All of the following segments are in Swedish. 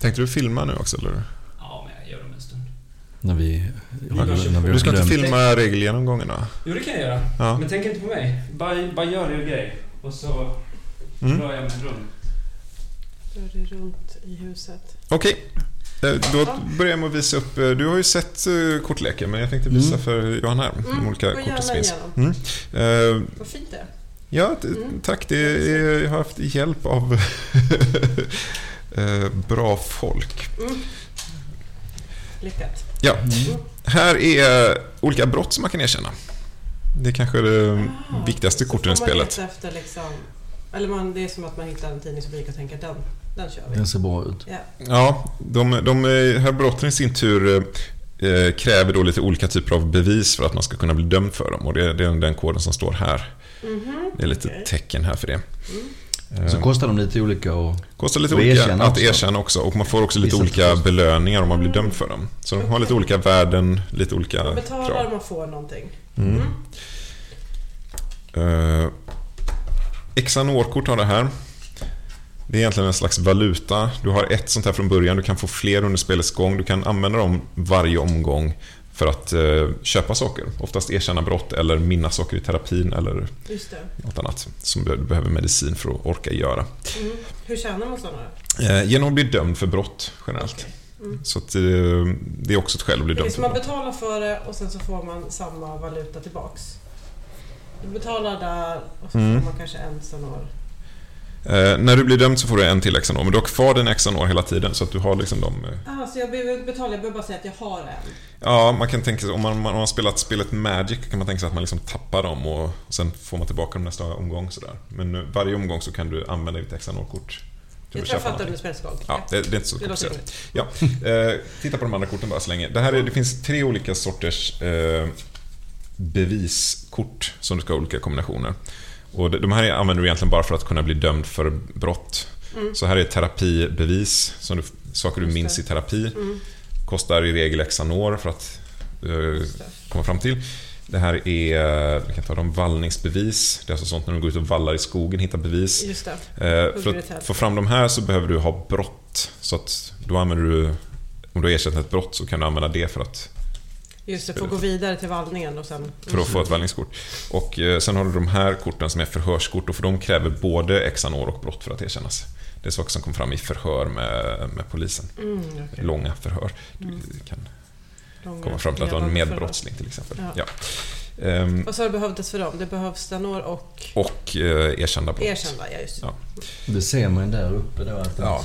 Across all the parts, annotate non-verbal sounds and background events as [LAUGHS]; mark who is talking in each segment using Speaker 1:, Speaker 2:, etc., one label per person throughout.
Speaker 1: Tänkte du filma nu också eller?
Speaker 2: Ja, men jag gör dem en stund.
Speaker 3: När vi...
Speaker 2: Ja,
Speaker 3: när vi
Speaker 1: Du ska inte filma regelgenomgångarna?
Speaker 2: Jo, det kan jag göra.
Speaker 1: Ja.
Speaker 2: Men tänk inte på mig. Bara, bara gör er grej. Och så
Speaker 1: Mm.
Speaker 2: rör jag mig runt.
Speaker 4: Rör dig runt i huset.
Speaker 1: Okej. Eh, Då börjar jag med att visa upp. eh, Du har ju sett eh, kortleken, men jag tänkte visa
Speaker 3: Mm.
Speaker 1: för Johan här. De
Speaker 4: Mm,
Speaker 1: olika
Speaker 4: gå
Speaker 1: korten som finns. Mm. Eh,
Speaker 4: Vad fint det är.
Speaker 1: Ja,
Speaker 4: Mm.
Speaker 1: tack. Det är, jag har haft hjälp av [LAUGHS] bra folk.
Speaker 4: Mm. Lyckat.
Speaker 1: Ja,
Speaker 3: Mm.
Speaker 1: här är olika brott som man kan erkänna. Det är kanske det
Speaker 4: Ah,
Speaker 1: viktigaste korten i spelet.
Speaker 4: Efter liksom, eller man, det är som att man hittar en tidningsrubrik och tänker den, den kör vi.
Speaker 3: Den ser bra ut.
Speaker 4: Ja.
Speaker 1: Ja, de, de eh, här brotten i sin tur eh, kräver då lite olika typer av bevis för att man ska kunna bli dömd för dem. Och det, det är den koden som står här.
Speaker 4: Mhm,
Speaker 1: Det är lite
Speaker 4: okej.
Speaker 1: tecken här för det. Eh,
Speaker 3: Så kostar de lite olika och...
Speaker 1: Kostar lite olika
Speaker 3: erkänna
Speaker 1: att
Speaker 3: också.
Speaker 1: erkänna också. Och man får också lite olika
Speaker 3: förstås.
Speaker 1: belöningar om man blir dömd för dem. Så de har lite olika värden, lite olika
Speaker 4: Man betalar
Speaker 1: krav.
Speaker 4: och man får någonting.
Speaker 1: Mm. Uh, Exanorkort har det här. Det är egentligen en slags valuta. Du har ett sånt här från början, du kan få fler under spelets gång. Du kan använda dem varje omgång för att eh, köpa saker. Oftast erkänna brott eller minnas saker i terapin eller något annat som du behöver medicin för att orka göra.
Speaker 4: Mm. Hur tjänar man sådana?
Speaker 1: Eh, genom att bli dömd för brott generellt.
Speaker 4: Okej. Mm.
Speaker 1: Så att, eh, det är också ett skäl att bli dömd
Speaker 4: som
Speaker 1: för
Speaker 4: man betalar för det och sen så får man samma valuta tillbaks. Du betalar där och så
Speaker 1: Mm.
Speaker 4: får man kanske en sonor.
Speaker 1: Eh, när du blir dömd så får du en till Exanor, men du har kvar din Exanor hela tiden så att du har liksom de... eh,
Speaker 4: Ah, så jag behöver betala, jag behöver bara säga att jag har en.
Speaker 1: Ja, man kan tänka sig, om man, om man har spelat spelet Magic kan man tänka sig att man liksom tappar dem och, och sen får man tillbaka dem nästa omgång sådär. Men eh, varje omgång så kan du använda ditt Exanor-kort
Speaker 4: Jag tror jag fattar under spelets gång.
Speaker 1: Ja, det, det är inte så komplicerat. Ja. Eh, titta på de andra korten bara så länge. Det, här är, det finns tre olika sorters eh, beviskort som du ska ha olika kombinationer. Och de- de här använder du egentligen bara för att kunna bli dömd för brott.
Speaker 4: Mm.
Speaker 1: Så här är terapibevis, som du, saker du minns i terapi.
Speaker 4: Mm.
Speaker 1: Kostar i regel Exanor för att eh,
Speaker 4: det.
Speaker 1: komma fram till. Det här är, vi kan ta dem, vallningsbevis. Det är alltså sånt när du går ut och vallar i skogen, hittar bevis.
Speaker 4: Just det.
Speaker 1: Eh,
Speaker 4: Hugger
Speaker 1: för att få fram de här så behöver du ha brott. Så att då använder du, om du har ersatt ett brott så kan du använda det för att,
Speaker 4: Just det, får gå vidare till vallningen och sen...
Speaker 1: för att få ett vallningskort. Och eh, sen har du de här korten som är förhörskort och för de kräver både exanor och brott för att erkännas. Det är saker som kom fram i förhör med, med polisen.
Speaker 4: Mm, okej.
Speaker 1: Långa förhör. Du
Speaker 4: Mm.
Speaker 1: kan
Speaker 4: Långa,
Speaker 1: komma fram till att du har en medbrottsling till exempel.
Speaker 4: Ja.
Speaker 1: Ja. Ehm,
Speaker 4: Vad sa du behövdes för dem? Det behövs stanor och
Speaker 1: och eh, erkända brott.
Speaker 4: erkända, ja just det.
Speaker 1: Ja.
Speaker 3: Det ser man ju där uppe då att
Speaker 1: Ja.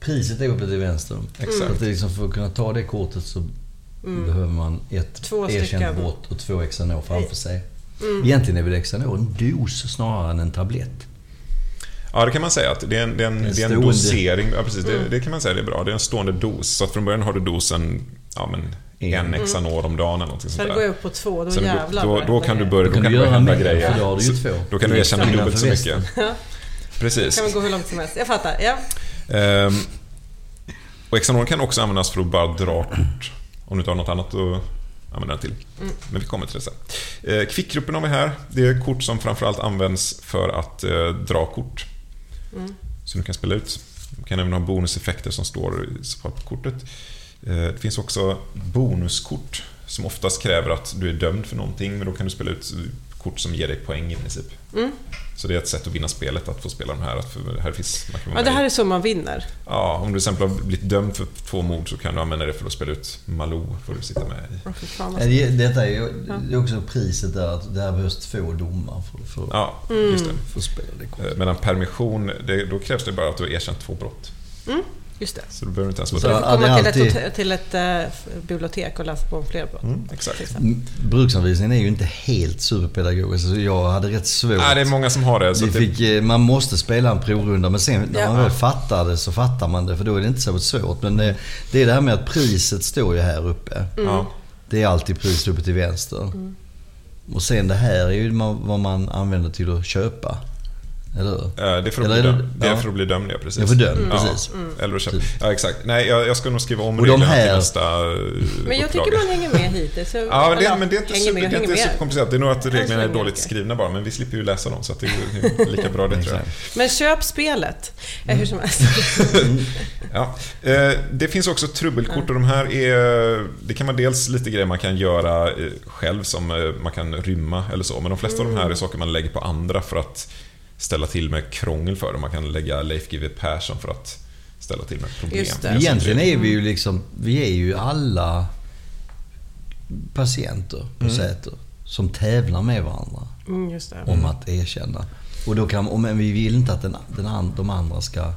Speaker 3: priset är uppe till vänster.
Speaker 1: Exakt.
Speaker 3: Så att det är liksom för att kunna ta det kortet så
Speaker 4: Mm.
Speaker 3: behöver man ett
Speaker 4: Två
Speaker 3: erkänt brott och två Xanor framför sig.
Speaker 4: Mm.
Speaker 3: Egentligen är väl Xanor en dos snarare än en tablett.
Speaker 1: Ja, det kan man säga. att Det är en, det är en, det är en dosering. Ja, precis.
Speaker 4: Mm.
Speaker 1: Det, det kan man säga det är bra. Det är en stående dos. Så att från början har du dosen ja, men en
Speaker 3: Mm.
Speaker 1: Xanor om dagen eller någonting
Speaker 4: Sen
Speaker 1: sånt
Speaker 4: går
Speaker 1: där.
Speaker 4: jag upp på två, då
Speaker 1: Sen då,
Speaker 4: jävlar
Speaker 1: då,
Speaker 4: det
Speaker 1: då kan du börja,
Speaker 3: Då
Speaker 1: då
Speaker 3: kan du göra
Speaker 1: hända
Speaker 3: mer,
Speaker 1: grejer.
Speaker 3: för då har du ju
Speaker 1: Så-
Speaker 3: två.
Speaker 1: Då kan du erkänna dubbelt så mycket. Precis.
Speaker 4: kan man gå hur långt som helst. Jag fattar, ja.
Speaker 1: Ehm, och Xanor kan också användas för att bara dra kort. Om du inte har något annat att använda den till.
Speaker 4: Mm.
Speaker 1: Men vi kommer till det sen. Eh, Kvickgruppen har vi här. Det är kort som framförallt används för att eh, dra kort.
Speaker 4: Mm.
Speaker 1: Som du kan spela ut. Du kan även ha bonuseffekter som står så på kortet. Eh, Det finns också bonuskort som oftast kräver att du är dömd för någonting, men då kan du spela ut kort som ger dig poäng i princip.
Speaker 4: Mm.
Speaker 1: Så det är ett sätt att vinna spelet, att få spela de här. Att för här finns, man kan
Speaker 4: ja. Det här är så man vinner.
Speaker 1: Ja, om du till exempel har blivit dömd för två mord så kan du använda det för att spela ut Malou, får du sitta med i.
Speaker 3: Ja,
Speaker 4: alltså.
Speaker 3: det- Detta är ju
Speaker 4: Ja.
Speaker 3: det är också priset där att där behövs två domar för, för,
Speaker 1: Ja,
Speaker 4: Mm.
Speaker 1: just det.
Speaker 3: för att spela det kortet.
Speaker 1: Eh, Medan permission, det, då krävs det bara att du har erkänt två brott.
Speaker 4: Just det.
Speaker 1: Så du behöver inte ens
Speaker 3: Så-
Speaker 1: vara
Speaker 4: Du får
Speaker 3: Ja,
Speaker 4: komma till,
Speaker 3: alltid-
Speaker 4: ett, till ett eh, bibliotek och läsa på om fler brott.
Speaker 1: Mm, exakt.
Speaker 3: Mm, Bruksanvisningen är ju inte helt superpedagogisk. Så jag hade rätt svårt.
Speaker 1: Nej, det är många som har det. Så
Speaker 3: Vi
Speaker 1: att det
Speaker 3: fick, eh, man måste spela en provrunda men sen när
Speaker 4: Ja.
Speaker 3: man väl fattar det så fattar man det för då är det inte så svårt. Men det, det är det här med att priset står ju här uppe.
Speaker 1: ja.
Speaker 3: Det är alltid priset uppe till vänster. Och sen det här är ju vad man använder till att köpa. Eller hur?
Speaker 1: Det är för att
Speaker 3: Eller
Speaker 1: bli
Speaker 3: är det-
Speaker 1: dömd. Det är för att bli dömd, ja precis.
Speaker 3: Jag får dömd,
Speaker 1: Ja,
Speaker 3: precis.
Speaker 1: Eller att köpa.
Speaker 3: Typ.
Speaker 1: Ja, exakt. Nej, jag, jag ska nog skriva om
Speaker 3: Och
Speaker 1: reglerna till
Speaker 3: här-
Speaker 1: nästa eh,
Speaker 4: Men jag
Speaker 1: upplaga.
Speaker 4: tycker man hänger med hittills. Så,
Speaker 1: Ja, men det,
Speaker 4: eller,
Speaker 1: men det är inte, super,
Speaker 4: med,
Speaker 1: det är inte superkomplicerat. Det är nog att reglerna är dåligt skrivna bara, men vi slipper ju läsa dem så att det är [LAUGHS] lika bra det tror jag.
Speaker 4: Men köp spelet.
Speaker 1: Mm.
Speaker 4: Hur som helst. [LAUGHS]
Speaker 1: Ja. Eh, Det finns också trubbelkort och de här är... Det kan vara dels lite grejer man kan göra själv som man kan rymma eller så. Men de flesta av de här är saker man lägger på andra för att ställa till med krångel för dem. Man kan lägga Leif GW Persson för att ställa till med problem.
Speaker 4: Just det.
Speaker 3: Egentligen är vi ju liksom, vi är ju alla patienter på
Speaker 1: Mm.
Speaker 3: Säter som tävlar med varandra
Speaker 4: Mm, just det.
Speaker 3: om att erkänna. Och då kan, men vi vill inte att den, den, de andra ska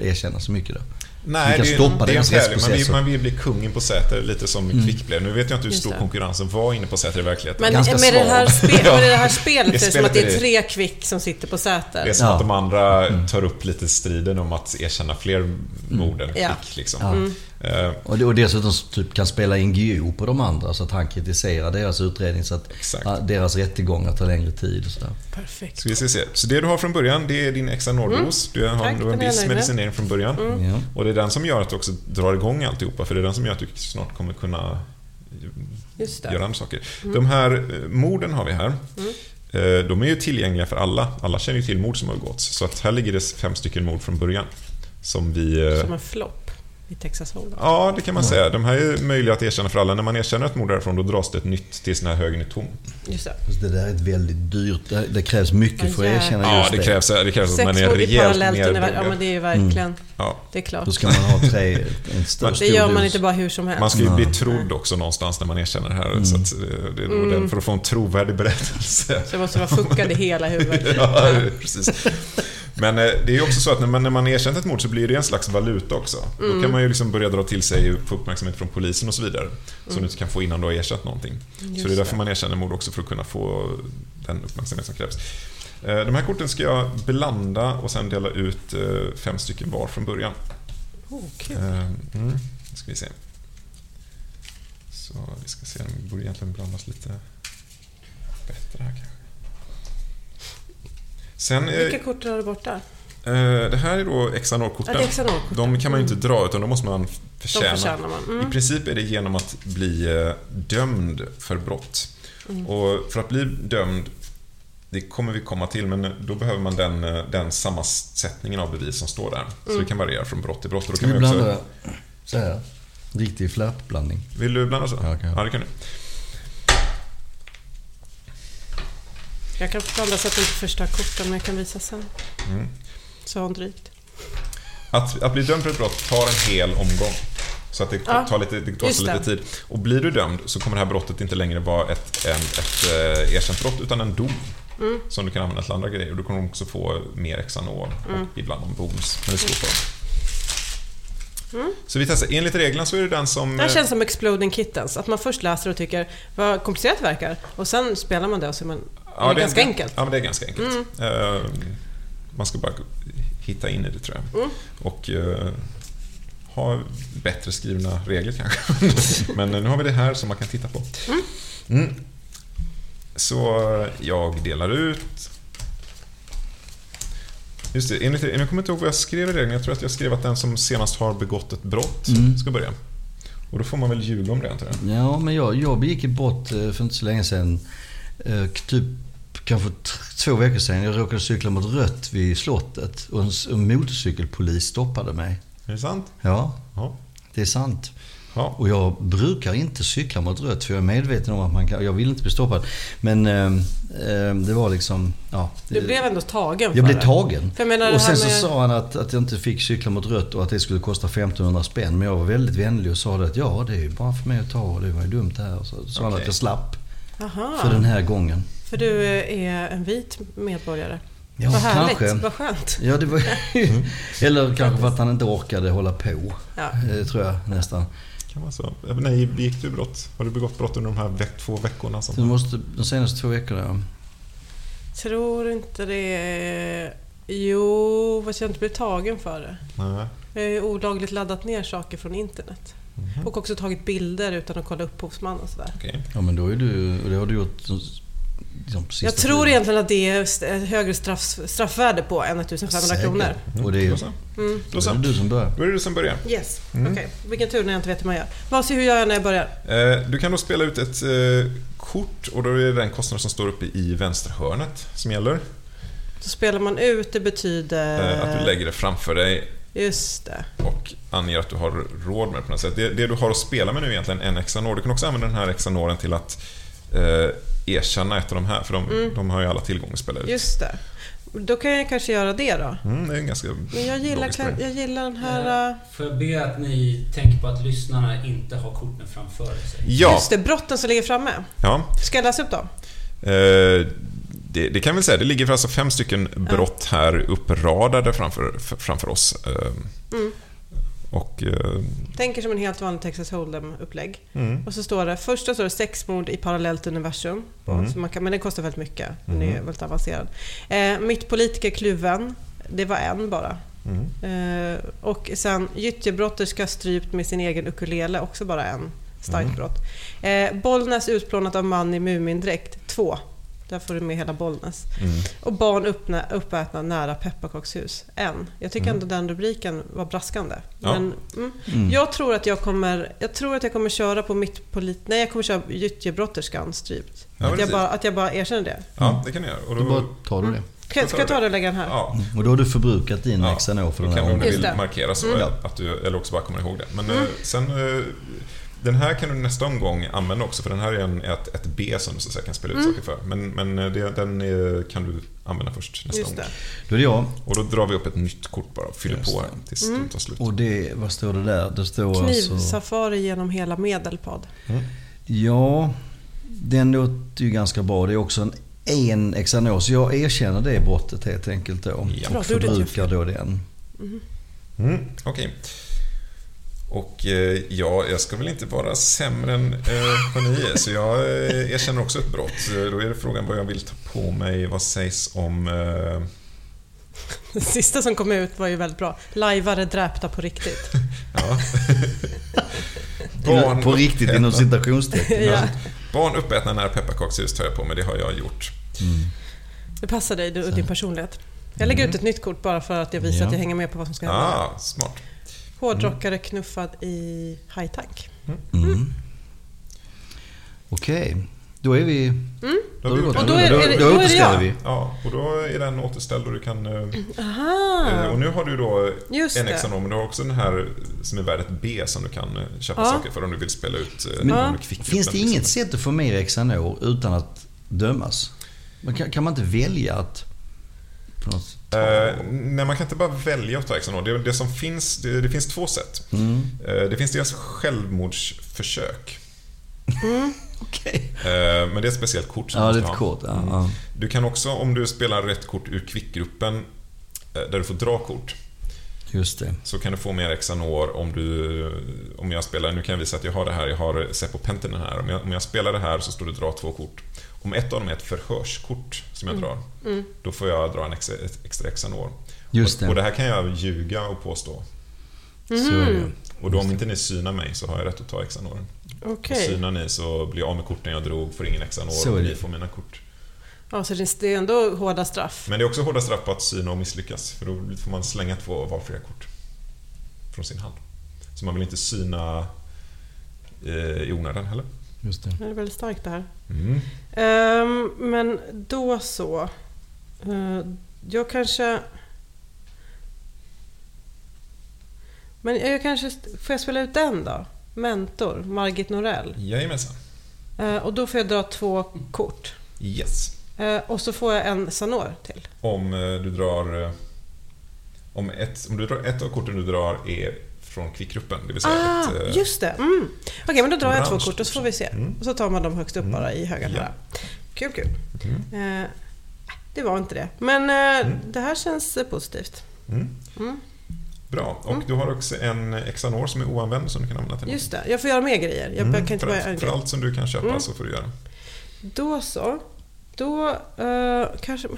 Speaker 3: erkänna så mycket då.
Speaker 1: Nej,
Speaker 3: Vi kan
Speaker 1: det, är-
Speaker 3: stoppa
Speaker 1: det är en tävling. Man vill, man vill bli kungen på Säter, lite som
Speaker 3: Mm.
Speaker 1: Kvick blev. Nu vet jag inte hur stor
Speaker 4: det.
Speaker 1: konkurrensen var inne på Säter i verkligheten.
Speaker 4: Men
Speaker 3: Ganska
Speaker 4: med det, här
Speaker 1: svag.
Speaker 4: spe, [LAUGHS]
Speaker 1: Ja.
Speaker 4: med det här spelet är det som
Speaker 1: spelet
Speaker 4: att det
Speaker 1: är-
Speaker 4: är tre kvick som sitter på Säter.
Speaker 1: Det är som
Speaker 3: Ja.
Speaker 1: att de andra tar upp lite striden om att erkänna fler mord än Kvick.
Speaker 4: Ja.
Speaker 1: Liksom.
Speaker 3: Ja.
Speaker 1: Eh,
Speaker 3: Och, det, och dessutom så typ kan spela NGO på de andra så att han kritiserar deras utredning så att
Speaker 1: Exakt.
Speaker 3: deras rättegångar tar längre tid och sådär.
Speaker 4: Perfekt.
Speaker 1: Ska vi se, se. Så det du har från början, det är din extra Nordros. Du har,
Speaker 4: Mm. Tack,
Speaker 1: du har en
Speaker 4: är jag
Speaker 1: viss medicinering från början.
Speaker 3: Ja.
Speaker 1: Och det är den som gör att du också drar igång alltihopa, för det är den som gör att du snart kommer kunna
Speaker 4: Just
Speaker 1: göra andra saker. De här eh, morden har vi här. Eh, De är ju tillgängliga för alla. Alla känner ju till mord som har begåtts. Så att här ligger det fem stycken mord från början. Som vi... eh,
Speaker 4: Som en flopp i Texas Hold'em.
Speaker 1: Ja, det kan man säga. De här är möjliga att erkänna för alla. När man erkänner ett mord därifrån, då dras det ett nytt tills den här högen är tom.
Speaker 4: Just det.
Speaker 3: Det där är ett väldigt dyrt, det, krävs mycket för att
Speaker 4: Ja,
Speaker 3: erkänna
Speaker 1: Ja,
Speaker 3: just
Speaker 1: det
Speaker 3: det.
Speaker 1: krävs, det krävs att man
Speaker 4: Sex
Speaker 1: är rejält
Speaker 4: universum. Ja,
Speaker 1: neddrogad.
Speaker 4: men det är ju verkligen...
Speaker 1: Ja.
Speaker 4: Det är klart.
Speaker 3: Då ska man ha tre, en stor,
Speaker 4: Det gör man
Speaker 3: dos.
Speaker 4: inte bara hur som helst.
Speaker 1: Man ska ju bli trodd också någonstans när man erkänner det här.
Speaker 3: Mm.
Speaker 1: Så att, eh, det är nog den, för att få en trovärdig berättelse.
Speaker 4: Så det måste vara fuckad i hela huvudet. [LAUGHS]
Speaker 1: ja, precis. Men eh, det är också så att när man, när man erkänt ett mord så blir det en slags valuta också. Då
Speaker 4: Mm.
Speaker 1: kan man ju liksom börja dra till sig få uppmärksamhet från polisen och så vidare. Som du inte kan få innan du har erkänt någonting. så det är
Speaker 4: Mm. Just
Speaker 1: därför man erkänner mord också, för att kunna få den uppmärksamhet som krävs. Eh, De här korten ska jag blanda och sen dela ut eh, fem stycken var från början.
Speaker 4: Oh.
Speaker 1: Eh, Mm, ska vi se. Så vi ska se, de borde egentligen blandas lite bättre här kanske. Sen, eh,
Speaker 4: Vilka kort har du borta?
Speaker 1: eh, det här är då
Speaker 4: Ja,
Speaker 1: Xanor-korten.
Speaker 4: Xanor-korten.
Speaker 1: De kan man ju inte dra, utan de måste man
Speaker 4: De
Speaker 1: förtjäna.
Speaker 4: förtjänar man.
Speaker 1: I
Speaker 4: Mm.
Speaker 1: princip är det genom att bli eh, dömd för brott.
Speaker 4: Mm.
Speaker 1: Och för att bli dömd, det kommer vi komma till, men då behöver man den, den sammansättningen av bevis som står där. Så
Speaker 4: Mm.
Speaker 1: det kan variera från brott till brott. Och då kan ju
Speaker 3: blandar
Speaker 1: också,
Speaker 3: så här. Riktig flärpblandning.
Speaker 1: vill du blanda så?
Speaker 3: Ja, kan jag.
Speaker 1: ja, det kan du.
Speaker 4: Jag kan blanda så att du inte förstör korten, men jag kan visa sen.
Speaker 1: Mm.
Speaker 4: Så har hon drygt.
Speaker 1: Att, att bli dömd för ett brott tar en hel omgång. Så att det
Speaker 4: Ja,
Speaker 1: tar lite, det tar lite
Speaker 4: det.
Speaker 1: tid. Och blir du dömd så kommer det här brottet inte längre vara ett, en, ett eh, erkänt brott, utan en dom.
Speaker 4: Mm.
Speaker 1: Som du kan använda till andra grejer. Och du kommer också få mer Xanol
Speaker 4: Mm.
Speaker 1: och ibland någon bonus. Men det står på. Så vi testar. Enligt reglerna så är det den som...
Speaker 4: Det här
Speaker 1: eh,
Speaker 4: känns som Exploding Kittens. Att man först läser och tycker vad komplicerat det verkar. Och sen spelar man det och så är man... det är ganska enkelt.
Speaker 1: Ja, men det är ganska enkelt. Eh, man ska bara hitta in i det, tror jag.
Speaker 4: Mm.
Speaker 1: Och eh, ha bättre skrivna regler kanske. [LAUGHS] men nu har vi det här som man kan titta på. Mm. Så jag delar ut. Just det, enligt, jag kommer inte ihåg vad jag skrev i reglerna. Jag tror att jag skrev att den som senast har begått ett brott
Speaker 3: Mm.
Speaker 1: ska börja. Och då får man väl ljuga om det, antar jag.
Speaker 3: Ja, men jag, jag begick ett brott eh, för inte så länge sedan. Eh, Typ kanske två veckor sedan. Jag råkade cykla mot rött vid slottet och en, motorcykelpolis stoppade mig.
Speaker 1: Är det sant?
Speaker 3: Ja,
Speaker 1: Ja.
Speaker 3: det är sant.
Speaker 1: ja.
Speaker 3: Och jag brukar inte cykla mot rött för jag är medveten om att man kan, jag vill inte bli stoppad. Men eh, det var liksom, ja.
Speaker 4: Du blev ändå tagen
Speaker 3: Jag blev tagen.
Speaker 4: För jag menar,
Speaker 3: och sen så
Speaker 4: med-
Speaker 3: sa han att, att jag inte fick cykla mot rött och att det skulle kosta 1500 spänn. Men jag var väldigt vänlig och sa att ja, det är ju bara för mig att ta och det var ju dumt det här. Så sa han
Speaker 1: Okej.
Speaker 3: att jag slapp
Speaker 4: Aha.
Speaker 3: för den här gången.
Speaker 4: För du är en vit medborgare.
Speaker 3: Ja,
Speaker 4: Vad härligt.
Speaker 3: kanske.
Speaker 4: Vad skönt.
Speaker 3: Ja, det var [LAUGHS] Eller kanske för att han inte orkade hålla på.
Speaker 4: Ja.
Speaker 3: Eh, tror jag nästan.
Speaker 1: Kan vara så. Eh, Nej, begick du brott? Har du begått brott under de här veck, två veckorna? Som...
Speaker 3: Det måste, de senaste två veckorna, ja.
Speaker 4: Tror inte det... Jo, fast jag inte blivit tagen för det.
Speaker 1: Nej.
Speaker 4: Jag har ju olagligt laddat ner saker från internet.
Speaker 1: Mhm.
Speaker 4: Och också tagit bilder utan att kolla upphovsman och sådär.
Speaker 1: Okej.
Speaker 3: Ja, men då är du, det har du gjort liksom,
Speaker 4: Jag tror
Speaker 3: tiden.
Speaker 4: egentligen att det är ett högre straff, straffvärde på än 1500
Speaker 3: Säkert.
Speaker 4: kronor.
Speaker 3: Och det är,
Speaker 1: så.
Speaker 4: Mm.
Speaker 1: Då
Speaker 3: är det du som börjar.
Speaker 1: Då är det du som börjar.
Speaker 4: Yes,
Speaker 1: Mm.
Speaker 4: okej. Vilken tur när jag inte vet hur man gör. Vad, hur gör jag när jag börjar?
Speaker 1: Eh, Du kan då spela ut ett eh, kort och då är det den kostnad som står uppe i vänsterhörnet som gäller.
Speaker 4: Så spelar man ut, det betyder...
Speaker 1: Eh, Att du lägger det framför dig
Speaker 4: Just det.
Speaker 1: och anger att du har råd med det på något sätt. Det, det du har att spela med nu är egentligen en Xanor. Du kan också använda den här Xanoren till att eh, erkänna ett av de här, för de, de har ju alla tillgång att spela ut.
Speaker 4: Mm. Just det. Då kan jag kanske göra det då.
Speaker 1: Mm, det är en ganska
Speaker 4: Men jag gillar,
Speaker 1: grej.
Speaker 4: jag gillar den här... äh,
Speaker 5: Får jag be att ni tänker på att lyssnarna inte har korten framför sig?
Speaker 1: Ja,
Speaker 4: Just det, brotten som ligger framme.
Speaker 1: ja.
Speaker 4: Ska jag läsa upp dem?
Speaker 1: Eh, det, det kan vi säga. Det ligger alltså fem stycken brott här uppradade framför, framför oss. Eh,
Speaker 4: Mm.
Speaker 1: Och... eh,
Speaker 4: Tänker som en helt vanlig Texas Hold'em-upplägg.
Speaker 1: Mm.
Speaker 4: Och så står det, första står det sexmord i parallellt universum.
Speaker 1: Mm.
Speaker 4: Man kan, men den kostar väldigt mycket. Den är
Speaker 1: Mm.
Speaker 4: väldigt avancerad. Eh, mitt politiker kluven. Det var en bara.
Speaker 1: Mm.
Speaker 4: Eh, och sen gyttjebrotterska strypt med sin egen ukulele. Också bara en. Starkt
Speaker 1: Mm.
Speaker 4: brott. Eh, Bollnäs utplånat av man i Mumindräkt. Två. Där får du med hela Bollnäs.
Speaker 1: Mm.
Speaker 4: Och barn uppnä, uppätna nära pepparkakshus. En. Jag tycker ändå den rubriken var braskande.
Speaker 1: Ja.
Speaker 4: Men, mm.
Speaker 3: Mm.
Speaker 4: Jag tror att jag kommer, jag tror att jag kommer köra på mitt polit... Nej, jag kommer köra gyttjebrotterskan strypt.
Speaker 1: Ja,
Speaker 4: att, jag bara, att jag bara erkänner det.
Speaker 1: Ja, det kan du göra. Och
Speaker 3: Då
Speaker 1: då,
Speaker 3: bara tar du det.
Speaker 4: Ska, ska jag ta det och lägga den här?
Speaker 1: ja,
Speaker 3: Och då har du förbrukat din
Speaker 1: Ja,
Speaker 3: Xanor för den
Speaker 1: kan
Speaker 3: här
Speaker 1: du om du vill markera så,
Speaker 4: Mm.
Speaker 1: att du, eller också bara kommer ihåg det. Men eh, sen... Den här kan du nästa omgång använda också, för den här är en, ett, ett B som du så att säga kan spela ut
Speaker 4: Mm.
Speaker 1: saker för. Men, men eh, det, den eh, kan du använda först nästa
Speaker 4: Just
Speaker 1: omgång.
Speaker 4: det.
Speaker 3: Då är det jag.
Speaker 1: Och då drar vi upp ett nytt kort bara och fyller
Speaker 3: Just
Speaker 1: på
Speaker 3: det.
Speaker 1: tills
Speaker 4: Mm.
Speaker 1: de tar slut.
Speaker 3: Och det, vad står det där? Det står alltså...
Speaker 4: Knivsafari genom hela Medelpad.
Speaker 3: Ja, den låter ju ganska bra. Det är också en en Xanor, så jag erkänner det brottet helt enkelt då.
Speaker 1: Ja.
Speaker 3: Och förbrukar då den.
Speaker 1: Mm, Okej. Och eh, ja, jag ska väl inte vara sämre än eh, vad ni är, så jag eh, erkänner också ett brott. Då är det frågan vad jag vill ta på mig. Vad sägs om... Eh,
Speaker 4: Det sista som kom ut var ju väldigt bra. Lajvare dräpta på riktigt. [LAUGHS]
Speaker 1: ja. [LAUGHS]
Speaker 3: På riktigt inom citationstecken. [LAUGHS]
Speaker 4: ja,
Speaker 1: Barn uppätna nära pepparkakshus tar jag på mig, det har jag gjort.
Speaker 3: Mm.
Speaker 4: det passar dig du, och din personlighet. Jag lägger ut ett nytt kort bara för att jag visar
Speaker 3: Ja.
Speaker 4: att jag hänger med på vad som ska hända.
Speaker 1: Ah, smart.
Speaker 4: Hårdrockare knuffad i high-tank.
Speaker 3: Mm. Okej, då är vi...
Speaker 1: Då har vi
Speaker 4: då är-
Speaker 3: då,
Speaker 4: är
Speaker 3: då
Speaker 4: då är det
Speaker 3: återställer vi.
Speaker 1: Ja, och då är den återställd och du kan... eh,
Speaker 4: Aha!
Speaker 1: eh, Och nu har du då
Speaker 4: Just
Speaker 1: en exanom, men du har också den här som är värd ett B som du kan eh, köpa
Speaker 4: Ja.
Speaker 1: saker för om du vill spela ut
Speaker 3: Men-
Speaker 1: kvickgruppen,
Speaker 3: Finns det
Speaker 1: liksom.
Speaker 3: inget sätt att få mer Xanor utan att dömas? Man kan, kan man inte välja att... På något
Speaker 1: Eh, nej, man kan inte bara välja att ta Xanor. Det, det som finns, det, det finns två sätt.
Speaker 3: Mm.
Speaker 1: Eh, det finns dels självmordsförsök. [LAUGHS]
Speaker 3: Okej.
Speaker 1: Eh, men det är ett speciellt kort som
Speaker 3: Ja,
Speaker 1: du måste ha.
Speaker 3: kort. Ja, ja.
Speaker 1: Du kan också, om du spelar rätt kort ur kvickgruppen, där du får dra kort,
Speaker 3: Just det.
Speaker 1: så kan du få mer Xanor om du... Om jag spelar, nu kan jag visa att jag har det här, jag har Seppo Pentinen här. Om jag, om jag spelar det här så står det dra två kort. Om ett av dem är ett förhörskort som jag drar,
Speaker 4: Mm.
Speaker 1: då får jag dra en extra, ett extra Xanor.
Speaker 3: Just
Speaker 1: Och, och
Speaker 3: det.
Speaker 1: det här kan jag ljuga och påstå.
Speaker 3: Det.
Speaker 4: Mhm.
Speaker 1: Och då om inte ni synar mig så har jag rätt att ta Xanoren. Och
Speaker 4: Okej.
Speaker 1: synar ni så blir jag av med korten jag drog, får ingen Xanor
Speaker 3: Så är
Speaker 1: och
Speaker 3: det.
Speaker 1: ni får mina kort.
Speaker 4: Ja, så det är ändå hårda straff.
Speaker 1: Men det är också hårda straff på att syna och misslyckas, för då får man slänga två valfria kort från sin hand. Så man vill inte syna eh, i onödan heller.
Speaker 3: Just det.
Speaker 4: Det är väldigt starkt det här.
Speaker 1: Mm.
Speaker 4: Ehm, men då så. Eh, jag kanske... Men jag kanske... Får jag spela ut den då? Mentor, Margit Norell.
Speaker 1: Jajamensan.
Speaker 4: Eh, och då får jag dra två kort.
Speaker 1: Yes.
Speaker 4: Eh, och så får jag en Sanor till.
Speaker 1: Om du drar... Om, ett, om du drar ett av korten du drar är från kvickgruppen, det vill säga
Speaker 4: Ah,
Speaker 1: ett... eh,
Speaker 4: just det. Mm. Okej, men då drar jag två kort och så får vi se.
Speaker 1: Mm.
Speaker 4: Och så tar man dem högst upp bara i högen
Speaker 1: Ja.
Speaker 4: Kul, kul.
Speaker 1: Mm.
Speaker 4: Eh, det var inte det. Men eh, det här känns eh, positivt.
Speaker 1: Mm.
Speaker 4: Mm.
Speaker 1: Bra. Och du har också en Xanor som är oanvänd som du kan använda till
Speaker 4: Just det, jag får göra mer grejer. Jag
Speaker 1: Mm,
Speaker 4: kan inte
Speaker 1: för,
Speaker 4: bara
Speaker 1: för allt som du kan köpa
Speaker 4: Mm.
Speaker 1: så får du göra.
Speaker 4: Då så. Då eh, kanske...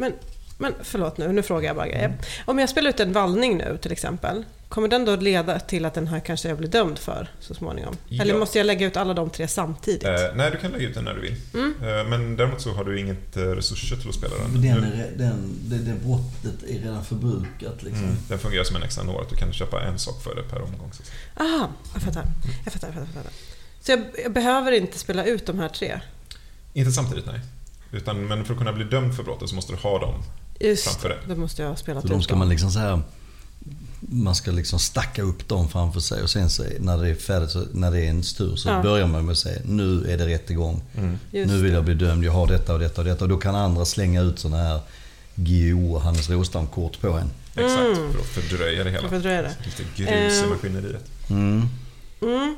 Speaker 4: Men, men förlåt nu, nu frågar jag bara grejer.
Speaker 1: Mm.
Speaker 4: Om jag spelar ut en vallning nu till exempel, kommer den då leda till att den här kanske jag blir dömd för så småningom?
Speaker 1: Ja.
Speaker 4: Eller måste jag lägga ut alla de tre samtidigt?
Speaker 1: Eh, nej, du kan lägga ut den när du vill.
Speaker 4: Mm.
Speaker 1: Eh, men däremot så har du inget eh, resurser till att spela den.
Speaker 3: Den, är, den, det, det brottet är redan förbrukat liksom.
Speaker 1: Mm, den fungerar som en Xanor, att du kan köpa en sak för det per omgång. Så.
Speaker 4: Aha, jag fattar. Jag fattar, jag fattar, jag fattar. Så jag, jag behöver inte spela ut de här tre?
Speaker 1: Inte samtidigt, nej. Utan, men för att kunna bli dömd för brottet så måste du ha dem
Speaker 4: Just
Speaker 1: framför dig.
Speaker 4: det, måste jag ha spelat
Speaker 3: Så de
Speaker 4: ut
Speaker 3: ska man liksom så här man ska liksom stacka upp dem framför sig och sen så när det är färdigt, så, när det är ens tur så
Speaker 4: Ja.
Speaker 3: börjar man med att säga nu är det rättegång.
Speaker 4: Just
Speaker 3: Nu vill jag bli dömd, jag har detta och detta och detta. Och då kan andra slänga ut sådana här GO och Hannes Råstam-kort på en.
Speaker 1: Exakt, för att fördröja det hela.
Speaker 4: Jag fördröjer det.
Speaker 1: Lite grus i
Speaker 4: Ehm.
Speaker 1: maskineriet.
Speaker 3: Mm.
Speaker 4: Mm.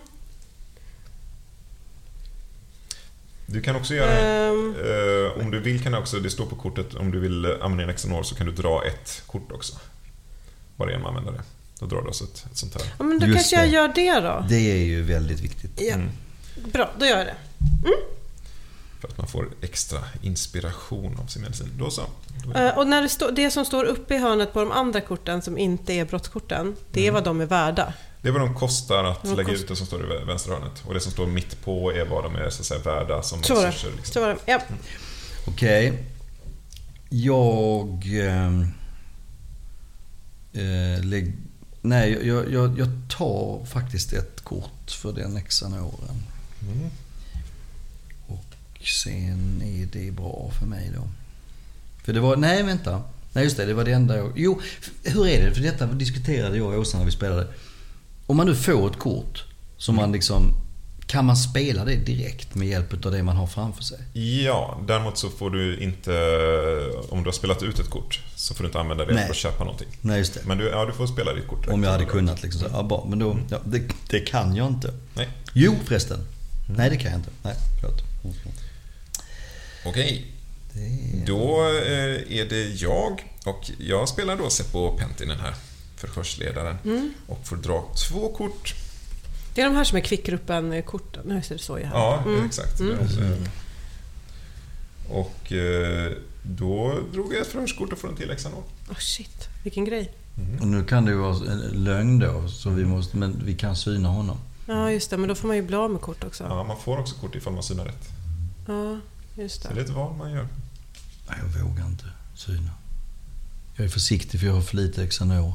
Speaker 1: Du kan också göra,
Speaker 4: Ehm.
Speaker 1: eh, om du vill kan du också, det står på kortet, om du vill använda en Xenor så kan du dra ett kort också. Bara genom att använda det. Då drar du alltså ett, ett sånt här.
Speaker 4: Ja, men då
Speaker 3: Just
Speaker 4: kanske jag
Speaker 3: det.
Speaker 4: gör det då.
Speaker 3: Det är ju väldigt viktigt.
Speaker 4: Ja.
Speaker 1: Mm.
Speaker 4: Bra, då gör jag det.
Speaker 1: För att man får extra inspiration av sin medicin. Då så. Då
Speaker 4: Eh, och när det, står- det som står uppe i hörnet på de andra korten som inte är brottskorten, det är vad de är värda.
Speaker 1: Det är vad de kostar att
Speaker 4: Vad
Speaker 1: lägga
Speaker 4: kost-
Speaker 1: ut det som står i vä- vänstra hörnet. Och det som står mitt på är vad de är så att säga, värda som
Speaker 4: Så var det.
Speaker 1: resurser. Liksom.
Speaker 4: Så var det. Ja.
Speaker 3: Okej. Jag... ehm, eh, lägg, nej, jag, jag, jag tar faktiskt ett kort för den Xanoren.
Speaker 1: Mm.
Speaker 3: Och sen är det bra för mig då. För det var, nej vänta. Nej just det, det var det enda jag... Jo, hur är det? För detta diskuterade jag och Åsa när vi spelade. Om man nu får ett kort som man liksom... Kan man spela det direkt med hjälp av det man har framför sig?
Speaker 1: Ja, däremot så får du inte, om du har spelat ut ett kort, så får du inte använda det
Speaker 3: Nej.
Speaker 1: för att köpa någonting.
Speaker 3: Nej just det.
Speaker 1: Men du, ja, du får spela ditt kort.
Speaker 3: Om jag hade kunnat liksom så, ja bra. Men då, ja, det, det kan jag inte.
Speaker 1: Nej.
Speaker 3: Jo förresten. Nej det kan jag inte. Nej, förlåt.
Speaker 1: Okej,
Speaker 3: Det,
Speaker 1: då eh, är det jag och jag spelar då Seppo Pentinen här, förhörsledaren.
Speaker 4: Mm.
Speaker 1: Och får dra två kort.
Speaker 4: Det är de här som är kvickgruppen-korten. Nu ser det så i här.
Speaker 1: Ja,
Speaker 4: Mm.
Speaker 1: exakt.
Speaker 4: Mm.
Speaker 1: Och eh, då drog jag ett förhörskort och får en till Xanor.
Speaker 4: Oh, shit, vilken grej.
Speaker 3: och nu kan det ju vara en lögn då, så vi måste, men vi kan syna honom.
Speaker 4: Ja, just det. Men då får man ju bli av med kort också.
Speaker 1: Ja, man får också kort ifall man synar rätt.
Speaker 4: Ja, just
Speaker 1: Så
Speaker 4: det.
Speaker 1: det är ett val man gör.
Speaker 3: Nej, jag vågar inte syna. Jag är försiktig för jag har för lite Xanor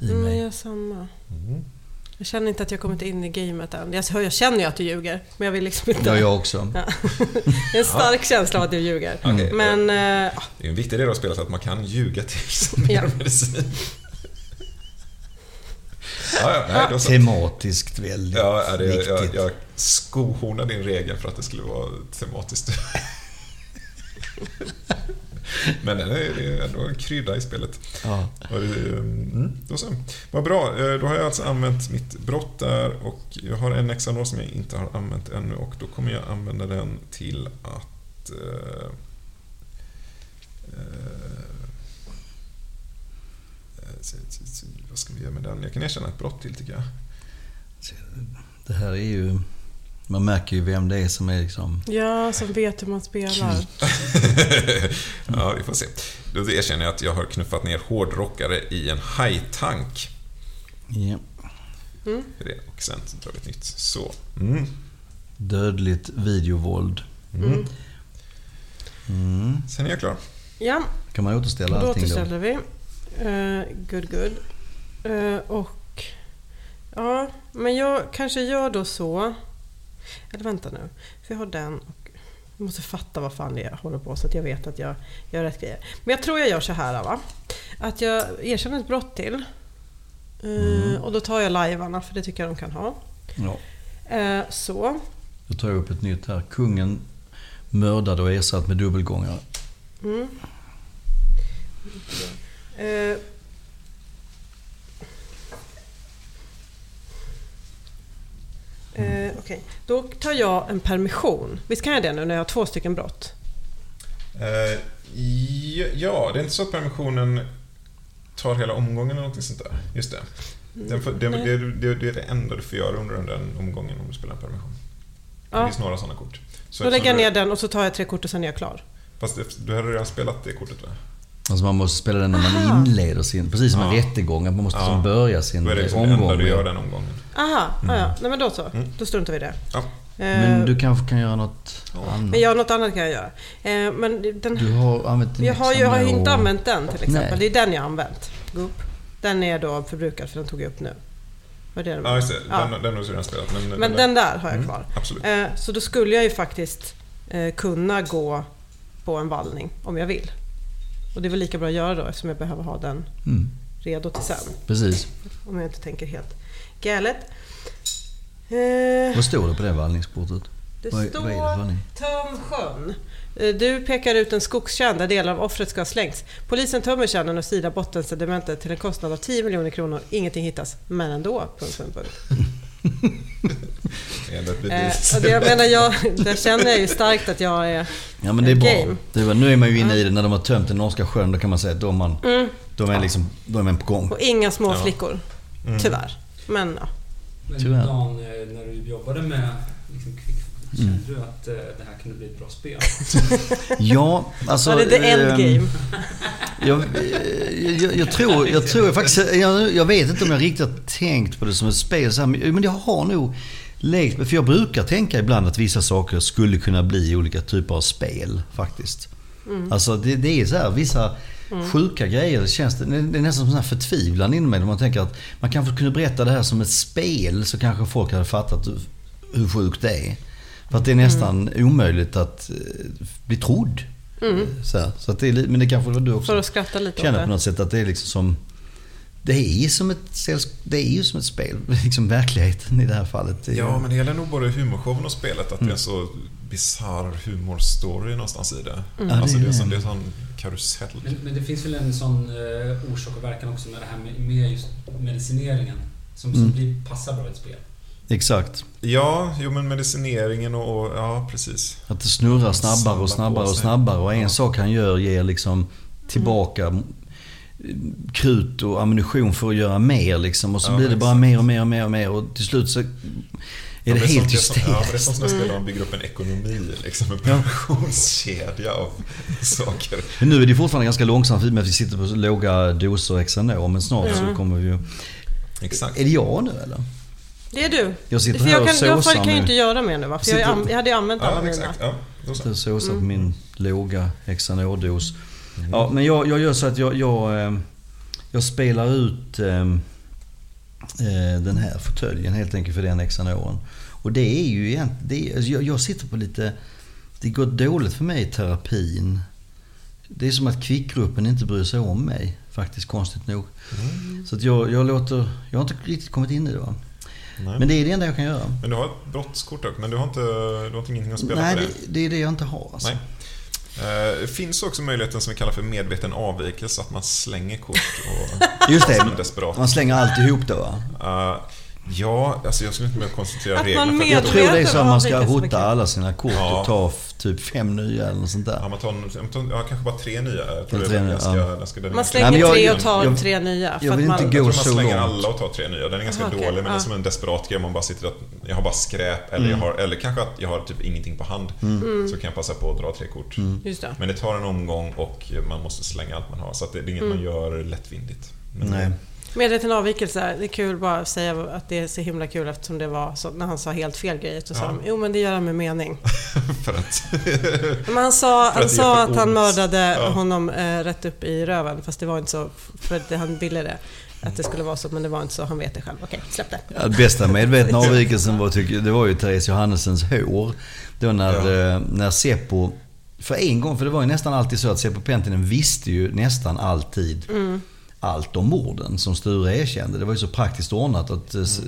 Speaker 3: i
Speaker 4: Mm,
Speaker 3: mig.
Speaker 4: jag samma.
Speaker 1: Mm.
Speaker 4: Jag känner inte att jag kommit in i gamet än. Jag, jag känner ju att du ljuger, men jag vill liksom inte...
Speaker 3: Ja, jag också.
Speaker 4: Ja. [LAUGHS] en stark känsla av att du ljuger.
Speaker 1: Okej,
Speaker 4: Men... ja,
Speaker 1: Det är en viktig del av spelet att man kan ljuga till sin
Speaker 4: Ja.
Speaker 1: medicin. Ja, ja, nej.
Speaker 3: Tematiskt väldigt
Speaker 1: Ja, det,
Speaker 3: viktigt.
Speaker 1: jag, jag skohornar din regel för att det skulle vara tematiskt. [LAUGHS] [LAUGHS] Men det är, det är ändå en krydda i spelet.
Speaker 3: Ja.
Speaker 1: Och det, mm, då så. Vad bra, Eh, då har jag alltså använt mitt brott där och jag har en Xanor som jag inte har använt ännu och då kommer jag använda den till att... Eh, eh, se- vad ska vi göra med den? Jag kan erkänna ett brott till tycker jag.
Speaker 3: Det här är ju... Man märker ju vem det är som är liksom...
Speaker 4: ja, som vet hur man spelar. [LAUGHS]
Speaker 1: ja, vi får se. Då erkänner jag att jag har knuffat ner hårdrockare i en hajtank.
Speaker 3: Ja,
Speaker 1: det. Och sen drar vi ett nytt. Så. Mm.
Speaker 3: dödligt videovåld.
Speaker 1: Mm.
Speaker 3: Mm.
Speaker 1: Sen är jag klar.
Speaker 4: Ja,
Speaker 3: Kan man återställa
Speaker 4: då
Speaker 3: allting då?
Speaker 4: återställer vi. Uh, good, good. Eh, och... Ja, men jag kanske gör då så... Eller vänta nu. För jag har den och... Jag måste fatta vad fan det är jag håller på så att jag vet att jag gör rätt grejer. Men jag tror jag gör så här va. Att jag erkänner ett brott till. Eh, Och då tar jag lajvarna för det tycker jag de kan ha.
Speaker 3: Ja.
Speaker 4: Eh, så.
Speaker 3: Då tar jag upp ett nytt här. Kungen mördad och ersatt med dubbelgångare.
Speaker 4: Mm. Eh. Okej, då tar jag en permission. Visst kan jag det nu när jag har två stycken brott?
Speaker 1: Eh, ja, det är inte så att permissionen tar hela omgången eller någonting sånt där. Just det. Den får, det, det, det, det är det enda du får göra under den omgången om du spelar en permission. Det
Speaker 4: Ja.
Speaker 1: finns några sådana kort. Så
Speaker 4: Då lägger jag ner den och så tar jag tre kort och sen är jag klar.
Speaker 1: Du, fast du hade redan spelat det kortet va?
Speaker 3: Alltså man måste spela den när man
Speaker 4: Aha.
Speaker 3: inleder sin... Precis som en
Speaker 1: Ja.
Speaker 3: rättegång. Att man måste
Speaker 1: Ja.
Speaker 3: börja sin
Speaker 1: Då är det liksom det
Speaker 3: omgång.
Speaker 1: enda du gör den omgången.
Speaker 4: Aha, ja, ja. Nej men då så.
Speaker 1: Mm.
Speaker 4: Då struntar vi i det.
Speaker 1: Ja.
Speaker 3: Men
Speaker 4: Eh,
Speaker 3: du kanske kan göra något annat?
Speaker 4: men jag, något annat kan jag göra. Eh, men den,
Speaker 3: Du har använt din
Speaker 4: jag har ju jag har inte använt den till exempel.
Speaker 3: Nej.
Speaker 4: Det är den jag har använt. Gupp. Den är då förbrukad för den tog jag upp nu. Var det det
Speaker 1: Ja, just det.
Speaker 4: Ja.
Speaker 1: Den, den har du redan spelat. Men,
Speaker 4: Men den där har jag
Speaker 1: Mm,
Speaker 4: kvar.
Speaker 1: Absolut.
Speaker 4: Eh, Så då skulle jag ju faktiskt kunna gå på en vallning om jag vill. Och det är väl lika bra att göra då eftersom jag behöver ha den
Speaker 3: Mm,
Speaker 4: redo till sen.
Speaker 3: precis.
Speaker 4: Om jag inte tänker helt galet. Eh,
Speaker 3: Vad står det på det vallningskortet?
Speaker 4: det
Speaker 3: vad,
Speaker 4: står
Speaker 3: vad
Speaker 4: töm sjön. Eh, Du pekar ut en skogskärn där delar av offret ska ha slängts. Polisen tömmer kärnan och sidar bottensedimentet till en kostnad av 10 miljoner kronor. Ingenting hittas, men ändå. Punkt, punkt, punkt. [LAUGHS] [LAUGHS]
Speaker 1: Är
Speaker 4: Eh, det jag menar, jag, där känner jag ju starkt att jag är...
Speaker 3: Ja men det är bra.
Speaker 4: Game.
Speaker 3: Det var, nu är man ju inne i det när de har tömt den norska sjön. Då kan man säga att då är man,
Speaker 4: Mm,
Speaker 3: då är liksom, då är man på gång.
Speaker 4: och inga små
Speaker 1: Ja.
Speaker 4: flickor.
Speaker 1: Mm.
Speaker 4: Tyvärr. Men ja.
Speaker 5: Men. Dan, eh, när du jobbade med liksom, kände
Speaker 3: Mm.
Speaker 5: du att eh, det här kunde bli ett bra spel? [LAUGHS]
Speaker 3: Ja, alltså...
Speaker 4: Var det the
Speaker 3: ehm,
Speaker 4: endgame?
Speaker 3: Jag, jag, jag, tror, jag tror faktiskt... Jag, jag vet inte om jag riktigt har tänkt på det som ett spel. Så här, men jag har nog lekt. För jag brukar tänka ibland att vissa saker skulle kunna bli olika typer av spel faktiskt. Alltså det, det är så här, vissa sjuka grejer. Det, känns, det är nästan som en förtvivlan inom mig. Man tänker att man kanske kunde berätta det här som ett spel så kanske folk hade fattat hur, hur sjukt det är. För att det är nästan omöjligt att eh, bli trodd. Så, här. så att det är, men det kanske var du också
Speaker 4: För att skratta lite åt
Speaker 3: känner på något sätt att det är liksom som... Det är ju som ett, det är ju som ett spel. [LAUGHS] Liksom verkligheten i det här fallet.
Speaker 1: Ja, men det gäller nog både humorshowen och spelet att
Speaker 3: Mm.
Speaker 1: det är en så bisarr humorstory någonstans i det.
Speaker 3: Ja,
Speaker 1: Alltså
Speaker 3: det är
Speaker 1: det är,
Speaker 3: det.
Speaker 1: som, det är en sån karusell.
Speaker 5: Men, men det finns väl en sån eh, orsak och verkan också med det här med, med just medicineringen. Som, som
Speaker 3: Mm.
Speaker 5: blir, passar bra i ett spel.
Speaker 3: Exakt.
Speaker 1: Ja, jo men medicineringen och, och ja precis.
Speaker 3: Att det snurrar snabbare och snabbare och snabbare. Och en
Speaker 1: Ja.
Speaker 3: sak han gör ger liksom tillbaka mm, krut och ammunition för att göra mer liksom. Och så
Speaker 1: Ja,
Speaker 3: blir det bara
Speaker 1: exakt.
Speaker 3: mer och mer och mer och mer. Och till slut så är
Speaker 1: Ja,
Speaker 3: det helt
Speaker 1: som, det är som, Ja, men det är som
Speaker 3: hysteriskt.
Speaker 1: där man bygger upp en ekonomi, liksom en
Speaker 3: Ja.
Speaker 1: produktionskedja av [LAUGHS] saker.
Speaker 3: Men nu är det fortfarande ganska långsamt i och med att vi sitter på låga doser Xanor. Men snart så
Speaker 4: Mm.
Speaker 3: kommer vi ju...
Speaker 1: Exakt.
Speaker 3: Är det jag nu eller?
Speaker 4: Det är du.
Speaker 3: Jag sitter
Speaker 4: För
Speaker 3: här
Speaker 4: jag
Speaker 3: och
Speaker 4: kan, jag
Speaker 3: såsar
Speaker 4: kan ju inte göra mer nu va? För jag,
Speaker 3: Sitter-
Speaker 4: an- jag hade ju använt alla
Speaker 1: Ja,
Speaker 4: mina.
Speaker 1: exakt. Ja, då så.
Speaker 3: Sitter och såsar
Speaker 4: Mm.
Speaker 3: på min låga Xanor-dos. Ja, men jag, jag gör så att jag, jag, eh, jag spelar ut eh, eh, den här fåtöljen helt enkelt för den Xanoren. Och det är ju egentligen, det är, alltså jag, jag sitter på lite, det går dåligt för mig i terapin. Det är som att kvickgruppen inte bryr sig om mig, faktiskt konstigt nog.
Speaker 1: Mm.
Speaker 3: Så att jag, jag låter, jag har inte riktigt kommit in i det va.
Speaker 1: Nej.
Speaker 3: Men det är det enda jag kan göra.
Speaker 1: Men du har ett brottskort också, men du har inte, du har ingenting att spela
Speaker 3: Nej,
Speaker 1: på
Speaker 3: det,
Speaker 1: det?
Speaker 3: det är det jag inte har alltså.
Speaker 1: Nej. Det finns också möjligheten som vi kallar för medveten avvikelse, att man slänger kort och...
Speaker 3: Just det. Man slänger alltihop då va?
Speaker 1: Eh, ja, alltså jag skulle inte mer koncentrera
Speaker 4: Att
Speaker 1: reglerna
Speaker 3: Jag tror det är så att man ska hota alla sina kort
Speaker 1: Ja.
Speaker 3: och ta typ fem nya eller något sånt där.
Speaker 1: Ja, man tar, man tar, ja, kanske bara tre nya. Jag tror
Speaker 3: tre nya,
Speaker 1: ganska,
Speaker 3: ja.
Speaker 1: ganska,
Speaker 4: Man slänger
Speaker 3: Nej, jag-
Speaker 4: tre och tar
Speaker 3: jag-
Speaker 4: tre nya.
Speaker 3: jag
Speaker 4: för att
Speaker 3: vill
Speaker 4: man,
Speaker 3: inte
Speaker 1: Jag
Speaker 3: gå
Speaker 1: tror man
Speaker 3: så
Speaker 1: slänger
Speaker 3: långt.
Speaker 1: alla och tar tre nya. Den är ganska
Speaker 4: Aha,
Speaker 1: dålig, men det är
Speaker 4: ja.
Speaker 1: som en desperat grej. Man bara sitter att jag har bara skräp, eller,
Speaker 3: Mm.
Speaker 1: jag har, eller kanske att jag har typ ingenting på hand. Så kan jag passa på att dra tre kort.
Speaker 4: Just det.
Speaker 1: Men det tar en omgång och man måste slänga allt man har. Så att det är inget man gör lättvindigt. Men-
Speaker 3: Nej.
Speaker 4: Medveten avvikelse, det är kul bara att säga att det är så himla kul eftersom det var så när han sa helt fel grejer. Så sa
Speaker 1: Ja.
Speaker 4: de, jo men det gör han med mening. [LAUGHS]
Speaker 1: För att... [LAUGHS]
Speaker 4: Men han sa, han
Speaker 1: att det
Speaker 4: sa att han mördade
Speaker 1: Ja.
Speaker 4: honom eh, rätt upp i röven. Fast det var inte så, för att han ville det. Att det skulle vara så, men det var inte så. Han vet det själv. Okej, släpp det.
Speaker 3: Ja, bästa medvetna [LAUGHS] avvikelsen var, tycker, jag, det var ju Therese Johannessens hår. Då när,
Speaker 1: Ja.
Speaker 3: eh, när Seppo, för en gång, för det var ju nästan alltid så att Seppo Pentinen visste ju nästan alltid allt om morden som Sture erkände. Det var ju så praktiskt ordnat att S-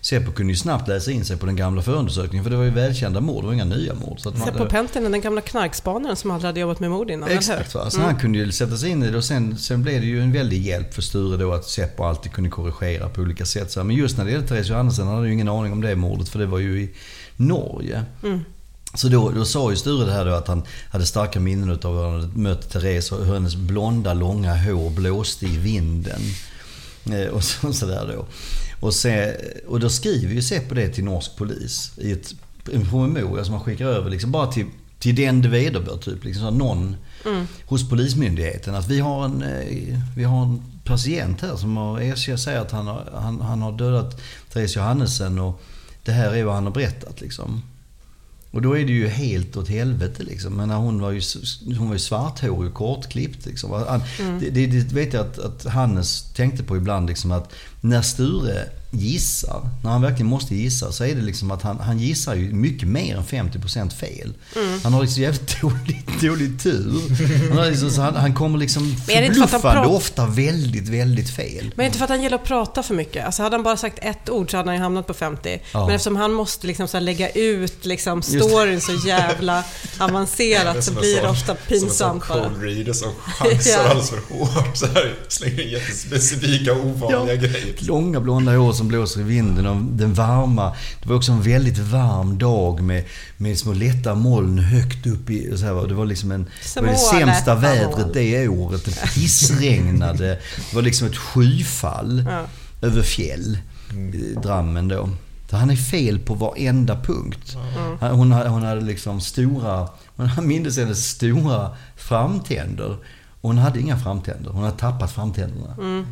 Speaker 3: Seppo kunde ju snabbt läsa in sig på den gamla förundersökningen. För det var ju välkända mord, det var inga nya mord. Så
Speaker 4: Seppo Pentinen, den gamla knarkspanaren som aldrig hade jobbat med mord innan?
Speaker 3: Exakt, va? så han kunde ju sätta sig in i det och sen, sen blev det ju en väldig hjälp för Sture då att Seppo alltid kunde korrigera på olika sätt. Men just när det gällde Therese Johannessen han hade ju ingen aning om det mordet för det var ju i Norge. Så då, då sa ju Sture det här då att han hade starka minnen av hur han hade mött Therese och hur hennes blonda långa hår blåste i vinden. Eh, Och [LAUGHS] så, så då. Och, se, och då skriver ju Seppo det till norsk polis i ett, en promemoria som man skickar över liksom bara till, till den det vederbör. Typ, liksom så någon hos Polismyndigheten. Att vi har en, eh, vi har en patient här som har erkänt säger att han har, han, han har dödat Therese Johannessen och det här är vad han har berättat. Liksom. Och då är det ju helt åt helvete liksom. Men hon var ju, hon var ju svarthårig och kortklippt liksom. Han, det, det, det vet jag att, att Hannes tänkte på ibland liksom att när Sture gissar, när han verkligen måste gissa, så är det liksom att han, han gissar ju mycket mer än 50% fel.
Speaker 4: Mm.
Speaker 3: Han har liksom jävligt [LAUGHS] dålig, dålig tur. Han, har liksom, så han, han kommer liksom
Speaker 4: är det
Speaker 3: förbluffande ofta väldigt, väldigt fel.
Speaker 4: Men inte för att han gillar att prata för mycket. Alltså hade han bara sagt ett ord så hade han ju hamnat på 50.
Speaker 3: Ja.
Speaker 4: Men eftersom han måste liksom så här lägga ut liksom
Speaker 3: det.
Speaker 4: storyn så jävla avancerat så blir det ofta pinsamt
Speaker 1: Som en sån cold reader som chansar [LAUGHS]
Speaker 4: Ja.
Speaker 1: alldeles för hårt. Så här, slänger in jättespecifika ovanliga grejer.
Speaker 3: Långa blonda hår som blåser i vinden och den varma. Det var också en väldigt varm dag med, med små lätta moln högt upp i... Så här, det var liksom en... Det var det sämsta vädret det året. Det pissregnade. Det var liksom ett skyfall
Speaker 4: Ja.
Speaker 3: över fjäll. Drammen då. Så han är fel på varenda punkt. Han- Hon, hade- hon hade liksom stora... Man minns hennes stora framtänder. Och hon hade inga framtänder. Hon hade tappat framtänderna. Så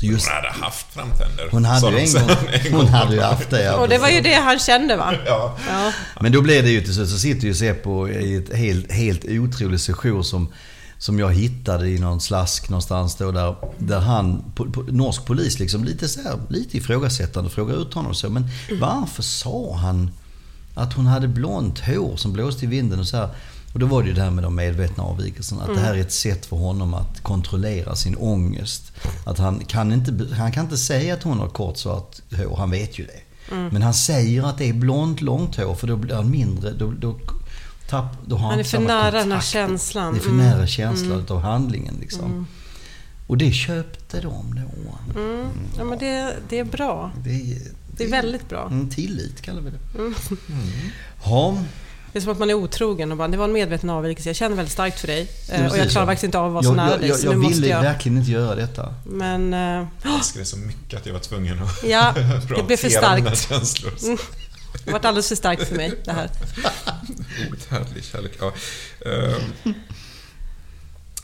Speaker 3: just
Speaker 1: Hon hade haft framtänder.
Speaker 3: hon hade ju en
Speaker 1: sen [LAUGHS]
Speaker 3: gång, hon hade ju haft det. ja,
Speaker 4: Och det var ju det han kände va? [LAUGHS]
Speaker 1: Ja.
Speaker 4: Ja.
Speaker 3: Men då blev det ju till slut, så sitter ju Seppo i ett helt, helt otrolig session som, som jag hittade i någon slask någonstans då där, där han, po, po, norsk polis liksom lite så här, lite ifrågasättande frågar ut honom så. Men varför sa han att hon hade blont hår som blåste i vinden och så här. Och då var det ju det här med de medvetna avvikelserna. Att det här är ett sätt för honom att kontrollera sin ångest. Att han kan inte, han kan inte säga att hon har kort svart hår, han vet ju det. Men han säger att det är blont, långt hår för då blir han mindre, då, då, tapp, då har han,
Speaker 4: Han är för nära den här känslan.
Speaker 3: Det är för
Speaker 4: Mm.
Speaker 3: nära känslan utav handlingen liksom. Och det köpte de då.
Speaker 4: Mm. Ja men det, det är bra.
Speaker 3: Det är,
Speaker 4: Det är väldigt bra.
Speaker 3: Mm, tillit kallar vi det.
Speaker 4: Mm.
Speaker 3: Ja,
Speaker 4: Det är som att man är otrogen och bara, det var en medveten avvikelse. Jag känner väldigt starkt för dig. eh,
Speaker 3: Ja,
Speaker 4: Och jag klarar faktiskt inte av att vara så
Speaker 3: jag,
Speaker 4: nära
Speaker 3: jag,
Speaker 4: dig.
Speaker 3: jag, jag
Speaker 4: måste
Speaker 3: ville
Speaker 4: jag...
Speaker 3: verkligen inte göra detta.
Speaker 4: Men... eh,
Speaker 1: Jag älskar det så mycket att jag var tvungen att
Speaker 4: Ja, [LAUGHS] det blev för
Speaker 1: mina
Speaker 4: starkt.
Speaker 1: känslor.
Speaker 4: Mm. Det har varit alldeles för starkt för mig det här.
Speaker 1: Outhärdlig kärlek. Ja. Ehm.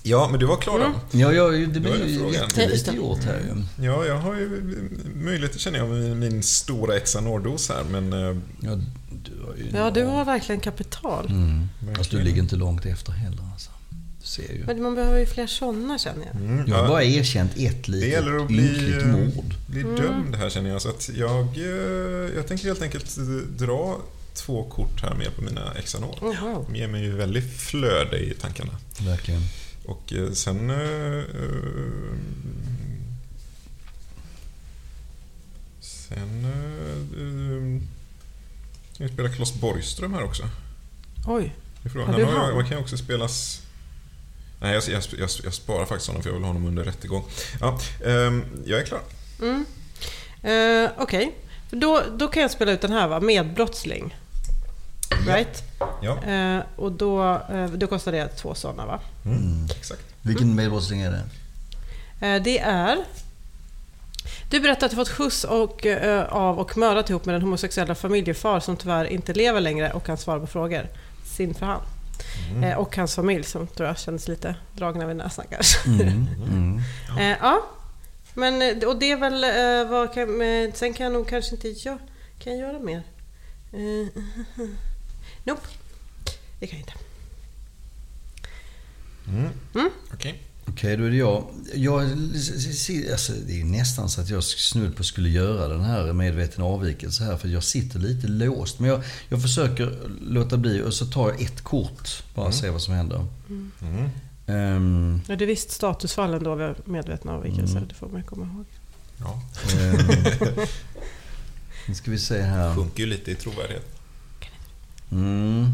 Speaker 1: ja, men du var klar då?
Speaker 4: Mm.
Speaker 3: Ja, ja det blir ju jättelite gjort här ju.
Speaker 1: Ja, jag har ju möjlighet känner jag med min stora Xanor-dos här, men... eh,
Speaker 3: Ja, du har ju
Speaker 4: Ja, du har verkligen kapital.
Speaker 3: Mm. Fast du ligger inte långt efter heller alltså. Du ser ju.
Speaker 4: Men man behöver ju fler sådana känner jag.
Speaker 1: Mm,
Speaker 3: Jag har bara erkänt ett
Speaker 1: det
Speaker 3: litet
Speaker 1: gäller att bli, eh,
Speaker 3: mord.
Speaker 1: bli dömd här känner jag. Så att jag, eh, jag tänker helt enkelt dra två kort här med på mina.
Speaker 4: Jaha.
Speaker 1: De ger mig ju väldigt flöde i tankarna.
Speaker 3: Verkligen.
Speaker 1: Och eh, sen... eh, sen... Ska vi spela Klas Borgström här också?
Speaker 4: Oj.
Speaker 1: Frågan.
Speaker 4: Har
Speaker 1: Han har,
Speaker 4: han?
Speaker 1: man kan ju också spelas... Nej, jag, jag, jag, jag sparar faktiskt honom för jag vill ha honom under rättegång. Ja, ehm, jag är klar.
Speaker 4: Mm. Eh, Okej. För Då, då kan jag spela ut den här va? Medbrottsling. Right?
Speaker 1: Ja,
Speaker 4: Eh, och då, eh, då kostar det två sådana va?
Speaker 1: mm, exakt.
Speaker 3: Vilken medbrottsling är det?
Speaker 4: Det är... Du berättar att du fått skjuts och, eh, av och mördat ihop med den homosexuella familjefar som tyvärr inte lever längre och kan svara på frågor. Sin för han.
Speaker 1: Mm.
Speaker 4: Eh, och hans familj som tror jag kändes lite dragna vid näsan kanske.
Speaker 3: Mm. Mm. [LAUGHS]
Speaker 4: Eh, ja. Men, eh, och det är väl eh, vad kan, men sen kan jag nog kanske inte jag, kan jag göra mer. Eh, [LAUGHS] nope. Det kan jag inte.
Speaker 1: Mm.
Speaker 4: Mm.
Speaker 1: Okej.
Speaker 3: Okej, då är det jag. jag alltså, det är nästan så att jag snudd på skulle göra den här medveten avvikelse här. För jag sitter lite låst. Men jag, jag försöker låta bli och så tar jag ett kort. Bara
Speaker 1: Mm.
Speaker 3: se vad som händer.
Speaker 1: Mm.
Speaker 3: Ehm,
Speaker 4: Ja, det är visst statusfallen då medvetna avvikelser.
Speaker 3: Mm.
Speaker 4: Det får man komma ihåg.
Speaker 1: Ja,
Speaker 3: ehm, [LAUGHS] nu ska vi se här.
Speaker 1: sjunker ju lite i trovärdighet.
Speaker 3: Mm.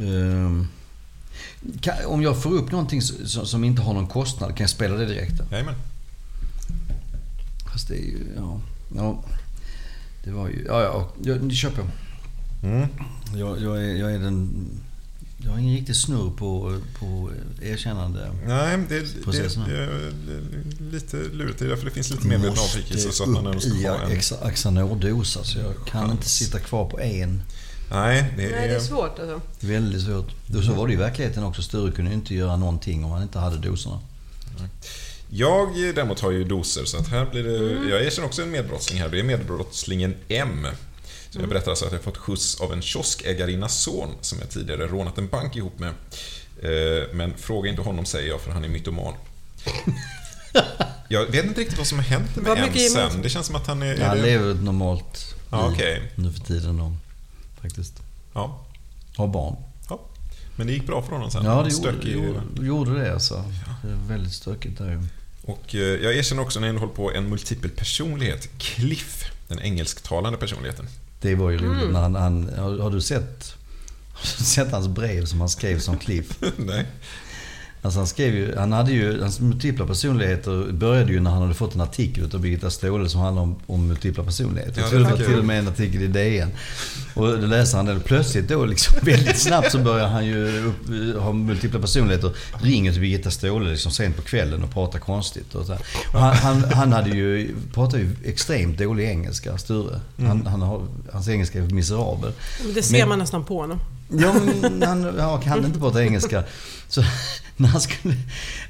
Speaker 3: Ehm, kan, om jag får upp någonting som, som inte har någon kostnad, kan jag spela det direkt? Då?
Speaker 1: Jajamän.
Speaker 3: Fast det är ju, ja. ja det var ju, ja ja, jag, det köper jag.
Speaker 1: Mm.
Speaker 3: Jag, jag, är, jag är den... Jag har ingen riktig snurr på, på erkännande.
Speaker 1: Nej, det, det,
Speaker 3: Processerna.
Speaker 1: det är lite lurigt. Det är därför det finns lite medveten avvikelse så att man ändå
Speaker 3: upp i
Speaker 1: ha en...
Speaker 3: Ax- Axanor-dos. Alltså jag kan
Speaker 1: Chans.
Speaker 3: inte sitta kvar på en.
Speaker 1: Nej, det
Speaker 4: Nej, det är
Speaker 1: är...
Speaker 4: svårt alltså.
Speaker 3: Väldigt svårt. Då så var det i verkligheten också. Sture kunde inte göra någonting om han inte hade doserna.
Speaker 1: Jag däremot har ju doser så att här blir det...
Speaker 4: Mm.
Speaker 1: Jag erkänner också en medbrottsling här. Det är medbrottslingen M. Så
Speaker 4: Mm.
Speaker 1: jag berättar alltså att jag fått skjuts av en kioskägarinnas son som jag tidigare rånat en bank ihop med. Eh, Men fråga inte honom säger jag för han är mytoman. [LAUGHS] Jag vet inte riktigt vad som har hänt med M sen. Det känns som att han är...
Speaker 3: Ja,
Speaker 1: är
Speaker 3: han lever ett normalt
Speaker 1: Ja,
Speaker 3: liv
Speaker 1: okej.
Speaker 3: nu för tiden då, faktiskt.
Speaker 1: Ja.
Speaker 3: Har barn.
Speaker 1: ja. Men det gick bra för honom sen.
Speaker 3: Ja, det gjorde, gjorde, gjorde det alltså. Det är väldigt stökigt där ju.
Speaker 1: Och eh, jag erkänner också när jag håller på en multipel personlighet. Cliff, den engelsktalande personligheten.
Speaker 3: Det var ju roligt
Speaker 4: Mm.
Speaker 3: när han, han har, har du sett har du sett hans brev som han skrev som Cliff? [LAUGHS]
Speaker 1: Nej.
Speaker 3: Alltså han skrev ju, han hade ju, hans multipla personligheter började ju när han hade fått en artikel utav Birgitta Ståhle som handlade om, om multipla personligheter.
Speaker 1: Ja,
Speaker 3: Jag
Speaker 1: det
Speaker 3: tror det var till och med en artikel i DN. Och då läser han den. Plötsligt då liksom [LAUGHS] väldigt snabbt så börjar han ju upp, ha multipla personligheter. Ringer till Birgitta Ståhle liksom sent på kvällen och pratar konstigt. Och så och han, han, han hade ju, pratar ju extremt dålig engelska, Sture. Han, han har, hans engelska är miserabel.
Speaker 4: Men Det ser
Speaker 3: Men-
Speaker 4: man nästan på honom.
Speaker 3: Ja, men han ja, kan inte prata engelska. Så [LAUGHS] när han, skulle,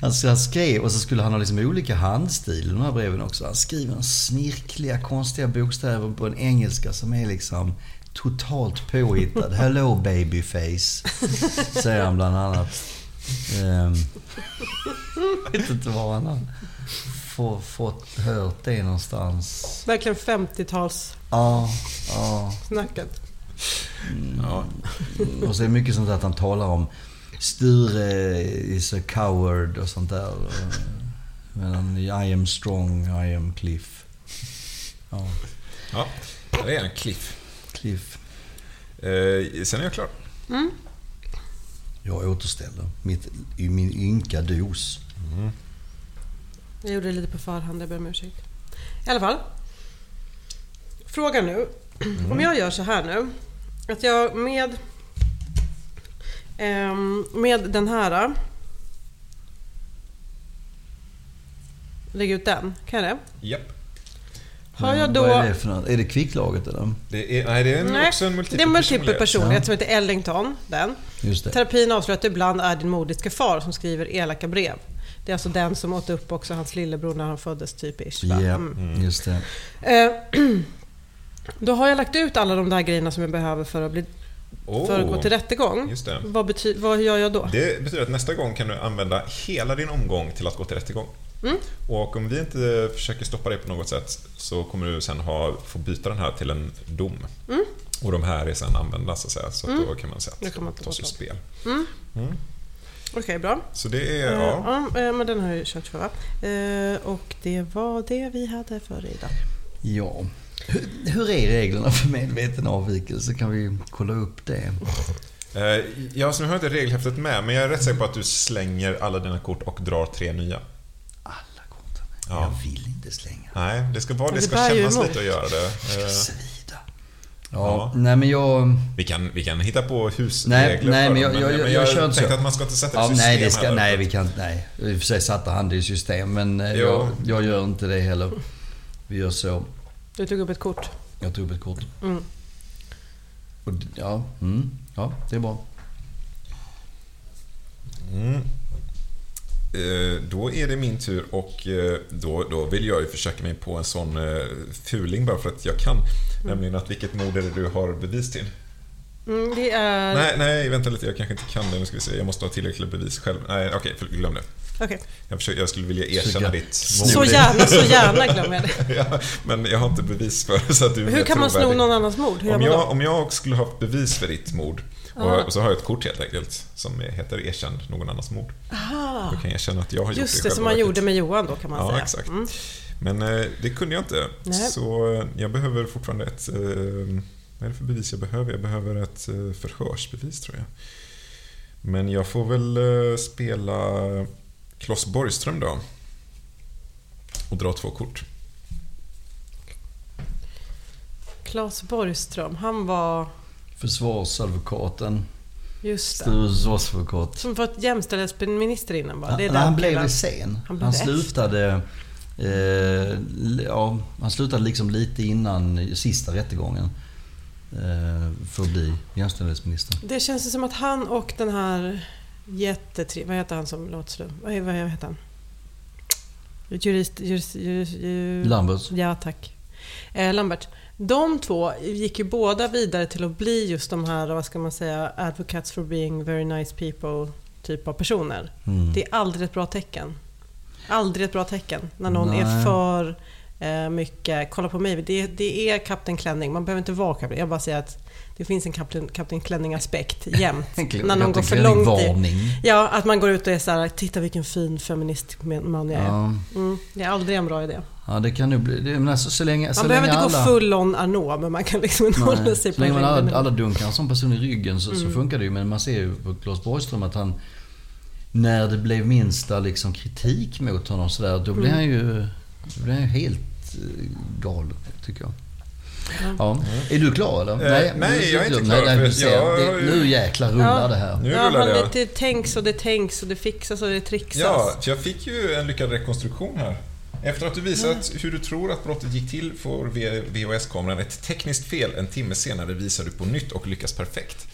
Speaker 3: han, han skrev och så skulle han ha liksom olika handstil i de här breven också. Han skriver en snirkliga, konstiga bokstäver på en engelska som är liksom totalt påhittad. Hello babyface, säger han bland annat. Um, vet inte var han har få, fått hört det någonstans.
Speaker 4: Verkligen 50-talssnacket.
Speaker 3: Ja, ja.
Speaker 1: Ja.
Speaker 3: Och så är det mycket sånt där att han talar om Sture is a coward och sånt där. Men I am strong, I am Cliff. Ja,
Speaker 1: ja. Det är en Cliff.
Speaker 3: Cliff.
Speaker 1: Eh, sen är jag klar.
Speaker 3: Jag återställer mitt, i min ynka dos.
Speaker 4: Jag gjorde det lite på förhand, jag ber om ursäkt. I alla fall. Fråga nu. Om jag gör så här nu. Att jag med... ehm, med den här... Lägger ut den. Kan jag det?
Speaker 1: Japp.
Speaker 4: Har jag då...
Speaker 3: Vad är det för något? Är det kvicklaget eller?
Speaker 1: Det är, nej, det är
Speaker 4: Nej,
Speaker 1: också en multipel
Speaker 4: det är en multipel
Speaker 1: personlighet.
Speaker 4: personlighet som heter Ellington. Den.
Speaker 3: Just det.
Speaker 4: Terapin avslöjar att det ibland är din modiska far som skriver elaka brev. Det är alltså den som åt upp också hans lillebror när han föddes, typ ish?
Speaker 3: Ja,
Speaker 4: Mm.
Speaker 3: just det. [CLEARS THROAT]
Speaker 4: Eh, Då har jag lagt ut alla de där grejerna som jag behöver för att, bli,
Speaker 1: Oh,
Speaker 4: för att gå till rättegång.
Speaker 1: Just det.
Speaker 4: Vad, bety, vad gör jag då?
Speaker 1: Det betyder att nästa gång kan du använda hela din omgång till att gå till rättegång.
Speaker 4: Mm.
Speaker 1: Och om vi inte försöker stoppa det på något sätt så kommer du sen ha, få byta den här till en dom.
Speaker 4: Mm.
Speaker 1: Och de här är sen använda så att säga. Så att då kan man säga att
Speaker 4: ta
Speaker 1: tas ur spel.
Speaker 4: Okej, bra.
Speaker 1: Så det är,
Speaker 4: Eh,
Speaker 1: ja.
Speaker 4: ja, eh, men den har jag ju kört för va? Eh, Och det var det vi hade för idag.
Speaker 3: Ja. Hur, hur är reglerna för medveten avvikelse? Kan vi kolla upp det?
Speaker 1: Eh, Ja, så nu har jag inte regelhäftet med, men jag är rätt säker på att du slänger alla dina kort och drar tre nya.
Speaker 3: Alla korten.
Speaker 1: Ja.
Speaker 3: Jag vill inte slänga.
Speaker 1: Nej, det ska vara, det
Speaker 4: det
Speaker 1: ska
Speaker 4: ju
Speaker 1: kännas lite att göra det. Eh,
Speaker 3: Svida. Ja,
Speaker 1: Ja.
Speaker 3: nej men jag...
Speaker 1: Vi kan, vi kan hitta på husregler
Speaker 3: Nej, nej, men jag- jag- jag- jag kör inte
Speaker 1: tänkte
Speaker 3: så.
Speaker 1: att man ska inte sätta ett
Speaker 3: Ja,
Speaker 1: system
Speaker 3: nej, det ska,
Speaker 1: heller.
Speaker 3: nej, vi kan Nej, i och för sig satte han det i system, men eh, jag, jag gör inte det heller. Vi gör så.
Speaker 4: Du tog upp ett kort.
Speaker 3: Jag tog upp ett kort.
Speaker 4: Mm.
Speaker 3: Och, ja, mm, ja, det är bra.
Speaker 1: Mm. Eh, Då är det min tur och eh, då, då vill jag ju försöka mig på en sån eh, fuling bara för att jag kan. Nämligen att vilket mord är det du har bevis till?
Speaker 4: Mm, det är...
Speaker 1: Nej, nej, vänta lite. Jag kanske inte kan det. Nu ska vi se. Jag måste ha tillräckligt bevis själv. Nej, okej, för- glöm det.
Speaker 4: Okej.
Speaker 1: Jag, försöker, jag skulle vilja erkänna
Speaker 3: Försöka
Speaker 1: ditt.
Speaker 4: Så gärna, så gärna glömmer jag det. [LAUGHS]
Speaker 1: ja, men jag har inte bevis för det, så att du
Speaker 4: Hur kan man sno någon annans mord? Hur
Speaker 1: Om jag, om jag skulle ha haft bevis för ditt mord och, och så har jag ett kort helt enkelt som heter erkänd någon annans mord.
Speaker 4: Aha.
Speaker 1: Då kan jag erkänna att jag har gjort
Speaker 4: Just
Speaker 1: det
Speaker 4: det,
Speaker 1: i
Speaker 4: som man
Speaker 1: verket.
Speaker 4: gjorde med Johan då kan man
Speaker 1: Ja,
Speaker 4: säga.
Speaker 1: exakt.
Speaker 4: Mm.
Speaker 1: Men eh, det kunde jag inte.
Speaker 4: Nej.
Speaker 1: Så eh, jag behöver fortfarande ett... Eh, vad är det för bevis jag behöver? Jag behöver ett eh, förhörsbevis tror jag. Men jag får väl eh, spela Klas Borgström då. Och dra två kort.
Speaker 4: Claes Borgström, han var...
Speaker 3: Försvarsadvokaten.
Speaker 4: Just det.
Speaker 3: Försvarsadvokat.
Speaker 4: Som var ett jämställdhetsminister innan va?
Speaker 3: Han,
Speaker 4: Det den
Speaker 3: han blev det sen.
Speaker 4: Han
Speaker 3: Han slutade... Eh, ja, han slutade liksom lite innan sista rättegången. Eh, för att bli jämställdhetsminister.
Speaker 4: Det känns som att han och den här jättetre... Vad heter han som låter slum? Vad, vad heter han? Jurist... jurist, jurist, jurist
Speaker 3: Lambert.
Speaker 4: Ja, tack. Eh, Lambert. De två gick ju båda vidare till att bli just de här, vad ska man säga, advocates for being very nice people typ av personer.
Speaker 3: Mm.
Speaker 4: Det är aldrig ett bra tecken. Aldrig ett bra tecken när någon
Speaker 3: Nej.
Speaker 4: är för eh, mycket, kolla på mig, det, det är Kapten Klänning. Man behöver inte vara Kapten. Jag bara säger att det finns en Kapten, Kapten Klänning-aspekt jämt. [LAUGHS] när någon går för långt i. Ja, att man går ut och är så här, titta vilken fin feministman jag är.
Speaker 3: Ja.
Speaker 4: Mm, det är aldrig en bra idé.
Speaker 3: ja, det kan nu bli... Det, men alltså, så länge, så
Speaker 4: Man behöver inte
Speaker 3: alla,
Speaker 4: gå full on Arnault, men man kan liksom inte hålla sig på en
Speaker 3: länge man alla, alla dunkar en sån person i ryggen så, så funkar det ju. Men man ser ju på Claes Borgström att han... När det blev minsta liksom kritik mot honom sådär, då blev han ju... Då blev han ju helt eh, galen, tycker jag. Ja. Är du klar eller?
Speaker 1: Eh, nej, jag är inte klar,
Speaker 3: Nej,
Speaker 1: för
Speaker 3: du ser,
Speaker 1: jag
Speaker 3: det, Nu jäklar rullar
Speaker 4: Ja.
Speaker 3: det här.
Speaker 1: Nu
Speaker 4: Ja,
Speaker 1: rullar
Speaker 4: men
Speaker 1: det.
Speaker 4: det, det tänks och det tänks och det fixas och det trixas.
Speaker 1: Ja, för jag fick ju en lyckad rekonstruktion här. Efter att du visat hur du tror att brottet gick till får VHS-kameran ett tekniskt fel. En timme senare visar du på nytt och lyckas perfekt.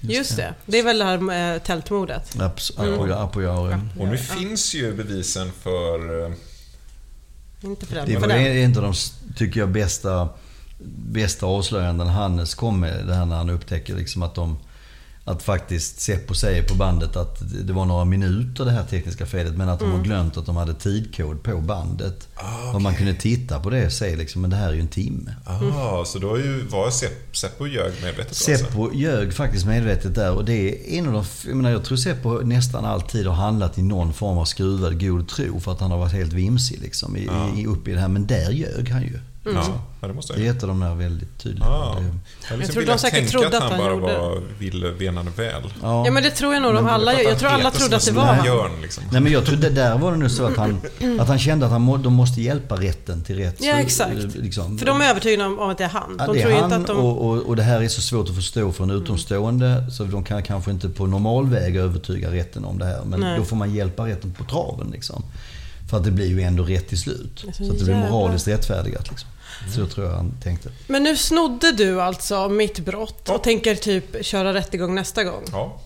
Speaker 4: Just det. Det är väl det här eh, tältmordet.
Speaker 3: Abs-
Speaker 4: Mm.
Speaker 3: Apoja- Apoja-
Speaker 1: Och nu
Speaker 4: Ja.
Speaker 1: finns ju bevisen för... eh,
Speaker 4: Inte för den.
Speaker 3: Det
Speaker 4: för
Speaker 3: var
Speaker 4: den.
Speaker 3: en av de, tycker jag, bästa, bästa avslöjanden Hannes kom med. Det här när han upptäcker liksom att de... Att faktiskt Seppo säger på bandet att det var några minuter det här tekniska felet men att de har glömt att de hade tidkod på bandet. Och man kunde titta på det och se liksom, men det här är ju en timme.
Speaker 1: Ah, så då är ju, var Sepp- Seppo ljög medvetet alltså?
Speaker 3: Seppo ljög faktiskt medvetet där och det är en av de... Jag, menar, jag tror Seppo nästan alltid har handlat i någon form av skruvad god tro för att han har varit helt vimsig liksom, i,
Speaker 1: Ja.
Speaker 3: i, uppe i det här. Men där ljög han ju.
Speaker 1: Ja, ja, det måste jag
Speaker 3: Det av de där väldigt tydliga.
Speaker 1: Ah.
Speaker 3: Det-
Speaker 1: Jag, liksom
Speaker 4: tror
Speaker 1: vill
Speaker 4: de säkert
Speaker 1: tänka
Speaker 4: trodde
Speaker 1: att
Speaker 4: att
Speaker 1: han
Speaker 4: han
Speaker 1: bara
Speaker 4: gjorde-
Speaker 1: var, ville Venande väl.
Speaker 4: Ja men det tror jag nog de alla Jag
Speaker 1: han
Speaker 4: tror alla
Speaker 1: heter
Speaker 4: trodde att det var han.
Speaker 1: björn, liksom.
Speaker 3: Nej men jag tror det där var det nu så att han, [CLEARS THROAT] att han kände att han må, de måste hjälpa rätten till rätt.
Speaker 4: Ja,
Speaker 3: så-
Speaker 4: exakt.
Speaker 3: Liksom.
Speaker 4: För de är övertygade om att det är han.
Speaker 3: Ja,
Speaker 4: De
Speaker 3: det
Speaker 4: tror
Speaker 3: är han
Speaker 4: inte att de...
Speaker 3: och, och, och det här är så svårt att förstå för en utomstående. Så de kan kanske inte på normal väg övertyga rätten om det här. Men
Speaker 4: Nej.
Speaker 3: då får man hjälpa rätten på traven liksom. För att det blir ju ändå rätt till slut. Så,
Speaker 4: så
Speaker 3: att det blir moraliskt rättfärdigat liksom. Så tror jag han tänkte.
Speaker 4: Men nu snodde du alltså mitt brott
Speaker 1: Ja.
Speaker 4: och tänker typ köra rättegång nästa gång.
Speaker 1: Ja.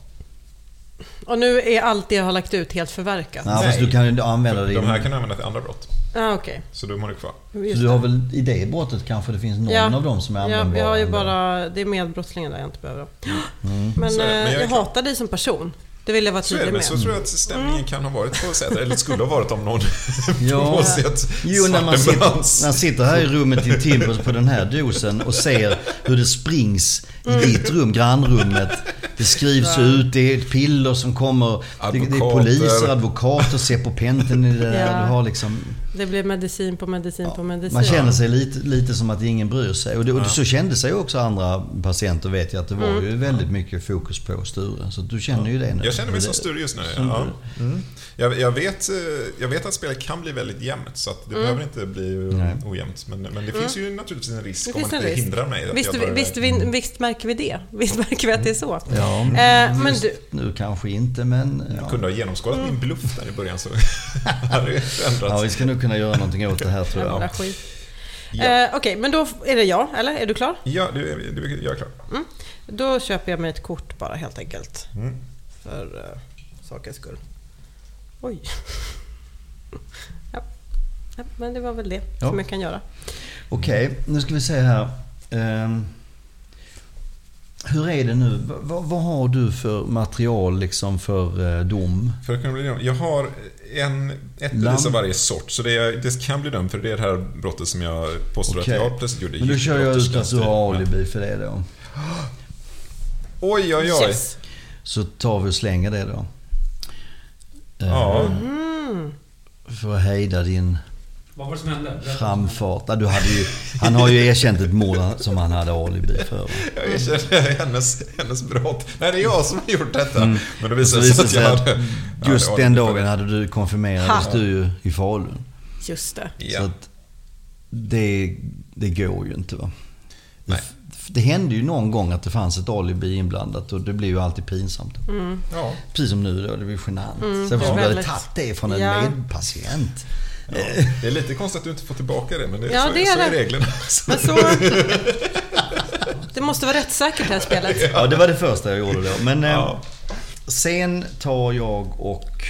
Speaker 4: Och nu är allt det jag har lagt ut helt förverkat.
Speaker 3: Ja, fast
Speaker 1: Nej.
Speaker 3: du kan ju använda det.
Speaker 1: De här kan du använda till andra brott.
Speaker 4: Ah, okej.
Speaker 1: Så de har du kvar.
Speaker 3: Så
Speaker 4: Just
Speaker 3: du har väl i det brottet kanske det finns någon
Speaker 4: Ja.
Speaker 3: av dem som är
Speaker 4: Ja,
Speaker 3: användbara?
Speaker 4: jag har ju bara... Det är medbrottslingen där jag inte behöver.
Speaker 3: Mm.
Speaker 4: Men,
Speaker 1: Så det.
Speaker 4: eh,
Speaker 1: Men jag
Speaker 4: jag hatar dig som person. Det vill jag vara
Speaker 1: Så är det,
Speaker 4: tydlig
Speaker 1: men
Speaker 4: med.
Speaker 1: så tror jag att stämningen kan ha varit på sätt. Eller skulle ha varit om någon [LAUGHS]
Speaker 3: Ja.
Speaker 1: på sätt
Speaker 3: Jo, när man, sitter, när man sitter här i rummet intill på, på den här dosen och ser hur det springs i ditt rum, grannrummet. Det skrivs ut, det är piller som kommer. Det, det är
Speaker 1: Advokater.
Speaker 3: poliser, advokater, Seppo Penten i det där.
Speaker 4: Ja.
Speaker 3: Du har liksom,
Speaker 4: Det blir medicin på medicin på medicin.
Speaker 3: man känner sig lite, lite som att ingen bryr sig. Och, det, och så kände sig också andra patienter vet jag att det var
Speaker 4: Mm.
Speaker 3: ju väldigt mycket fokus på Sture. Så du känner ju det nu.
Speaker 1: Jag känner mig som
Speaker 3: det-
Speaker 1: Sture just nu. Ja. Mm. Jag, jag, vet, eh, jag vet att spelet kan bli väldigt jämnt, så att det
Speaker 4: Mm.
Speaker 1: behöver inte bli
Speaker 3: Nej.
Speaker 1: ojämnt. Men, men det finns ju naturligtvis en risk
Speaker 4: Det
Speaker 1: om man inte
Speaker 4: risk.
Speaker 1: hindrar mig.
Speaker 4: Visst,
Speaker 1: börjar-
Speaker 4: visst, visst, visst märker vi det. [LAUGHS] Visst märker vi att det är så.
Speaker 3: Ja,
Speaker 4: Eh, men du-
Speaker 3: nu kanske inte men... Ja.
Speaker 1: Jag kunde ha genomskådat min bluff där i början så [LAUGHS] [LAUGHS] hade det
Speaker 3: Ja,
Speaker 1: ändrats.
Speaker 3: vi ska nog kunna göra någonting åt det här tror jag.
Speaker 4: skit.
Speaker 1: Ja,
Speaker 4: Eh, Okej, men då är det jag, eller? Är du klar?
Speaker 1: ja du, du, jag är klar.
Speaker 4: Då köper jag mig ett kort bara helt enkelt.
Speaker 1: Mm.
Speaker 4: För uh, sakens skull. Oj. [LAUGHS] ja. ja, men det var väl det
Speaker 3: Ja.
Speaker 4: som jag kan göra.
Speaker 3: Okej, nu ska vi se här. Ehm, hur är det nu? Va- vad har du för material liksom för eh, dom?
Speaker 1: För att kunna bli dömd. Jag har en, ett bevis av varje sort, så det, är, det kan bli dömd för det är det här brottet som jag påstår
Speaker 3: Okej.
Speaker 1: att jag plötsligt gjorde.
Speaker 3: Men då kör jag ut att du har alibi för det då.
Speaker 1: Oj, oj, oj.
Speaker 4: Yes.
Speaker 3: Så tar vi och slänger det då.
Speaker 1: Ja.
Speaker 4: Mm.
Speaker 3: För att hejda din
Speaker 5: Vad var det som hände? Berätta.
Speaker 3: framfart. Du hade ju, han har ju erkänt ett mord som han hade alibi för.
Speaker 1: Jag erkänner hennes, hennes brott. Nej, det är jag som har gjort detta.
Speaker 3: Mm.
Speaker 1: Men det visade sig att
Speaker 3: det
Speaker 1: jag hade...
Speaker 3: att just
Speaker 1: ja,
Speaker 3: den
Speaker 1: det var-
Speaker 3: dagen hade du konfirmerades
Speaker 4: Ha.
Speaker 3: du ju i Falun.
Speaker 4: Just det.
Speaker 3: Så
Speaker 1: Ja.
Speaker 3: att det, det går ju inte va.
Speaker 1: Nej.
Speaker 3: Det, det hände ju någon gång att det fanns ett alibi inblandat och det blir ju alltid pinsamt.
Speaker 1: ja.
Speaker 3: Precis som nu då, det blir genant.
Speaker 4: Mm,
Speaker 3: Sen
Speaker 4: det
Speaker 3: hade
Speaker 4: väldigt-
Speaker 3: tagit det från en
Speaker 4: Ja.
Speaker 3: medpatient.
Speaker 1: Ja. Det är lite konstigt att du inte får tillbaka det, men det,
Speaker 4: Ja,
Speaker 1: så,
Speaker 4: det är
Speaker 1: så är
Speaker 4: det.
Speaker 1: reglerna.
Speaker 4: Men så... Det måste vara rättssäkert det här spelet.
Speaker 3: Ja, det var det första jag gjorde då. Men eh,
Speaker 1: Ja.
Speaker 3: sen tar jag och...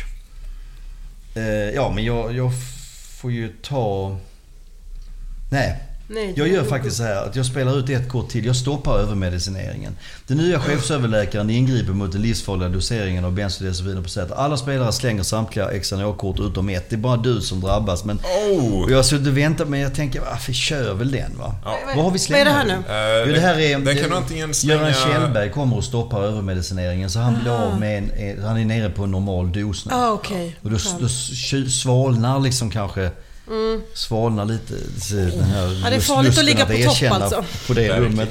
Speaker 3: Eh, ja, men jag, jag får ju ta... Nej,
Speaker 4: Nej,
Speaker 3: Jag gör faktiskt så här att jag spelar ut ett kort till. Jag stoppar övermedicineringen. Den nya chefsöverläkaren ingriper mot den livsfarliga doseringen av bensodiazepiner på sätt. Alla spelare slänger samtliga Xanor-kort utom ett. Det är bara du som drabbas. Men
Speaker 1: Oh!
Speaker 3: jag har suttit och väntat men jag tänker, varför vi kör väl den va?
Speaker 1: Ja.
Speaker 3: Vad har vi
Speaker 4: Vad är det här
Speaker 3: slängt
Speaker 4: nu?
Speaker 1: Eh,
Speaker 3: Jo, det här är,
Speaker 1: den kan antingen
Speaker 3: Göran
Speaker 1: slänga...
Speaker 3: Kjellberg kommer och stoppar övermedicineringen så han blir av med en, han är nere på en normal dos nu.
Speaker 4: Ah, okej.
Speaker 3: Och då, då svalnar liksom kanske, svalnar lite så den här
Speaker 4: Mm. Ja, det är farligt att ligga på topp, alltså.
Speaker 3: På det rummet.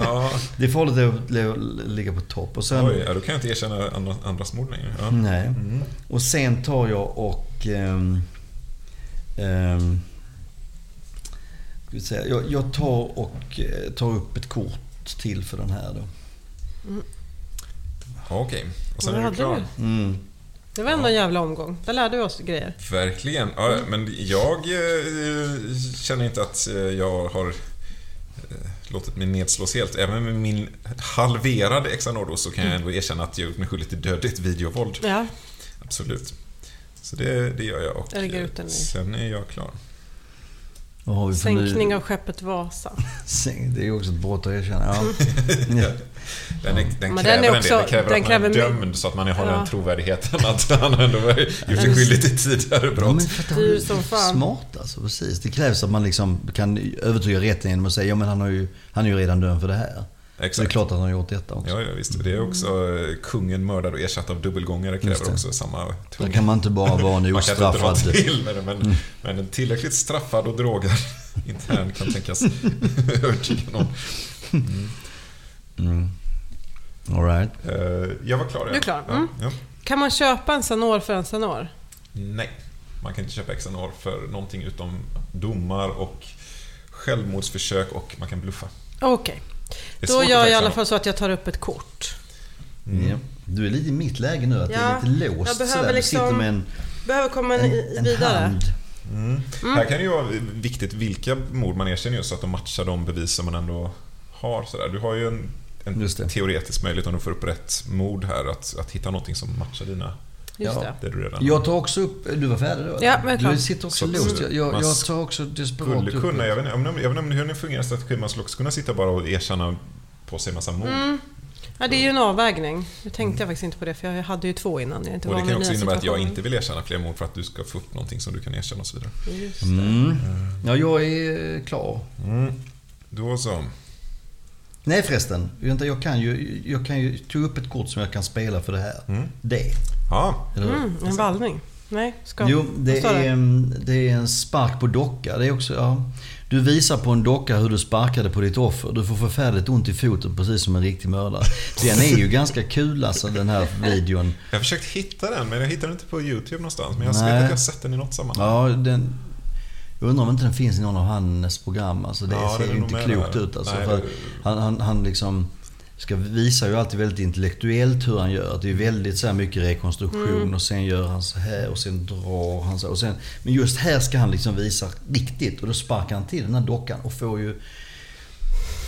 Speaker 1: Ja,
Speaker 3: Det är farligt att li- ligga på topp. Och sen,
Speaker 1: oj, ja, då kan jag inte erkänna andra, andras mord längre. Ja.
Speaker 3: Nej. Och sen tar jag och... ska vi säga, jag, jag tar och eh, tar upp ett kort till för den här då.
Speaker 1: Okej, och sen är du klar.
Speaker 4: du?
Speaker 3: Mm.
Speaker 4: Det var ändå en jävla omgång. Där lärde vi oss grejer.
Speaker 1: Verkligen. Ja, men jag eh, känner inte att eh, jag har eh, låtit mig nedslås helt. Även med min halverade Xanor så kan jag ändå erkänna att jag gjort mig skyldig till dödligt videovåld.
Speaker 4: Ja,
Speaker 1: Absolut. Så det, det gör jag och sen är jag klar.
Speaker 3: Ny-
Speaker 4: sänkning av skeppet Vasa. [LAUGHS]
Speaker 3: Det är ju också ett brott att erkänna. Ja. [LAUGHS] ja.
Speaker 1: Den, är, den
Speaker 4: Men
Speaker 1: kräver
Speaker 4: den är
Speaker 1: en
Speaker 4: också-
Speaker 1: del. Den kräver
Speaker 4: den
Speaker 1: att man är
Speaker 4: kräver
Speaker 1: dömd så att man har
Speaker 4: Ja.
Speaker 1: den trovärdigheten att [LAUGHS] han ändå har gjort sig skyldig till tidigare
Speaker 3: Ja,
Speaker 1: brott.
Speaker 3: men för att han
Speaker 4: Dyr
Speaker 3: är
Speaker 4: som fan.
Speaker 3: Smart alltså, precis. Det krävs att man liksom kan övertyga rätten genom att säga ja men han, har ju, han är ju redan dömd för det här. Så det är
Speaker 1: Exakt.
Speaker 3: klart att han har gjort detta också.
Speaker 1: Ja, ja, visst. Det är också kungen mördad och ersatt av dubbelgångare kräver
Speaker 3: det.
Speaker 1: också samma
Speaker 3: Där
Speaker 1: tunga.
Speaker 3: kan man inte bara vara en [LAUGHS]
Speaker 1: Man kan inte
Speaker 3: ostraffad...
Speaker 1: till med det, men, men en tillräckligt straffad och drogad [LAUGHS] intern kan tänkas övertyga någon.
Speaker 3: Mm. All right.
Speaker 1: Eh, Jag var klar.
Speaker 4: Du är klar? Mm.
Speaker 1: ja.
Speaker 4: Kan man köpa en Sanor för en Sanor?
Speaker 1: Nej, man kan inte köpa Xanor för någonting utom domar och självmordsförsök och man kan bluffa.
Speaker 4: Okej.
Speaker 1: Det är
Speaker 4: Då gör jag i alla
Speaker 1: Xanor.
Speaker 4: fall så att jag tar upp ett kort.
Speaker 3: Ja. Du är lite i mitt läge nu, att
Speaker 4: Ja,
Speaker 3: det är lite låst
Speaker 4: jag behöver liksom
Speaker 3: sitter med en,
Speaker 4: Behöver komma en,
Speaker 3: en, en
Speaker 4: vidare.
Speaker 3: hand.
Speaker 1: Mm. Här kan det ju vara viktigt vilka mord man erkänner just så att de matchar de bevis som man ändå har. Sådär. Du har ju en, en
Speaker 3: Just det.
Speaker 1: teoretisk möjlighet om du får upp rätt mord här att, att hitta någonting som matchar dina,
Speaker 4: Just
Speaker 3: Ja.
Speaker 4: det.
Speaker 1: det du redan
Speaker 3: Jag tar också upp... Du var färdig då?
Speaker 4: Ja, men.
Speaker 3: Du sitter också
Speaker 1: Så-
Speaker 3: låst. Jag, jag, tar också desperat
Speaker 1: skulle
Speaker 3: upp.
Speaker 1: kunna, jag vet, inte, jag vet inte- hur det fungerar strategi, man skulle också kunna sitta bara och erkänna på sig en massa mord.
Speaker 4: Mm. Ja, det är ju en avvägning. Nu tänkte jag faktiskt inte på det, för jag hade ju två innan. Jag inte
Speaker 1: Och det kan också innebära att jag inte vill erkänna fler mord för att du ska få upp någonting som du kan erkänna och så vidare.
Speaker 4: Just det.
Speaker 3: Mm. Ja, jag är klar.
Speaker 1: Mm. Då så.
Speaker 3: Nej förresten, vänta, jag kan ju, jag kan ju ta upp ett kort som jag kan spela för det här.
Speaker 1: Mm.
Speaker 3: Det.
Speaker 1: Ja?
Speaker 4: Mm, en vallning. Nej, ska...
Speaker 3: Jo, det är, en- det är en spark på docka. Det är också, ja. Du visar på en docka hur du sparkade på ditt offer. Du får förfärligt ont i foten precis som en riktig mördare. Den är ju ganska kul alltså den här videon.
Speaker 1: jag har försökt hitta den men jag hittar den inte på YouTube någonstans. Men jag vet att jag har sett den i något sammanhang.
Speaker 3: Ja, den... Jag undrar om inte den finns i någon av hans program. Alltså det
Speaker 1: Ja,
Speaker 3: ser
Speaker 1: nog
Speaker 3: inte klokt ut alltså.
Speaker 1: Nej,
Speaker 3: för
Speaker 1: det-
Speaker 3: han, han, han liksom ska visa ju alltid väldigt intellektuellt hur han gör. Det är väldigt så här mycket rekonstruktion och sen gör han så här och sen drar han så. Och sen, men just här ska han liksom visa riktigt och då sparkar han till den här dockan och får ju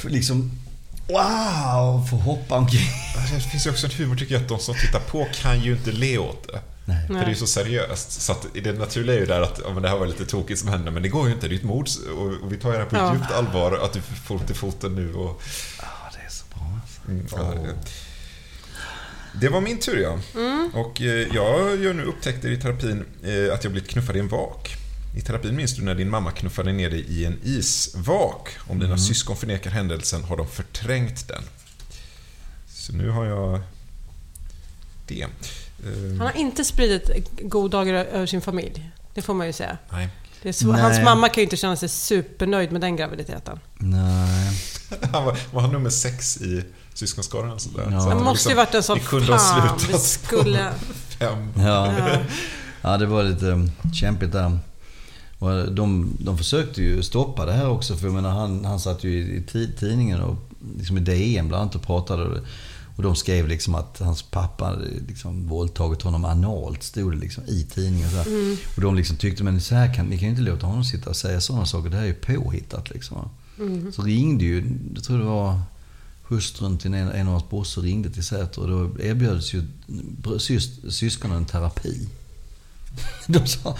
Speaker 3: liksom Wow! Får hoppa omkring.
Speaker 1: Alltså, Det finns ju också en humor tycker jag att de som tittar på kan ju inte le åt det.
Speaker 3: Nej.
Speaker 1: För det är ju så seriöst. Så att det naturliga är ju där att ja, men det här var lite tokigt som hände, men det går ju inte. Det är ett mord och, och vi tar det här på ett
Speaker 4: Ja.
Speaker 1: djupt allvar. Att du får ont i foten nu och...
Speaker 3: Ja, det är så bra alltså.
Speaker 1: Mm, ja, det- var min tur ja. Och eh, jag gör nu upptäckter i terapin eh, att jag blivit knuffad i en vak. I terapin minns du när din mamma knuffade ner dig i en isvak. Om dina syskon förnekar händelsen har de förträngt den. Så nu har jag det. Eh,
Speaker 4: Han har inte spridit goddagar över sin familj. Det får man ju säga.
Speaker 1: Nej.
Speaker 3: Nej.
Speaker 4: hans mamma kan ju inte känna sig supernöjd med den graviditeten.
Speaker 3: Nej.
Speaker 1: Han var, var han nummer sex i syskonskaran? Så där.
Speaker 3: Ja.
Speaker 1: Så
Speaker 4: Det
Speaker 1: att
Speaker 4: måste ju varit en sån fan, vi skulle...
Speaker 1: Fem.
Speaker 3: Ja.
Speaker 4: Ja.
Speaker 3: Ja, det var lite um, kämpigt där. Och de, de försökte ju stoppa det här också. För jag menar, han, han satt ju i, i ti- tidningen och liksom i DN bland annat och pratade. Och, och de skrev liksom att hans pappa hade liksom våldtagit honom analt, stod det liksom i tidningen. Så här. Och de liksom tyckte, men så här kan, ni kan ju inte låta honom sitta och säga sådana saker. Det här är ju påhittat liksom. Så ringde ju, jag tror det var hustrun till en, en av hans brorsor ringde till Säter och då erbjöds ju syskonen terapi. [LAUGHS] De sa,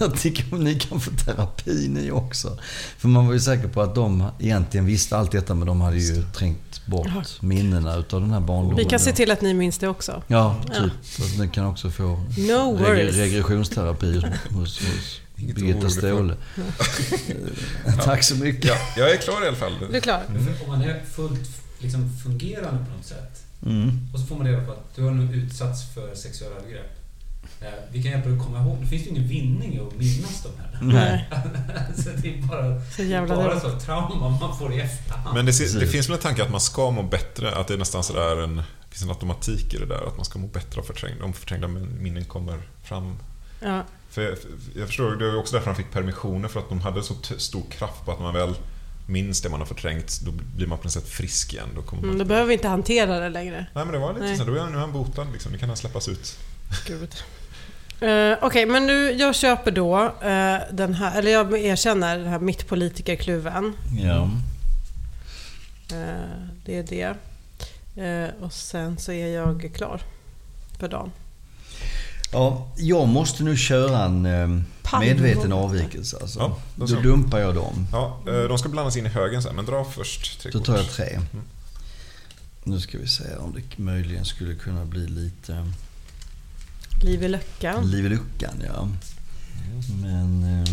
Speaker 3: jag tycker ni kan få terapi ni också. För man var ju säker på att de egentligen visste allt detta men de hade ju trängt bort
Speaker 4: Ja.
Speaker 3: minnena utav den här barndomen.
Speaker 4: Vi kan se till att ni minns det också.
Speaker 3: Ja, typ. Så att ni kan också få
Speaker 4: No
Speaker 3: reg- regressionsterapi [LAUGHS] hos, hos
Speaker 1: Inget
Speaker 3: Birgitta. Ståhle. [LAUGHS] Tack så mycket.
Speaker 1: Ja, jag är klar i alla fall.
Speaker 4: Du är klar?
Speaker 5: För Om man är fullt liksom, fungerande på något sätt
Speaker 3: Mm.
Speaker 5: och så får man reda på att du har nu utsatts för sexuella övergrepp. Eh, vi kan hjälpa dig att komma ihåg. Det finns ju ingen vinning i att minnas de här.
Speaker 3: Nej. [LAUGHS]
Speaker 5: så det är bara,
Speaker 4: Så jävla
Speaker 5: bara så trauma man får i efterhand.
Speaker 1: Men det, det finns väl en tanke att man ska må bättre, att det är nästan sådär en... Det finns en automatik i det där, att man ska må bättre av förträngda, om förträngda minnen kommer fram.
Speaker 4: Ja.
Speaker 1: För jag, jag förstår, det var också därför han fick permissioner, för att de hade så stor kraft på att man väl minns det man har förträngt, då blir man på något sätt frisk igen. Då kommer man...
Speaker 4: Mm, då behöver vi inte hantera det längre.
Speaker 1: Nej men det var lite
Speaker 4: Nej.
Speaker 1: så, då är han, nu är han botad liksom, nu kan han släppas ut.
Speaker 4: Gud. Eh, Okej, men nu, jag köper då eh, den här, eller jag erkänner den här mittpolitikerkluven.
Speaker 3: Ja.
Speaker 4: Eh, det är det. Eh, och sen så är jag klar för dagen.
Speaker 3: ja, jag måste nu köra en eh, medveten avvikelse. Alltså.
Speaker 1: Ja, då
Speaker 3: då dumpar jag dem.
Speaker 1: Ja, de ska blandas in i högen sen, men dra först tre
Speaker 3: Då tar jag tre. Nu ska vi se om det möjligen skulle kunna bli lite
Speaker 4: Liv i luckan.
Speaker 3: liv i luckan. Ja. Men... Eh,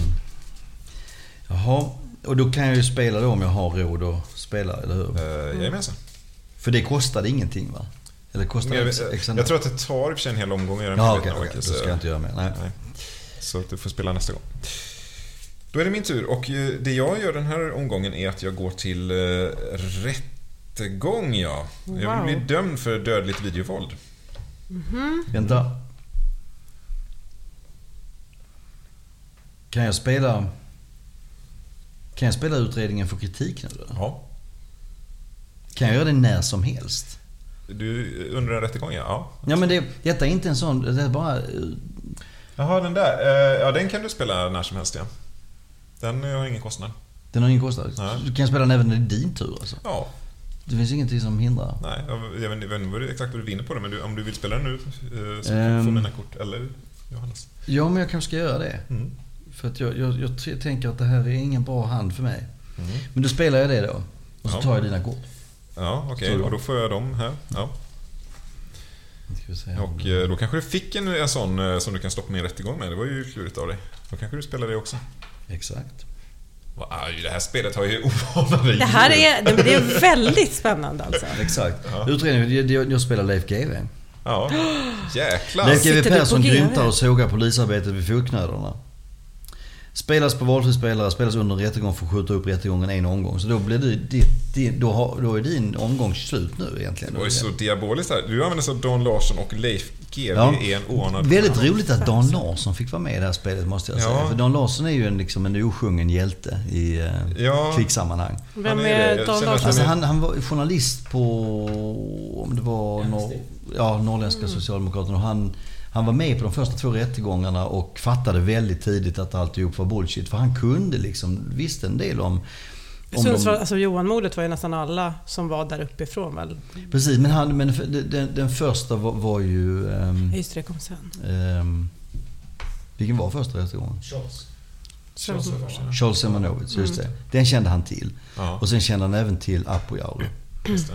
Speaker 3: jaha, och då kan jag ju spela då om jag har råd att spela, eller hur?
Speaker 1: Eh, Jajamensan.
Speaker 3: För det kostade ingenting va? Eller kostade
Speaker 1: jag,
Speaker 3: extra
Speaker 1: jag tror att det tar i och för sig en hel omgång i den
Speaker 3: Ja, okej. okej. Då ska jag inte göra mer. Nej.
Speaker 1: Nej. Så att du får spela nästa gång. Då är det min tur och eh, det jag gör den här omgången är att jag går till eh, rättegång, ja. Jag vill
Speaker 4: Wow.
Speaker 1: bli dömd för dödligt videovåld.
Speaker 3: Vänta. Kan jag spela... Kan jag spela utredningen för kritik nu då?
Speaker 1: Ja.
Speaker 3: Kan jag göra det när som helst?
Speaker 1: Du under en rättegång, ja. ja.
Speaker 3: Ja men det, detta är inte en sån... Det är bara...
Speaker 1: Jaha, den där. Eh, Ja, den kan du spela när som helst, ja. Den har ingen kostnad.
Speaker 3: Den har ingen kostnad.
Speaker 1: Nej.
Speaker 3: Du kan spela den även när det är din tur alltså.
Speaker 1: Ja,
Speaker 3: Det finns ingenting som hindrar.
Speaker 1: nej. Jag vet inte exakt vad du vinner på det, men du, om du vill spela den nu eh, så
Speaker 3: Ehm.
Speaker 1: får du mina kort. Eller Johannes.
Speaker 3: Ja men jag kanske ska göra det.
Speaker 1: Mm.
Speaker 3: För att jag, jag, jag tänker att det här är ingen bra hand för mig.
Speaker 1: Mm.
Speaker 3: Men då spelar jag det då. Och så
Speaker 1: Ja.
Speaker 3: tar jag dina kort.
Speaker 1: Ja, okej.
Speaker 3: Så då.
Speaker 1: Och då får jag dem här. Ja. Och eh, då kanske du fick en, en sån eh, som du kan stoppa en rättegång med. Det var ju klurigt av dig. Då kanske du spelar det också.
Speaker 3: Exakt.
Speaker 1: Det här spelet har ju [LAUGHS] oanade
Speaker 4: Det här är, det, är väldigt spännande alltså.
Speaker 3: Exakt.
Speaker 1: Ja.
Speaker 3: Utredningen, jag, jag, jag spelar Leif GW.
Speaker 1: Ja, [GASPS] jäklar.
Speaker 3: Leif GW Persson grymtar och sågar polisarbetet vid fotknölarna. Spelas på valfri spelare, spelas under en rättegång för att skjuta upp rättegången en omgång. Så då, blir det, det, det, då, har, då är din omgång slut nu egentligen.
Speaker 1: Det var ju så diaboliskt här. Du använder så Don Larsson och Leif GW
Speaker 3: Ja.
Speaker 1: är en oanad...
Speaker 3: Väldigt roligt att Dan Larsson fick vara med i det här spelet måste jag säga.
Speaker 1: Ja.
Speaker 3: För Dan Larsson är ju en, liksom en osjungen hjälte i eh,
Speaker 1: Ja.
Speaker 3: krigssammanhang.
Speaker 4: Vem
Speaker 1: Han är
Speaker 4: Dan Larsson?
Speaker 3: Alltså han, han var journalist på, om det var norr, ja, Norrländska Socialdemokraterna. Och han, han var med på de första två rättegångarna och fattade väldigt tidigt att alltihop var bullshit. För han kunde liksom, visste en del om...
Speaker 4: Sundsvall,
Speaker 3: de,
Speaker 4: alltså Johan-mordet var ju nästan alla som var där uppifrån väl?
Speaker 3: precis, men, han, men den, den, första var, var ju... ehm,
Speaker 4: Just det, kom sen.
Speaker 3: ehm, vilken var första rättegången?
Speaker 5: Charles.
Speaker 4: Charles?
Speaker 3: Charles just det. Den kände han till.
Speaker 1: Ja,
Speaker 3: Och sen kände han även till Apojauro.
Speaker 1: just det.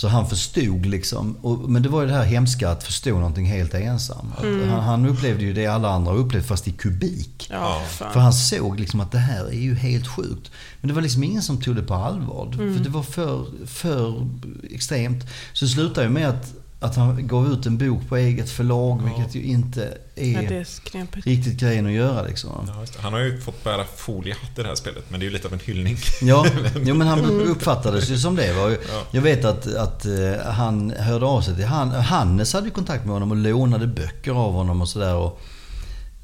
Speaker 3: Så han förstod liksom, och, men det var ju det här hemska att förstå någonting helt ensam.
Speaker 4: Mm.
Speaker 3: han, han upplevde ju det alla andra upplevt fast i kubik.
Speaker 4: Ja.
Speaker 3: För han såg liksom att det här är ju helt sjukt. Men det var liksom ingen som tog det på allvar.
Speaker 4: Mm.
Speaker 3: För det var för, för extremt. Så det slutade ju med att, att han gav ut en bok på eget förlag, vilket ju inte
Speaker 4: Ja,
Speaker 3: är
Speaker 4: det är
Speaker 3: riktigt grejen att göra liksom.
Speaker 1: Ja. Han har ju fått bära foliehatt i det här spelet, men det är ju lite av en hyllning.
Speaker 3: Ja, [LAUGHS] jo, men han uppfattades ju som det. Va?
Speaker 1: Ja.
Speaker 3: Jag vet att, att eh, han hörde av sig till han, Hannes hade ju kontakt med honom och lånade böcker av honom och sådär.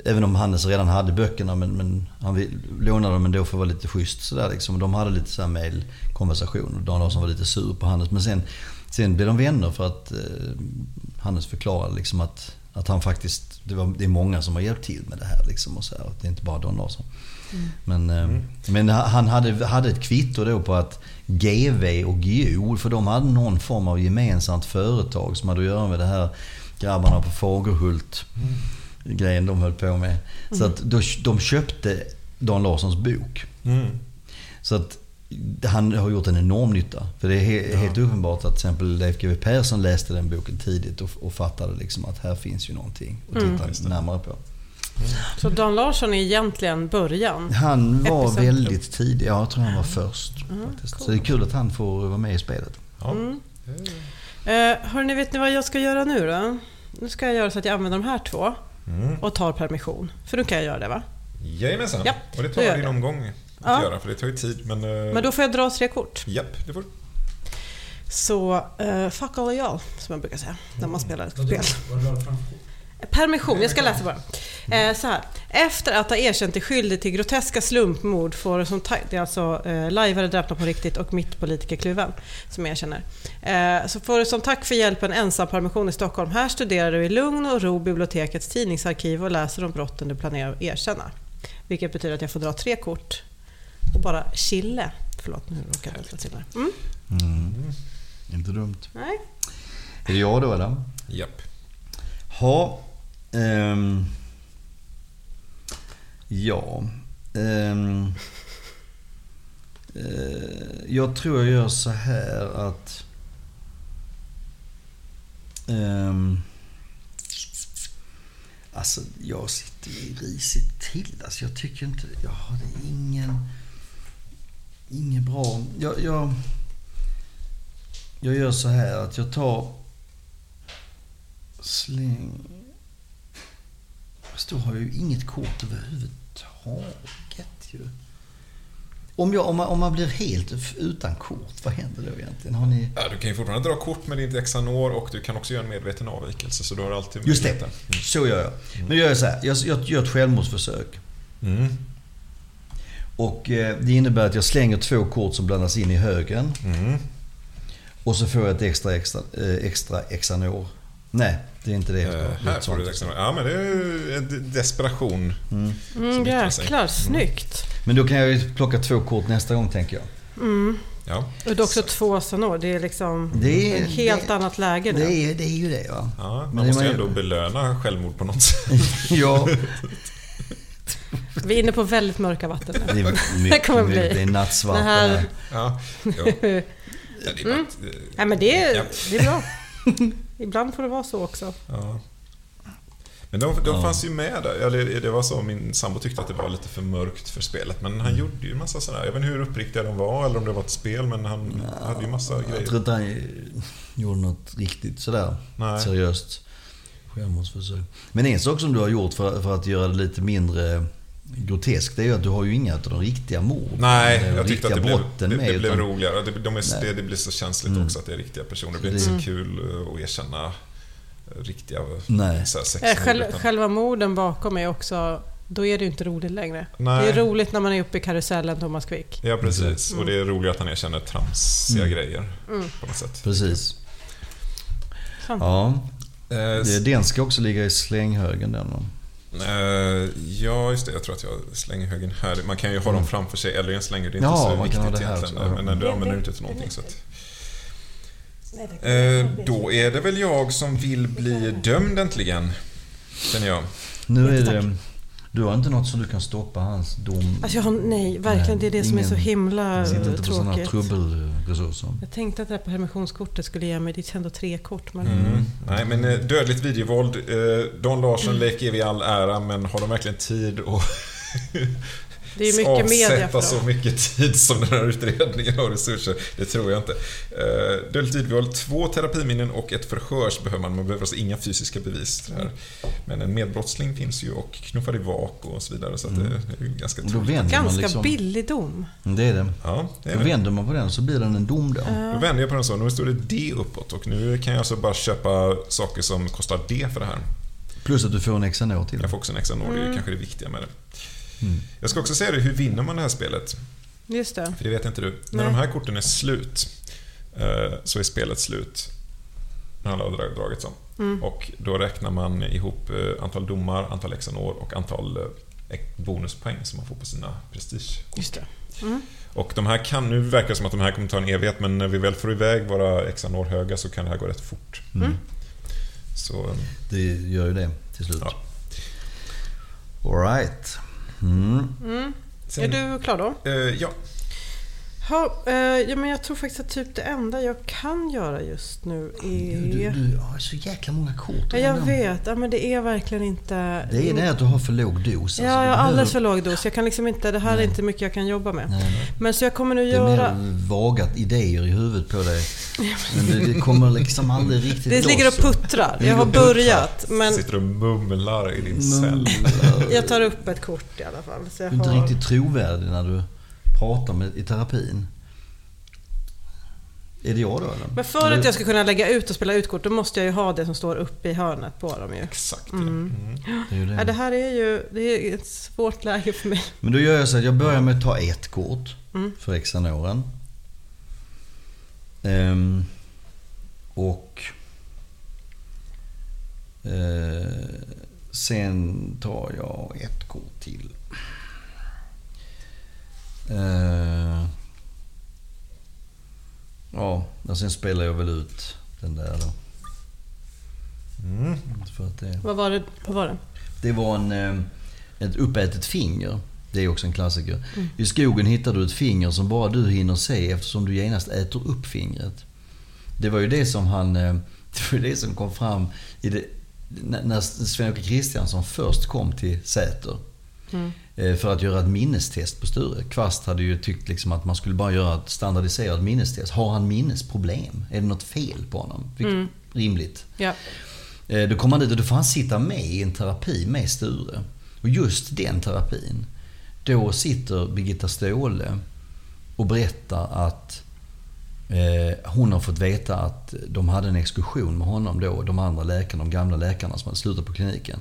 Speaker 3: Även om Hannes redan hade böckerna men, men han lånade dem ändå för att vara lite schysst sådär liksom. Och De hade lite så här mailkonversation och Dan Larsson var lite sur på Hannes. Men sen, sen blev de vänner för att eh, Hannes förklarade liksom att, att han faktiskt, det, var, det är många som har hjälpt till med det här liksom och så här. Det är inte bara Don Larsson. Men, eh, men han hade, hade ett kvitto då på att GV och GO, för de hade någon form av gemensamt företag som hade att göra med det här grabbarna på Fagerhult. grejen de höll på med. Så att då, de köpte Dan Larssons bok.
Speaker 1: Mm.
Speaker 3: Så att han har gjort en enorm nytta. För det är he- helt uppenbart att till exempel Leif GW Persson läste den boken tidigt och, och fattade liksom att här finns ju någonting att titta närmare på.
Speaker 4: Så Dan Larsson är egentligen början.
Speaker 3: Han var
Speaker 4: Epicentrum.
Speaker 3: väldigt tidig. Ja, jag tror han var först. faktiskt. Så det är kul att han får vara med i spelet.
Speaker 1: Ja.
Speaker 4: Eh, hörni, vet ni vad jag ska göra nu då? Nu ska jag göra så att jag använder de här två
Speaker 1: Mm.
Speaker 4: och tar permission. För nu kan jag göra det va?
Speaker 1: Jajamensan.
Speaker 4: Ja,
Speaker 1: och det
Speaker 4: då
Speaker 1: tar din omgång
Speaker 4: Ja.
Speaker 1: göra, för det tar ju tid. Men, eh,
Speaker 4: Men då får jag dra tre kort.
Speaker 1: Japp, det får du.
Speaker 4: Så uh, fuck all y'all, som jag brukar säga när man spelar ett spel. Permission, jag ska läsa bara. Eh, så här. Efter att ha erkänt dig skyldig till groteska slumpmord får du som tack, det är alltså eh, lajvare dräpna på riktigt och mittpolitikerkluven som erkänner. Eh, så får du som tack för hjälpen ensam permission i Stockholm. Här studerar du i lugn och ro bibliotekets tidningsarkiv och läser om brotten du planerar att erkänna. Vilket betyder att jag får dra tre kort och bara chille. Förlåt, nu råkade jag välta till här. Mm.
Speaker 3: Mm. Inte dumt.
Speaker 4: Nej.
Speaker 3: Är det jag då eller?
Speaker 1: Japp.
Speaker 3: Ha. ehm, ja. ehm, eh, jag tror jag gör så här att... ehm, alltså jag sitter ju risigt till. Alltså jag tycker inte... Jag har det ingen... Ingen bra... Jag, jag, jag gör så här att jag tar... Släng... Fast då har jag ju inget kort överhuvudtaget ju. Om, jag, om, man, om man blir helt utan kort, vad händer då egentligen? Har ni...
Speaker 1: Ja, du kan ju fortfarande dra kort med ditt Xanor och du kan också göra en medveten avvikelse, så du har alltid
Speaker 3: Just det,
Speaker 1: möjligheten.
Speaker 3: så gör jag. Nu gör jag så här, jag, jag gör ett självmordsförsök.
Speaker 1: Mm.
Speaker 3: Och eh, det innebär att jag slänger två kort som blandas in i högen.
Speaker 1: Mm.
Speaker 3: Och så får jag ett extra, extra, eh, extra Xanor. Nej, det är inte det. Ett
Speaker 1: här får du Xanor. Ja, men det är en desperation.
Speaker 4: Mm,
Speaker 1: sig.
Speaker 4: jäklar, snyggt.
Speaker 3: Men då kan jag ju plocka två kort nästa gång tänker jag.
Speaker 4: Mm.
Speaker 1: Ja.
Speaker 4: Och det är också två sanor. Det är liksom
Speaker 3: Det är-
Speaker 4: ett helt
Speaker 3: det-
Speaker 4: annat läge nu.
Speaker 3: Det är, det är ju det va.
Speaker 1: Ja,
Speaker 3: Men
Speaker 1: man
Speaker 3: det
Speaker 1: måste ju- ändå belöna självmord på något [LAUGHS] sätt.
Speaker 3: ja, [LAUGHS]
Speaker 4: Vi är inne på väldigt mörka vatten nu.
Speaker 3: det, är
Speaker 4: Det [LAUGHS]
Speaker 3: mycket,
Speaker 4: kommer bli-
Speaker 3: det är nattsvart
Speaker 4: Det här-
Speaker 3: här. [LAUGHS]
Speaker 1: Ja, det är
Speaker 4: Mm. Nej men det är,
Speaker 1: Ja.
Speaker 4: det är bra. [LAUGHS] Ibland får det vara så också.
Speaker 1: Ja. Men de, de fanns ju med där. Eller det var så, min sambo tyckte att det var lite för mörkt för spelet. Men han gjorde ju massa sådär. Jag vet inte hur uppriktiga de var eller om det var ett spel, men han hade ju massa
Speaker 3: Jag
Speaker 1: grejer.
Speaker 3: tror inte han gjorde något riktigt sådär
Speaker 1: Nej.
Speaker 3: seriöst självmordsförsök. Men en sak som du har gjort för, för att göra det lite mindre groteskt, det är ju att du har ju inga av de riktiga mord.
Speaker 1: Nej,
Speaker 3: de
Speaker 1: jag tyckte att det blev, det,
Speaker 3: med.
Speaker 1: det blev
Speaker 3: utan-
Speaker 1: roligare. Det, de är, det, det blir så känsligt
Speaker 3: Mm.
Speaker 1: också att det är riktiga personer. Det blir
Speaker 3: Det-
Speaker 1: inte
Speaker 4: Mm.
Speaker 1: så kul eh, att erkänna eh, riktiga
Speaker 3: Nej.
Speaker 1: så här,
Speaker 4: Eh,
Speaker 1: sexmord.
Speaker 4: Själv,
Speaker 1: utan-
Speaker 4: själva morden bakom är också... Då är det ju inte roligt längre.
Speaker 1: Nej.
Speaker 4: Det är roligt när man är uppe i karusellen Thomas Quick.
Speaker 1: Ja, precis. Och det är roligare att han erkänner tramsiga
Speaker 3: Mm.
Speaker 1: grejer
Speaker 4: Mm.
Speaker 1: på något sätt.
Speaker 3: Precis. Ja,
Speaker 1: Eh,
Speaker 3: det, den ska också ligga i slänghögen den.
Speaker 1: Eh, ja, just det. Jag tror att jag slänger högen här. Man kan ju ha dem framför sig eller i en slängare. Det är inte
Speaker 3: Ja,
Speaker 1: så
Speaker 3: man
Speaker 1: viktigt
Speaker 3: kan ha det här
Speaker 1: egentligen. Men du
Speaker 4: Det-
Speaker 1: använder
Speaker 4: det-
Speaker 1: inte till någonting. Så att, eh, då är det väl jag som vill bli dömd äntligen. Känner jag.
Speaker 3: Nu är det... Du har inte något som du kan stoppa hans dom?
Speaker 4: Alltså jag har, nej, verkligen. Det är det som är så
Speaker 3: Ingen-
Speaker 4: himla
Speaker 3: Du sitter inte på sådana
Speaker 4: tråkigt.
Speaker 3: trubbelresurser?
Speaker 4: Jag tänkte att det här permissionskortet skulle ge mig, det är ändå tre kort. Men
Speaker 1: Mm. Nej, men eh, dödligt videovåld. Eh, Don Larsson leker vi all ära, men har de verkligen tid att [LAUGHS]
Speaker 4: det är mycket media för
Speaker 1: avsätta så mycket tid som den här utredningen och resurser? Det tror jag inte. Eh, dödligt videovåld, två terapiminnen och ett förhörs behöver man. Man behöver alltså inga fysiska bevis. här. Men en medbrottsling finns ju och knuffar i vak och så vidare. Så att det det är ganska
Speaker 3: man
Speaker 4: Ganska
Speaker 3: liksom...
Speaker 4: billig dom.
Speaker 3: Det är det.
Speaker 1: Ja, det är
Speaker 3: Då
Speaker 1: det.
Speaker 3: vänder man på den så blir den en dom då.
Speaker 1: Då vänder jag på den så. Nu står det D uppåt och nu kan jag alltså bara köpa saker som kostar D för det här.
Speaker 3: Plus att du får en Xanor till.
Speaker 1: Jag får också en extra nåd, det är
Speaker 4: Mm.
Speaker 1: ju kanske det viktiga med det.
Speaker 3: Mm.
Speaker 1: Jag ska också säga det, hur vinner man det här spelet?
Speaker 4: Just det.
Speaker 1: För det vet inte du. När
Speaker 4: Nej.
Speaker 1: de här korten är slut eh, så är spelet slut. När alla har drag- dragits om.
Speaker 4: Mm.
Speaker 1: Och då räknar man ihop eh, antal domar, antal exanor och antal eh, bonuspoäng som man får på sina prestige.
Speaker 4: Just det. Mm.
Speaker 1: Och de här kan, nu verkar det som att de här kommer ta en evighet, men när vi väl får iväg våra exanor höga så kan det här gå rätt fort.
Speaker 3: Mm.
Speaker 1: Så, eh,
Speaker 3: Det gör ju det till slut.
Speaker 1: Ja.
Speaker 3: Alright. Mm.
Speaker 4: Mm.
Speaker 1: Sen-
Speaker 4: Är du klar då?
Speaker 1: Eh, ja.
Speaker 4: Ha, eh, ja, men jag tror faktiskt att typ det enda jag kan göra just nu
Speaker 3: Du, du,
Speaker 4: är...
Speaker 3: du har så jäkla många kort.
Speaker 4: Ja, jag vet. Ja, men det är verkligen inte...
Speaker 3: Det är det att du har för låg dos. alltså.
Speaker 4: Ja,
Speaker 3: Du
Speaker 4: jag har alldeles för låg dos. Jag kan liksom inte, det här är
Speaker 3: Nej.
Speaker 4: inte mycket jag kan jobba med.
Speaker 3: Nej, nej.
Speaker 4: Men så jag kommer nu
Speaker 3: Det är
Speaker 4: göra...
Speaker 3: mer vaga idéer i huvudet på dig. Men det, det kommer liksom aldrig [LAUGHS] riktigt
Speaker 4: Det ligger och puttrar.
Speaker 3: Det
Speaker 4: Jag har börjat. Men
Speaker 1: Sitter och mumlar i din cell.
Speaker 3: Mumlar.
Speaker 4: jag tar upp ett kort i alla fall. Så jag
Speaker 3: Du är inte
Speaker 4: har...
Speaker 3: riktigt trovärdig när du pratar med, i terapin. Är det jag då eller?
Speaker 4: Men för att jag ska kunna lägga ut och spela ut kort, då måste jag ju ha det som står uppe i hörnet på dem ju.
Speaker 1: Exakt. ja.
Speaker 4: Mm.
Speaker 1: Mm.
Speaker 3: Det är ju
Speaker 4: Ja, det
Speaker 3: det.
Speaker 4: här är ju det är ett svårt läge för mig.
Speaker 3: Men då gör jag så att jag börjar med att ta ett kort
Speaker 4: Mm.
Speaker 3: för exanoren. Ehm, och eh, sen tar jag ett kort till. Eh, ja, och sen spelar jag väl ut den där då.
Speaker 1: Mm.
Speaker 3: För att det,
Speaker 4: Vad var det? Vad var det?
Speaker 3: det var en, eh, ett uppätet finger. Det är också en klassiker.
Speaker 4: Mm.
Speaker 3: I skogen hittar du ett finger som bara du hinner se eftersom du genast äter upp fingret. Det var ju det som han... eh, [LAUGHS] Det var ju det som kom fram i det, när Sven-Åke Kristiansson först kom till Säter.
Speaker 4: Mm.
Speaker 3: Eh, För att göra ett minnestest på Sture. Kvast hade ju tyckt liksom att man skulle bara göra ett standardiserat minnestest. Har han minnesproblem? Är det något fel på honom?
Speaker 4: Mm.
Speaker 3: Rimligt.
Speaker 4: Ja.
Speaker 3: Eh, Då kommer han dit och då får han sitta med i en terapi med Sture. Och just den terapin, då sitter Birgitta Ståhle och berättar att eh, hon har fått veta att de hade en exkursion med honom då, de andra läkarna, de gamla läkarna som hade slutat på kliniken.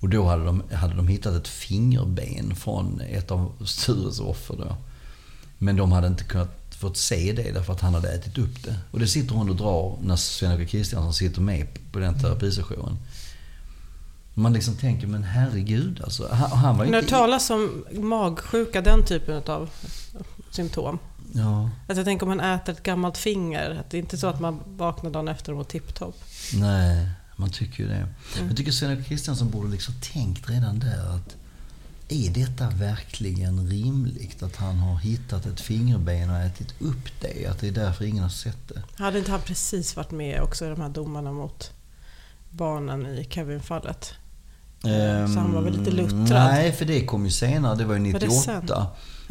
Speaker 3: Och då hade de, hade de hittat ett fingerben från ett av Stures offer då. Men de hade inte kunnat fått se det därför att han hade ätit upp det. Och det sitter hon och drar när Sven-Åke Kristiansson sitter med på den terapisessionen. Man liksom tänker, men herregud alltså. Han, han var
Speaker 4: När
Speaker 3: inte...
Speaker 4: det talas om magsjuka, den typen av symptom.
Speaker 3: Ja,
Speaker 4: Alltså jag tänker om man äter ett gammalt finger. Att det är inte så att man vaknar dagen efter och mår tipptopp.
Speaker 3: nej, man tycker ju det.
Speaker 4: Mm.
Speaker 3: Jag tycker Sven-Åke Kristiansson borde liksom tänkt redan där att är detta verkligen rimligt? Att han har hittat ett fingerben och ätit upp det? Att det är därför ingen har sett det?
Speaker 4: Hade inte han precis varit med också i de här domarna mot barnen i Kevin-fallet? Så han var väl lite luttrad?
Speaker 3: Ehm, Nej, för det kom ju senare. Det var ju
Speaker 4: Var det
Speaker 3: 98.
Speaker 4: sen?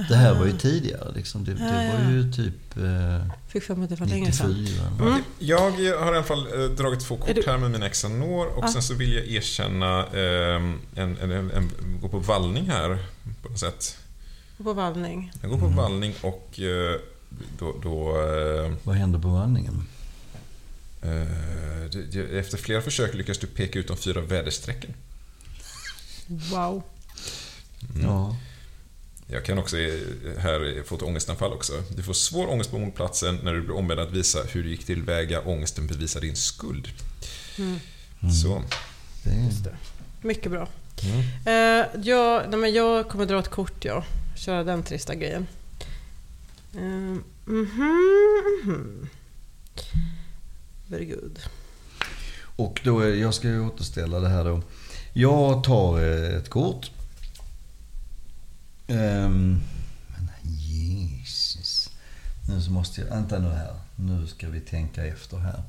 Speaker 3: Det, här var ju tidigare. Liksom. Det,
Speaker 4: Ja,
Speaker 3: det var
Speaker 4: ja.
Speaker 3: ju typ eh,
Speaker 4: Fick för mig det var länge sedan.
Speaker 3: 94.
Speaker 4: Mm.
Speaker 1: Okej, Jag har i alla fall eh, dragit två kort här med mina Exanor och
Speaker 4: Ja.
Speaker 1: sen så vill jag erkänna eh, en, en, en, en, gå på vallning här på något sätt.
Speaker 4: På vallning.
Speaker 1: Jag går på vallning och eh, då... då eh,
Speaker 3: Vad hände på vandringen?
Speaker 1: eh, det- det- efter flera försök lyckas du peka ut de fyra väderstrecken.
Speaker 4: Wow.
Speaker 1: Mm.
Speaker 3: Ja.
Speaker 1: Jag kan också här få ett ångestanfall också. Du får svår ångest på mordplatsen när du blir ombedd att visa hur du gick tillväga. Ångesten bevisar din skuld.
Speaker 4: Mm.
Speaker 1: Så.
Speaker 3: Det är,
Speaker 4: Just det. Mycket bra.
Speaker 1: Mm.
Speaker 4: Eh, jag, nej men jag kommer dra ett kort, ja. Köra den trista grejen. Eh, mhm, mhm. Very good.
Speaker 3: och då, jag ska ju återställa det här då. Jag tar eh, ett kort. Ehm, men Jesus. Nu så måste jag... Vänta nu här. Nu ska vi tänka efter här.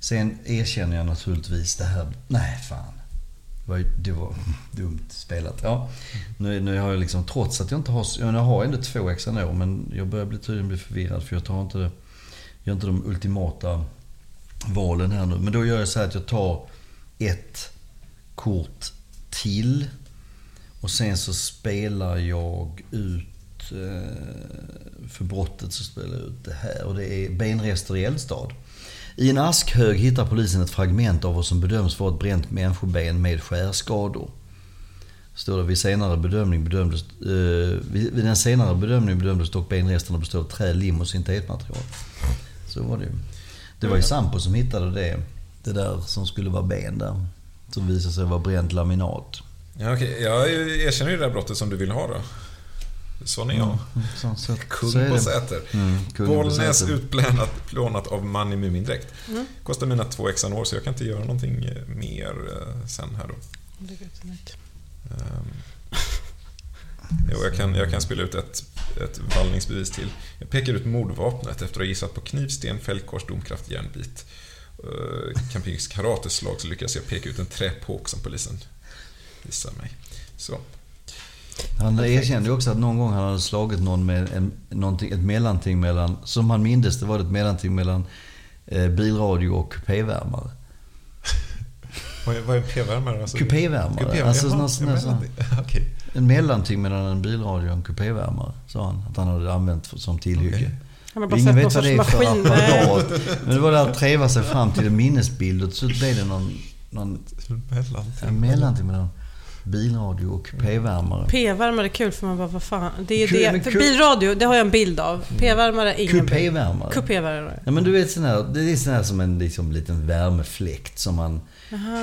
Speaker 3: Sen erkänner jag naturligtvis det här. Nej, fan. Det var, ju- det var [LAUGHS] dumt spelat. Ja, nu, nu har jag liksom, trots att jag inte har... Jag har ändå två Xanor, men jag börjar bli, tydligen bli förvirrad för jag tar inte det... Jag gör inte de ultimata valen här nu. Men då gör jag så här att jag tar ett kort till. Och sen så spelar jag ut, eh, för brottet så spelar jag ut det här. Och det är benrester i Eldstad. I en askhög hittar polisen ett fragment av vad som bedöms vara ett bränt människoben med skärskador. Står det, vid, senare bedömning bedömdes, eh, vid, vid den senare bedömningen bedömdes dock benresterna bestå av trä, lim och syntetmaterial. Så var det ju. Det var ju Sampo som hittade det. Det där som skulle vara ben där. Som visade sig vara bränt laminat.
Speaker 1: Ja, okej. Jag erkänner ju det där brottet som du vill ha då. Sån är jag.
Speaker 3: Mm, så, så,
Speaker 1: Kung
Speaker 3: så är
Speaker 1: på
Speaker 3: det.
Speaker 1: Säter.
Speaker 3: Mm, kung på
Speaker 1: Bollnäs utplånat plånat av man i Mumindräkt.
Speaker 4: Mm.
Speaker 1: Kostar mina två exanor så jag kan inte göra någonting eh, mer eh, sen här då. Ehm, Jo, jag kan, jag kan spela ut ett, ett vallningsbevis till. Jag pekar ut mordvapnet efter att ha gissat på knivsten, fällkors, domkraft, järnbit. Uh, Campings karateslag så lyckas jag peka ut en träpåk som polisen visar mig. Så.
Speaker 3: Han erkände ju också att någon gång han hade slagit någon med en, någonting, ett mellanting mellan, som han mindes det var det ett mellanting mellan eh, bilradio och kupévärmare. [LAUGHS]
Speaker 1: Vad är, vad är en p-värmare? Alltså,
Speaker 3: Kupévärmare.
Speaker 1: Kupé-
Speaker 3: Alltså,
Speaker 1: jaha,
Speaker 3: sån-
Speaker 1: menar [LAUGHS] det. Okej.
Speaker 3: En mellanting mellan en bilradio och en kupévärmare, sa han. Att han hade använt för, som tillhygge.
Speaker 1: Okej.
Speaker 4: Han har bara
Speaker 3: Ingen vet vad det är för apparat. Men det var där att treva sig fram till en minnesbild och så blev det någon, någon
Speaker 1: Mellanting.
Speaker 3: en mellanting mellan bilradio och kupévärmare.
Speaker 4: P-värmare är kul för man bara, vad fan. Det är
Speaker 3: Kul,
Speaker 4: det. För
Speaker 3: kul.
Speaker 4: bilradio, det har jag en bild av. P-värmare är ingen.
Speaker 3: Kupévärmare.
Speaker 4: Kupévärmare.
Speaker 3: Ja men du vet sån här, det är sån här som en liksom, liten värmefläkt som man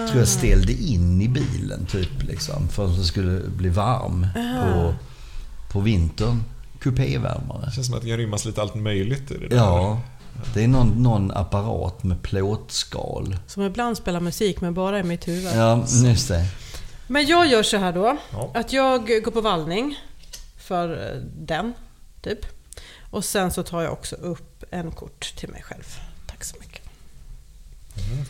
Speaker 3: tror jag ställde in i bilen typ liksom. För att det skulle bli varm på, på vintern. Kupévärmare.
Speaker 1: Det känns som att det kan rymmas lite allt möjligt i det där.
Speaker 3: Ja. Det är någon, någon apparat med plåtskal.
Speaker 4: Som ibland spelar musik men bara i mitt huvud.
Speaker 3: Ja, just det.
Speaker 4: Men jag gör så här då.
Speaker 1: Ja.
Speaker 4: Att jag går på vallning för eh, den, typ. Och sen så tar jag också upp en kort till mig själv. Tack så mycket.
Speaker 3: Mm.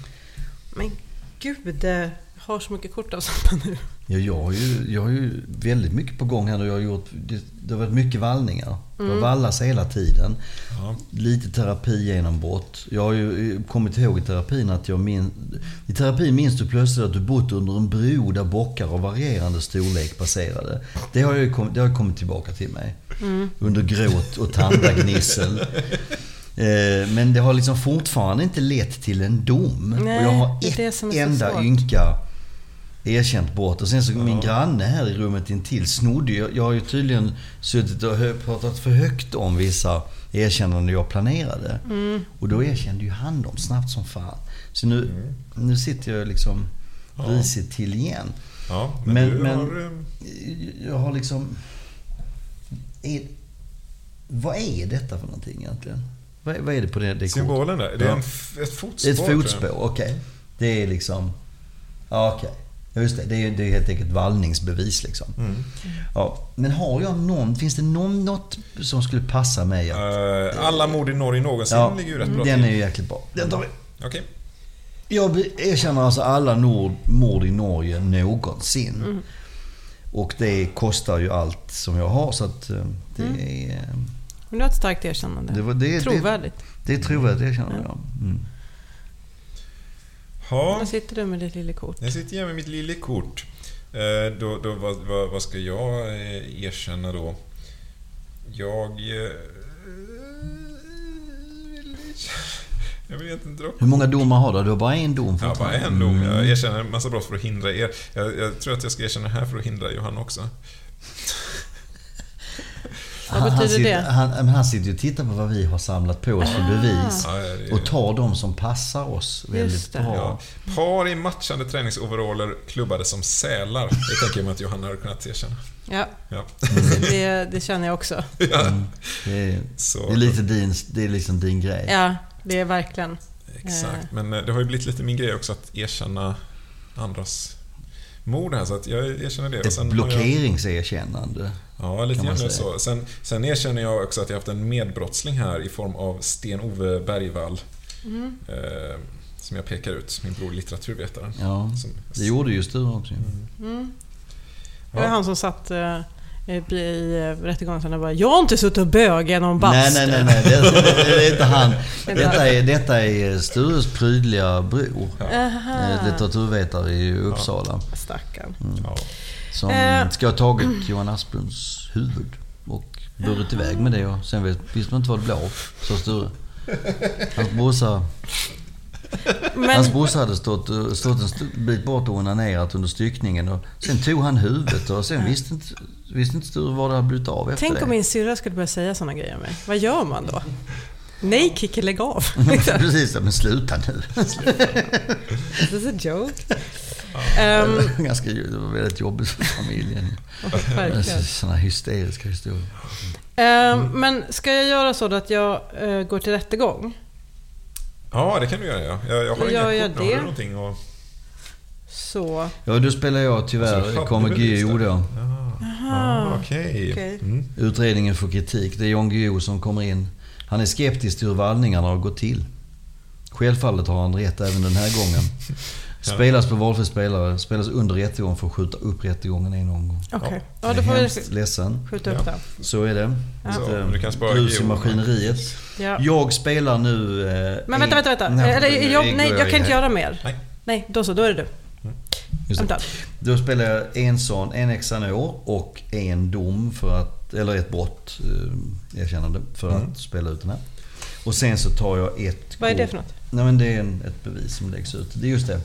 Speaker 4: Men gud, jag har så mycket kort av samma nu.
Speaker 3: Ja, jag, har ju, jag har ju väldigt mycket på gång här. och Jag har gjort, det, det har varit mycket vallningar. Det har vallats hela tiden.
Speaker 1: Ja.
Speaker 3: Lite terapi genombrott. Jag har ju eh, kommit ihåg i terapin att jag min, I terapin minns du plötsligt att du bott under en bro där bockar av varierande storlek passerade. Det har, ju kom, det har kommit tillbaka till mig. Under gråt och tandagnissel. [LAUGHS] Eh, Men det har liksom fortfarande inte lett till en dom.
Speaker 4: Nej,
Speaker 3: och jag har
Speaker 4: det är
Speaker 3: ett
Speaker 4: det som är så
Speaker 3: enda ynka erkänt brott. Och sen så min granne här i rummet intill snodde ju. Jag har ju tydligen suttit och pratat för högt om vissa erkännanden jag planerade.
Speaker 4: Mm.
Speaker 3: Och då erkände ju han dem snabbt som fan. Så nu, nu sitter jag liksom
Speaker 1: Ja.
Speaker 3: risigt till igen.
Speaker 1: Ja, men,
Speaker 3: Men-
Speaker 1: du
Speaker 3: men-
Speaker 1: har... eh,
Speaker 3: Jag har liksom... Är, vad är detta för någonting egentligen? Vad, är- vad är det på det, det?
Speaker 1: Symbolen där. Det är
Speaker 3: Ja.
Speaker 1: en, ett fotspår.
Speaker 3: Ett fotspår, okej. Det är liksom... Ja, okej. Ja, just det. Det är, det är helt enkelt vallningsbevis liksom.
Speaker 1: Mm.
Speaker 3: Ja, men har jag någon... Finns det någon, något som skulle passa mig? att-
Speaker 1: Eh, alla mord i Norge någonsin
Speaker 3: ja,
Speaker 1: ligger ju rätt bra
Speaker 3: den är ju jäkligt bra. Den tar vi.
Speaker 1: Okej.
Speaker 3: Jag erkänner alltså alla nord, mord i Norge någonsin.
Speaker 4: Mm.
Speaker 3: Och det kostar ju allt som jag har så att eh, det
Speaker 4: Mm.
Speaker 3: är...
Speaker 4: Men du har ett starkt erkännande.
Speaker 3: Det, var, det, det,
Speaker 4: Trovärdigt.
Speaker 3: det är trovärdigt erkännande, ja. Mm.
Speaker 1: Ja,
Speaker 4: Där sitter du med ditt lilla kort.
Speaker 1: jag sitter här med mitt lilla kort. Eh, då, då, vad, vad, vad ska jag eh, erkänna då? Jag... Eh, jag vill inte dra
Speaker 3: Hur många domar har du? Du har bara en dom
Speaker 1: Ja, bara en dom. Jag
Speaker 3: Mm.
Speaker 1: erkänner en massa brott för att hindra er. Jag, jag tror att jag ska erkänna det här för att hindra Johanna också.
Speaker 4: Vad
Speaker 3: Han- han
Speaker 4: betyder
Speaker 3: sitter,
Speaker 4: det?
Speaker 3: Han, men han sitter ju och tittar på vad vi har samlat på oss för
Speaker 4: Ah.
Speaker 3: bevis.
Speaker 1: Ja, det är-
Speaker 3: Och tar de som passar oss väldigt bra.
Speaker 1: Ja. Par i matchande träningsoveraller klubbade som sälar. Det tänker jag mig att Johanna hade kunnat erkänna.
Speaker 4: Ja,
Speaker 1: Ja.
Speaker 4: det, det känner jag också.
Speaker 1: ja.
Speaker 3: Det, är, det är lite din, det är liksom din grej.
Speaker 4: Ja, det är verkligen.
Speaker 1: Exakt. Men eh, det har ju blivit lite min grej också att erkänna andras mord här. Så att jag erkänner det.
Speaker 3: Ett blockeringserkännande.
Speaker 1: Ja, lite grann så. Sen, sen erkänner jag också att jag haft en medbrottsling här i form av Sten-Ove Bergvall.
Speaker 4: Mm.
Speaker 1: Eh, som jag pekar ut, min bror litteraturvetaren.
Speaker 3: Ja,
Speaker 1: Som,
Speaker 3: det gjorde ju Sture också.
Speaker 4: Mm. Det var
Speaker 1: Ja.
Speaker 4: han som satt eh, i, i eh, rättegången och bara “Jag har inte suttit och bögat någon bastu”.
Speaker 3: Nej, nej, nej, nej. Det, det, det är inte han. [LAUGHS]
Speaker 4: Det är
Speaker 3: Detta är, detta är Stures prydliga bror.
Speaker 4: Aha.
Speaker 3: Eh, Litteraturvetare i Uppsala.
Speaker 4: Stackarn.
Speaker 1: Ja.
Speaker 3: Som
Speaker 4: Eh.
Speaker 3: ska ha tagit Johan Asplunds huvud och burit iväg med det och sen vet, visste man inte vad det blev av, sa Sture. Hans brorsa,
Speaker 4: Men,
Speaker 3: hans brorsa hade stått, stått en bit bort och onanerat under styckningen och sen tog han huvudet och sen visste inte, visste inte Sture vad det hade blivit av efter
Speaker 4: tänk
Speaker 3: det.
Speaker 4: om min syrra skulle börja säga såna grejer mig. Vad gör man då? Nej, Kikki, lägg av. [LAUGHS]
Speaker 3: Precis, men sluta nu.
Speaker 4: This is a joke. Um,
Speaker 3: Ganska, det var väldigt jobbigt för familjen. Sådana hysteriska historier.
Speaker 4: Ehm, men ska jag göra så att jag eh, går till rättegång?
Speaker 1: ja, det kan du göra. Ja. Jag, jag har
Speaker 4: Hur
Speaker 1: inga
Speaker 4: gör jag
Speaker 1: kort nu. Har
Speaker 4: det?
Speaker 1: du någonting och...
Speaker 4: Så.
Speaker 3: Ja, då spelar jag
Speaker 1: Alltså,
Speaker 3: tyvärr
Speaker 1: hade
Speaker 3: Kommer
Speaker 1: det.
Speaker 3: då.
Speaker 1: Ja. Ah, Okej.
Speaker 4: okej.
Speaker 1: Mm.
Speaker 3: Utredningen får kritik. Det är Jan Guillou som kommer in. Han är skeptisk till hur vallningarna har gått till. Självfallet har han rätt även den här gången. [LAUGHS] Spelas på valfri spelare, spelas under rättegång för att skjuta upp rättegången en omgång.
Speaker 4: Okej. Ja,
Speaker 3: Jag
Speaker 4: då får
Speaker 3: hemskt
Speaker 4: vi
Speaker 3: ledsen.
Speaker 4: skjuta upp
Speaker 1: Ja.
Speaker 4: den.
Speaker 3: Så är det.
Speaker 1: Så, kan spara
Speaker 3: grus i maskineriet.
Speaker 4: Ja.
Speaker 3: Jag spelar nu... Eh,
Speaker 4: Men vänta, vänta, vänta.
Speaker 3: Nej,
Speaker 4: Eller, jag, nej, jag kan inte göra mer.
Speaker 1: Nej.
Speaker 4: Nej, då så. Då är det du.
Speaker 3: Just det. Då spelar jag en sån, en exanor och en dom för att, eller ett brott, eh, erkännande, för
Speaker 1: Mm.
Speaker 3: att spela ut den här. Och sen så tar jag ett
Speaker 4: Vad är det för något?
Speaker 3: Nej men det är en, ett bevis som läggs ut. Det är just det.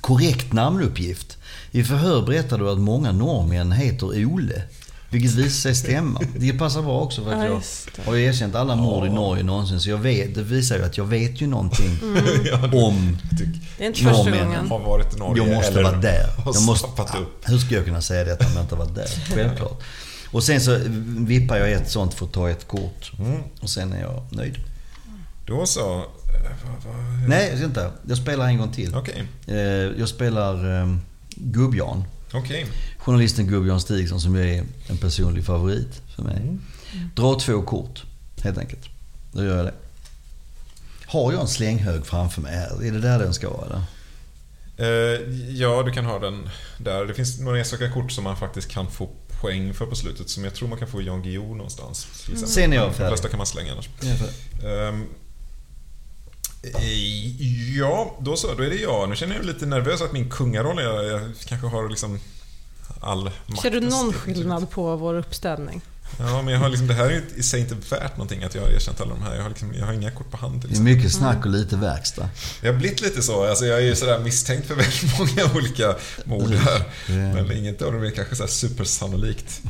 Speaker 3: Korrekt namnuppgift. I förhör berättar du att många norrmän heter Ole. Vilket visar sig stämma. Det passar bra också för att
Speaker 4: Ja,
Speaker 3: jag har erkänt alla mord i Norge någonsin. Så jag vet, det visar ju att jag vet ju någonting [LAUGHS]
Speaker 1: du
Speaker 3: om
Speaker 4: Det är inte första
Speaker 3: Norrmännen
Speaker 4: gången.
Speaker 1: har varit i Norge
Speaker 3: jag måste vara där. Jag måste. Hur ska jag kunna säga detta om jag inte varit där? [LAUGHS] Självklart. Och sen så vippar jag ett sånt för att ta ett kort.
Speaker 1: Mm.
Speaker 3: Och sen är jag nöjd.
Speaker 1: Då så. Eh,
Speaker 3: Nej, inte. Jag spelar en gång till.
Speaker 1: Okej.
Speaker 3: Eh, Jag spelar eh, Gubbjan.
Speaker 1: Okej.
Speaker 3: Journalisten Gubbjan Stigson som är en personlig favorit för mig.
Speaker 1: Mm.
Speaker 3: Dra två kort, helt enkelt. Då gör jag det. Har jag en slänghög framför mig här? Är det där den ska vara? Eller?
Speaker 1: Eh, ja, du kan ha den där. Det finns några enstaka kort som man faktiskt kan få poäng för på slutet som jag tror man kan få i Jan Guillou någonstans. exempel.
Speaker 3: Sen är jag
Speaker 1: De
Speaker 3: färdig.
Speaker 1: flesta kan man slänga annars. Ehm, eh, ja, då så. Då är det jag. Nu känner jag mig lite nervös att min kungaroll, jag, jag kanske har liksom all makt.
Speaker 4: Ser du någon skillnad på vår uppställning?
Speaker 1: Ja, men jag har liksom, det här är i sig inte värt någonting att jag har erkänt alla de här. Jag har, liksom, jag har inga kort på hand.
Speaker 3: Det är
Speaker 1: Liksom.
Speaker 3: mycket snack och lite verkstad.
Speaker 1: Jag har blivit lite så. Alltså, jag är ju sådär misstänkt för väldigt [LAUGHS] många olika mord här.
Speaker 3: Mm.
Speaker 1: Men inget av dem är kanske så supersannolikt.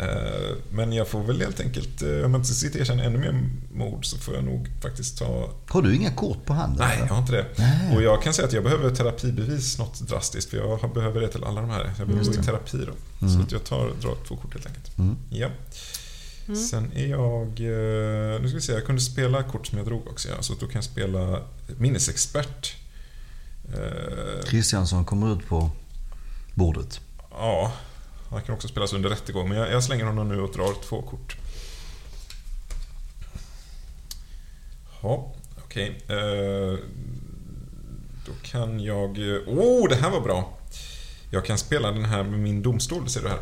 Speaker 1: Eh, Men jag får väl helt enkelt, eh, om jag inte sitter och erkänner ännu mer mord så får jag nog faktiskt ta...
Speaker 3: Har du inga kort på handen?
Speaker 1: Nej, jag har inte det.
Speaker 3: Nej.
Speaker 1: Och jag kan säga att jag behöver terapibevis något drastiskt för jag har- behöver det till alla de här. Jag behöver gå i terapi då. Så att jag tar, drar två kort helt enkelt.
Speaker 3: Mm.
Speaker 1: Ja. Sen är jag... eh, Nu ska vi se, jag kunde spela kort som jag drog också. Ja. Så då kan jag spela minnesexpert.
Speaker 3: Kristiansson kommer ut på bordet.
Speaker 1: Ja, han kan också spelas under rättegång. Men jag, jag slänger honom nu och drar två kort. Ja, okej. Eh, Då kan jag... Oh, det här var bra! Jag kan spela den här med min domstol, ser du här.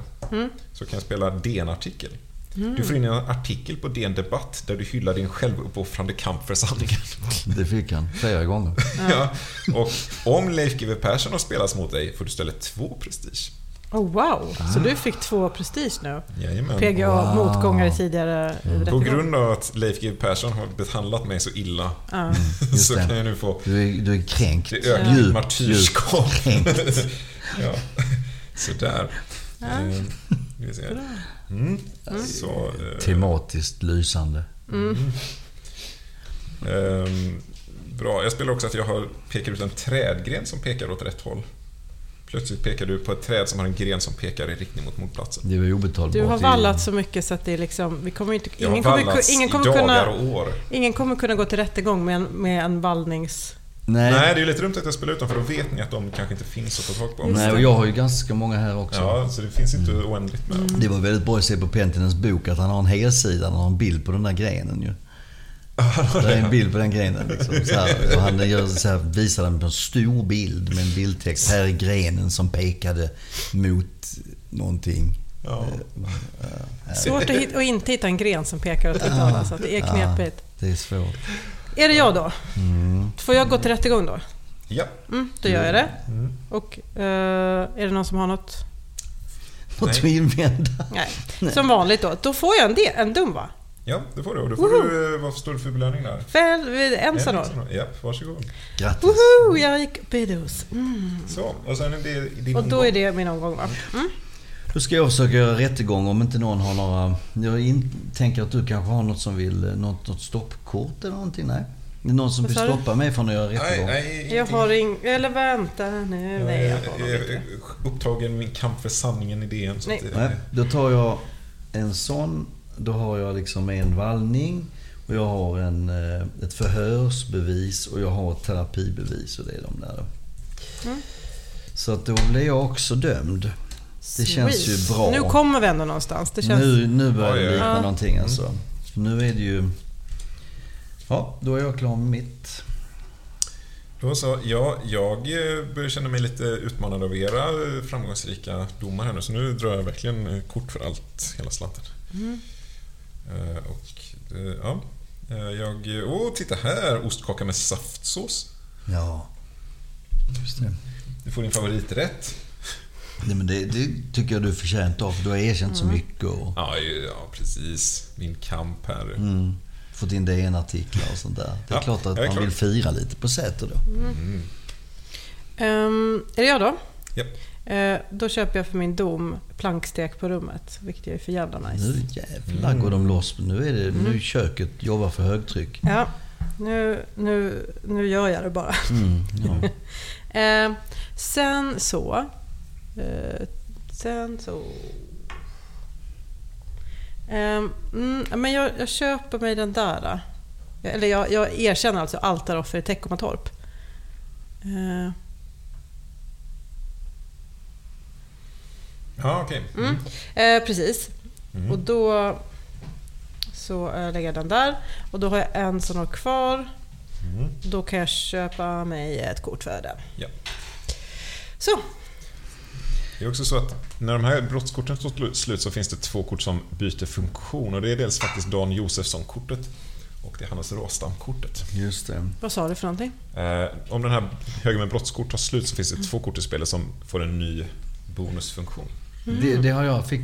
Speaker 1: Så kan jag spela DN-artikel. Du får in en artikel på DN Debatt där du hyllar din självuppoffrande kamp för sanningen. [LAUGHS]
Speaker 3: Det fick han flera gånger.
Speaker 1: ja. Och om Leif GW Persson har spelats mot dig får du istället två prestige.
Speaker 4: Oh wow! Så du fick två prestige nu?
Speaker 1: Jajamän.
Speaker 4: PGA
Speaker 3: Wow.
Speaker 4: motgångar i tidigare
Speaker 1: På
Speaker 4: rättegång.
Speaker 1: grund av att Leif GW Persson har behandlat mig så illa
Speaker 4: Ja. [LAUGHS]
Speaker 3: Just
Speaker 1: så
Speaker 3: det.
Speaker 1: kan jag nu få
Speaker 3: Du är, du är kränkt.
Speaker 1: det ökade
Speaker 3: Djupt,
Speaker 1: martyrskap.
Speaker 3: kränkt. [LAUGHS]
Speaker 1: ja. Sådär. Eh, ska vi se. Mm. Så, eh,
Speaker 3: Tematiskt lysande.
Speaker 1: ehm, bra. Jag spelar också att jag har pekar ut en trädgren som pekar åt rätt håll. Plötsligt pekar du på ett träd som har en gren som pekar i riktning mot mordplatsen.
Speaker 3: Det var obetalbart.
Speaker 4: Du har
Speaker 3: i-
Speaker 4: vallat så mycket så att det är liksom... Vi kommer inte,
Speaker 1: Jag har
Speaker 4: ingen, kommer, ingen,
Speaker 1: i
Speaker 4: kommer
Speaker 1: dagar
Speaker 4: kunna,
Speaker 1: och år.
Speaker 4: ingen kommer kunna gå till rättegång med en, med en vallnings...
Speaker 3: Nej,
Speaker 1: Nej,
Speaker 3: nej.
Speaker 1: det är ju lite dumt att jag spelar ut dem för då vet ni att de kanske inte finns att få tag på.
Speaker 3: och jag har ju ganska många här också.
Speaker 1: Ja, så det finns inte oändligt med dem.
Speaker 3: Det var väldigt bra att se på Pentinens bok att han har en helsida, han har en bild på den där grenen ju. Det är en bild på den grenen liksom. Så här, och han gör så här, visar den på en stor bild med en bildtext. Här är grenen som pekade mot någonting.
Speaker 1: Ja.
Speaker 4: Svårt att, hit, att inte hitta en gren som pekar åt ett håll. Så att det är knepigt.
Speaker 3: Det är svårt.
Speaker 4: Är det jag då?
Speaker 3: Mm.
Speaker 4: Får jag gå till rättegång då?
Speaker 1: Ja.
Speaker 4: Mm, då gör jag det.
Speaker 1: Mm.
Speaker 4: Och eh, är det någon som har något?
Speaker 3: Något att invända?
Speaker 4: Nej. Som vanligt då. Då får jag en, del, en dum va?
Speaker 1: Ja, det får du. Och då får du, eh, vad står det för belöning där?
Speaker 4: Väl, en.
Speaker 1: Ensanor. Ja, varsågod.
Speaker 3: Grattis.
Speaker 4: Woho! Jag gick Bedos. Mm.
Speaker 1: Så, och sen är det din
Speaker 4: Och då
Speaker 1: omgång.
Speaker 4: är det min omgång va? Mm.
Speaker 3: Då ska jag försöka göra rättegång om inte någon har några... Jag in, tänker att du kanske har något som vill... Något, något stoppkort eller någonting? Nej? Det är någon som vill
Speaker 4: du?
Speaker 3: stoppa mig från att göra
Speaker 1: Nej,
Speaker 3: rättegång?
Speaker 1: nej,
Speaker 4: Jag
Speaker 1: ingenting.
Speaker 4: har ing... Eller vänta nu.
Speaker 1: Jag
Speaker 4: Nej, jag
Speaker 1: är,
Speaker 4: inte.
Speaker 1: är upptagen med min kamp för sanningen i DN. Så
Speaker 4: Nej.
Speaker 3: Nej, då tar jag en sån. Då har jag liksom en vallning. Och jag har en, eh, ett förhörsbevis och jag har ett terapibevis och det är de där. då.
Speaker 4: Mm.
Speaker 3: Så att då blir jag också dömd. Det känns ju bra.
Speaker 4: Nu kommer vi ändå någonstans. Det känns...
Speaker 3: Nu, nu börjar det likna
Speaker 4: Ja.
Speaker 3: någonting alltså. Nu är det ju... Ja, då är jag klar med mitt.
Speaker 1: Då så, ja, jag eh, börjar känna mig lite utmanad av era eh, framgångsrika domar här nu, så nu drar jag verkligen kort för allt, hela slanten. Eh, Och, eh, ja. eh, Jag... Åh, oh, titta här! Ostkaka med saftsås.
Speaker 3: Ja, just det.
Speaker 1: Du får din favoriträtt.
Speaker 3: Nej, men det, det tycker jag du är förtjänt av, för du har erkänt så mycket och
Speaker 1: Ja, ja, precis. Min kamp här.
Speaker 3: mm, fått in DN-artiklar och sånt där. Det är
Speaker 1: Ja,
Speaker 3: klart att
Speaker 1: är
Speaker 3: man
Speaker 1: klar.
Speaker 3: vill fira lite på Säter då.
Speaker 4: Ehm, är det jag då?
Speaker 1: Japp.
Speaker 4: Eh, då köper jag för min dom plankstek på rummet, vilket är för jävla nice.
Speaker 3: Nu jävlar går de loss. Nu är det nu köket jobbar för högtryck.
Speaker 4: Ja, nu, nu, nu gör jag det bara.
Speaker 3: Mm, ja. [LAUGHS]
Speaker 4: Eh, sen så... Eh, sen så... Eh, mm, men jag, jag köper mig den där. Eller jag, jag erkänner alltså altaroffer i Teckomatorp. Eh,
Speaker 1: Ja, okej.
Speaker 4: Mm. Eh, precis.
Speaker 1: Mm.
Speaker 4: Och då så eh, lägger jag den där. Och då har jag en som har kvar.
Speaker 1: Mm.
Speaker 4: Då kan jag köpa mig ett kort för den.
Speaker 1: Ja.
Speaker 4: Så,
Speaker 1: Det är också så att när de här brottskorten står slu- slut så finns det två kort som byter funktion och det är dels faktiskt Dan Josefsson-kortet och det är Hannes Råstam-kortet.
Speaker 3: Just det.
Speaker 4: vad sa du för någonting?
Speaker 1: Eh, om den här högen med brottskort tar slut så finns det två kort i spelet som får en ny bonusfunktion.
Speaker 3: Det, det har jag fick,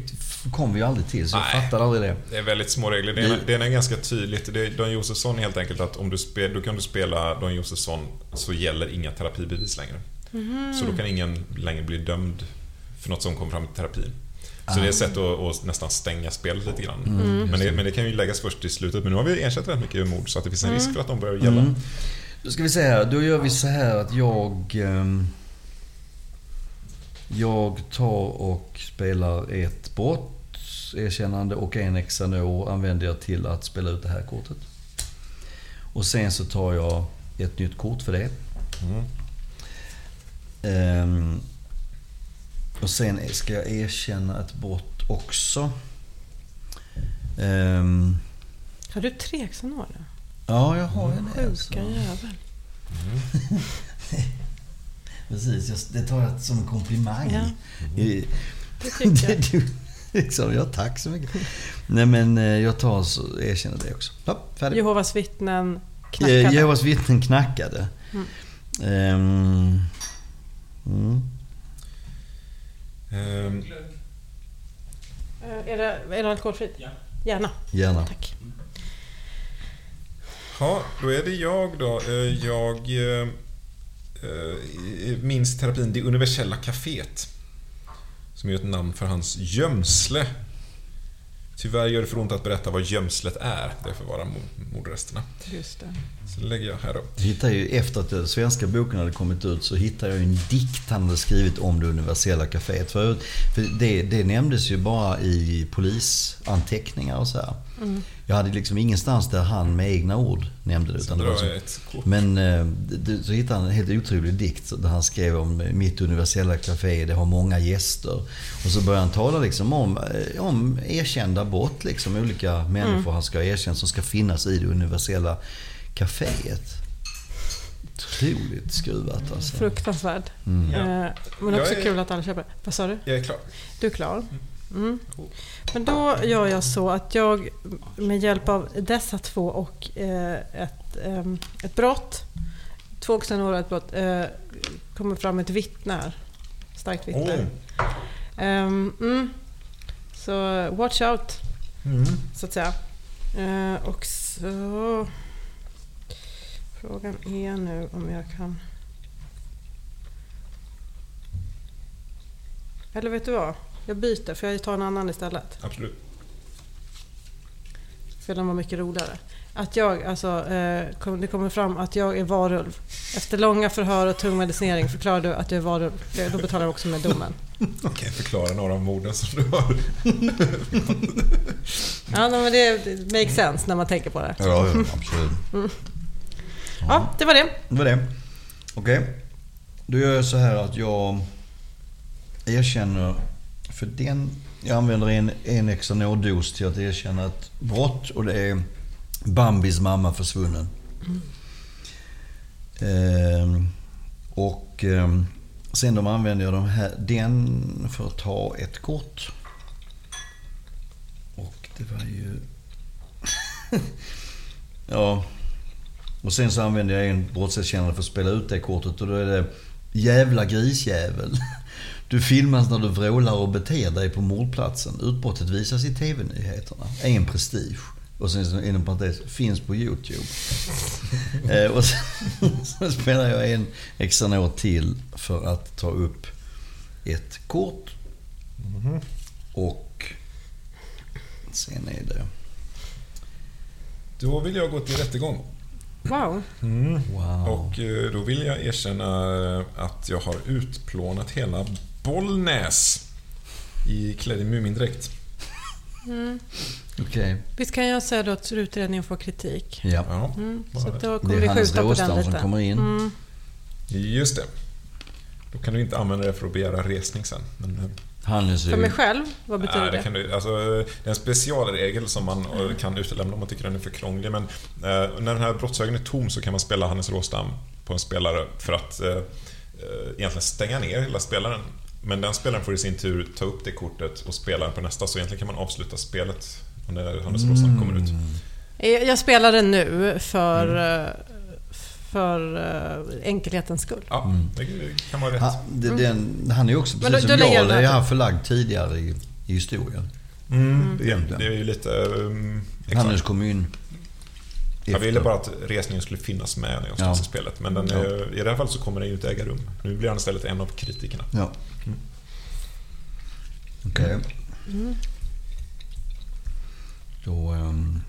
Speaker 3: kom vi ju aldrig till, så jag
Speaker 1: Nej.
Speaker 3: fattade aldrig det.
Speaker 1: Det är väldigt små regler. Det det ena är ganska tydligt. Det är Don Josefsson helt enkelt att om du spel, då kan du spela Don Josefsson så gäller inga terapibevis längre. Så då kan ingen längre bli dömd för något som kom fram i terapin. Så det är ett sätt att, att nästan stänga spelet lite grann. Men, det, men det kan ju läggas först i slutet. Men nu har vi ersatt rätt mycket mord så att det finns en risk för att de börjar gälla.
Speaker 3: Mm. Då ska vi se här. Då gör vi så här att jag... ehm, Jag tar och spelar ett brott, erkännande och en Xanor använder jag till att spela ut det här kortet. Och sen så tar jag ett nytt kort för det.
Speaker 1: Mm.
Speaker 3: Ehm, och sen ska jag erkänna ett brott också. Ehm,
Speaker 4: Har du tre Xanor
Speaker 3: ja, jag har alltså.
Speaker 4: Sjuka jävel. [LAUGHS]
Speaker 3: Precis, det tar jag som en komplimang.
Speaker 4: Ja,
Speaker 3: I-
Speaker 4: det tycker jag. [LAUGHS]
Speaker 3: Du, liksom, ja, tack så mycket. Nej men eh, jag tar så erkänner det också. Ja, färdig.
Speaker 4: Jehovas vittnen
Speaker 3: Eh,
Speaker 4: knackade.
Speaker 3: Jehovas vittnen knackade.
Speaker 4: Mm.
Speaker 3: Ehm, mm.
Speaker 1: Ehm,
Speaker 4: Eh, Är det, är det alkoholfritt?
Speaker 5: Ja.
Speaker 4: Gärna.
Speaker 3: Gärna.
Speaker 4: Tack.
Speaker 1: Ja, då är det jag då. Jag minns terapin Det universella caféet. Som är ett namn för hans gömsle. Tyvärr gör det för ont att berätta vad gömslet är. Det får vara mo- mordresterna.
Speaker 4: Just det.
Speaker 1: Så lägger jag här då.
Speaker 3: Jag hittade ju, efter att den svenska boken hade kommit ut så hittade jag en dikt han hade skrivit om det universella caféet. För, för det, det nämndes ju bara i polisanteckningar och så här.
Speaker 4: Mm.
Speaker 3: Jag hade liksom ingenstans där han med egna ord nämnde det. Utan det var så, men eh, så hittade han en helt otrolig dikt där han skrev om mitt universella café, det har många gäster. Och så började han tala liksom om, eh, om erkända brott, liksom olika människor han ska ha erkänt som ska finnas i det universella caféet. Otroligt skruvat alltså.
Speaker 4: Fruktansvärd.
Speaker 3: Mm.
Speaker 1: Ja.
Speaker 4: Eh, Men också
Speaker 1: Jag är-
Speaker 4: kul att alla köper. Vad sa du?
Speaker 1: Jag är klar.
Speaker 4: Du är klar? Mm. Men då gör jag så att jag med hjälp av dessa två och eh, ett, ehm, ett brott, två Xanor och ett brott, eh, kommer fram ett vittne här. Starkt vittne.
Speaker 1: Åh.
Speaker 4: Ehm, mm. Så watch out,
Speaker 1: Mm.
Speaker 4: så att säga. Eh, och så... Frågan är nu om jag kan... Eller vet du vad? Jag byter, för jag tar en annan istället.
Speaker 1: Absolut.
Speaker 4: För den var mycket roligare. Att jag, alltså, eh, det kommer fram att jag är varulv. Efter långa förhör och tung medicinering förklarar du att jag är varulv. Då betalar jag också med domen. [LAUGHS]
Speaker 1: Okej, förklara några av morden som du har. [LAUGHS]
Speaker 4: Ja, men det, makes sense när man tänker på det.
Speaker 3: Ja, ja, absolut.
Speaker 4: Ja, det var det.
Speaker 3: Det var det. Okej. Då gör jag så här att jag erkänner för den, jag använder en, en extra nåddos till att erkänna ett brott och det är Bambis mamma försvunnen. Ehm, och eh, sen de använder jag de här, den för att ta ett kort. Och det var ju... [LAUGHS] ja. Och sen så använder jag en brottserkännande för att spela ut det kortet och då är det Jävla grisjävel. [LAUGHS] Du filmas när du vrålar och beter dig på mordplatsen. Utbrottet visas i TV-nyheterna. En prestige. Och sen inom parentes, finns på YouTube. [LAUGHS] eh, och sen, [LAUGHS] sen spelar jag en extra nåt till för att ta upp ett kort. Och sen är det...
Speaker 1: Då vill jag gå till rättegång.
Speaker 4: Wow.
Speaker 3: Wow.
Speaker 1: Och eh, då vill jag erkänna att jag har utplånat hela Bollnäs i klädd i Mumindräkt.
Speaker 3: Okej.
Speaker 4: Visst kan jag säga då att utredningen får kritik?
Speaker 3: Ja.
Speaker 1: Ja,
Speaker 4: Mm, så då
Speaker 3: Det
Speaker 4: kommer
Speaker 3: är
Speaker 4: vi skjuta på den
Speaker 3: som
Speaker 4: lite.
Speaker 3: kommer in.
Speaker 4: Mm.
Speaker 1: just det. Då kan du inte använda det för att begära resning sen. Men, eh,
Speaker 4: För mig själv? Vad betyder
Speaker 1: nej,
Speaker 4: det?
Speaker 1: det, kan du, alltså, det är en specialregel som man eh, kan utelämna om man tycker den är för krånglig. Men eh, när den här brottshögen är tom så kan man spela Hannes Råstam på en spelare för att eh, eh, egentligen stänga ner hela spelaren. Men den spelaren får i sin tur ta upp det kortet och spela på nästa, så egentligen kan man avsluta spelet när Hannes Råstam kommer ut.
Speaker 4: Jag jag spelar den nu för,
Speaker 1: Mm.
Speaker 4: eh, för eh, enkelhetens skull.
Speaker 1: Ja, det kan vara rätt.
Speaker 3: Ha, det, den, han är ju också,
Speaker 4: Men
Speaker 3: precis
Speaker 4: då- då
Speaker 3: som jag, det är han förlagd tidigare i, i historien.
Speaker 1: Mm, det,
Speaker 3: Egentligen.
Speaker 1: det är ju lite... Um.
Speaker 3: Hannes kom in
Speaker 1: Jag ville bara att resningen skulle finnas med när jag
Speaker 3: Ja.
Speaker 1: ja. spelet. Men den,
Speaker 3: Ja.
Speaker 1: i det här fallet så kommer den ju inte äga rum. Nu blir han istället en av kritikerna.
Speaker 3: Ja. Okej.
Speaker 4: Mm.
Speaker 3: Då... Um,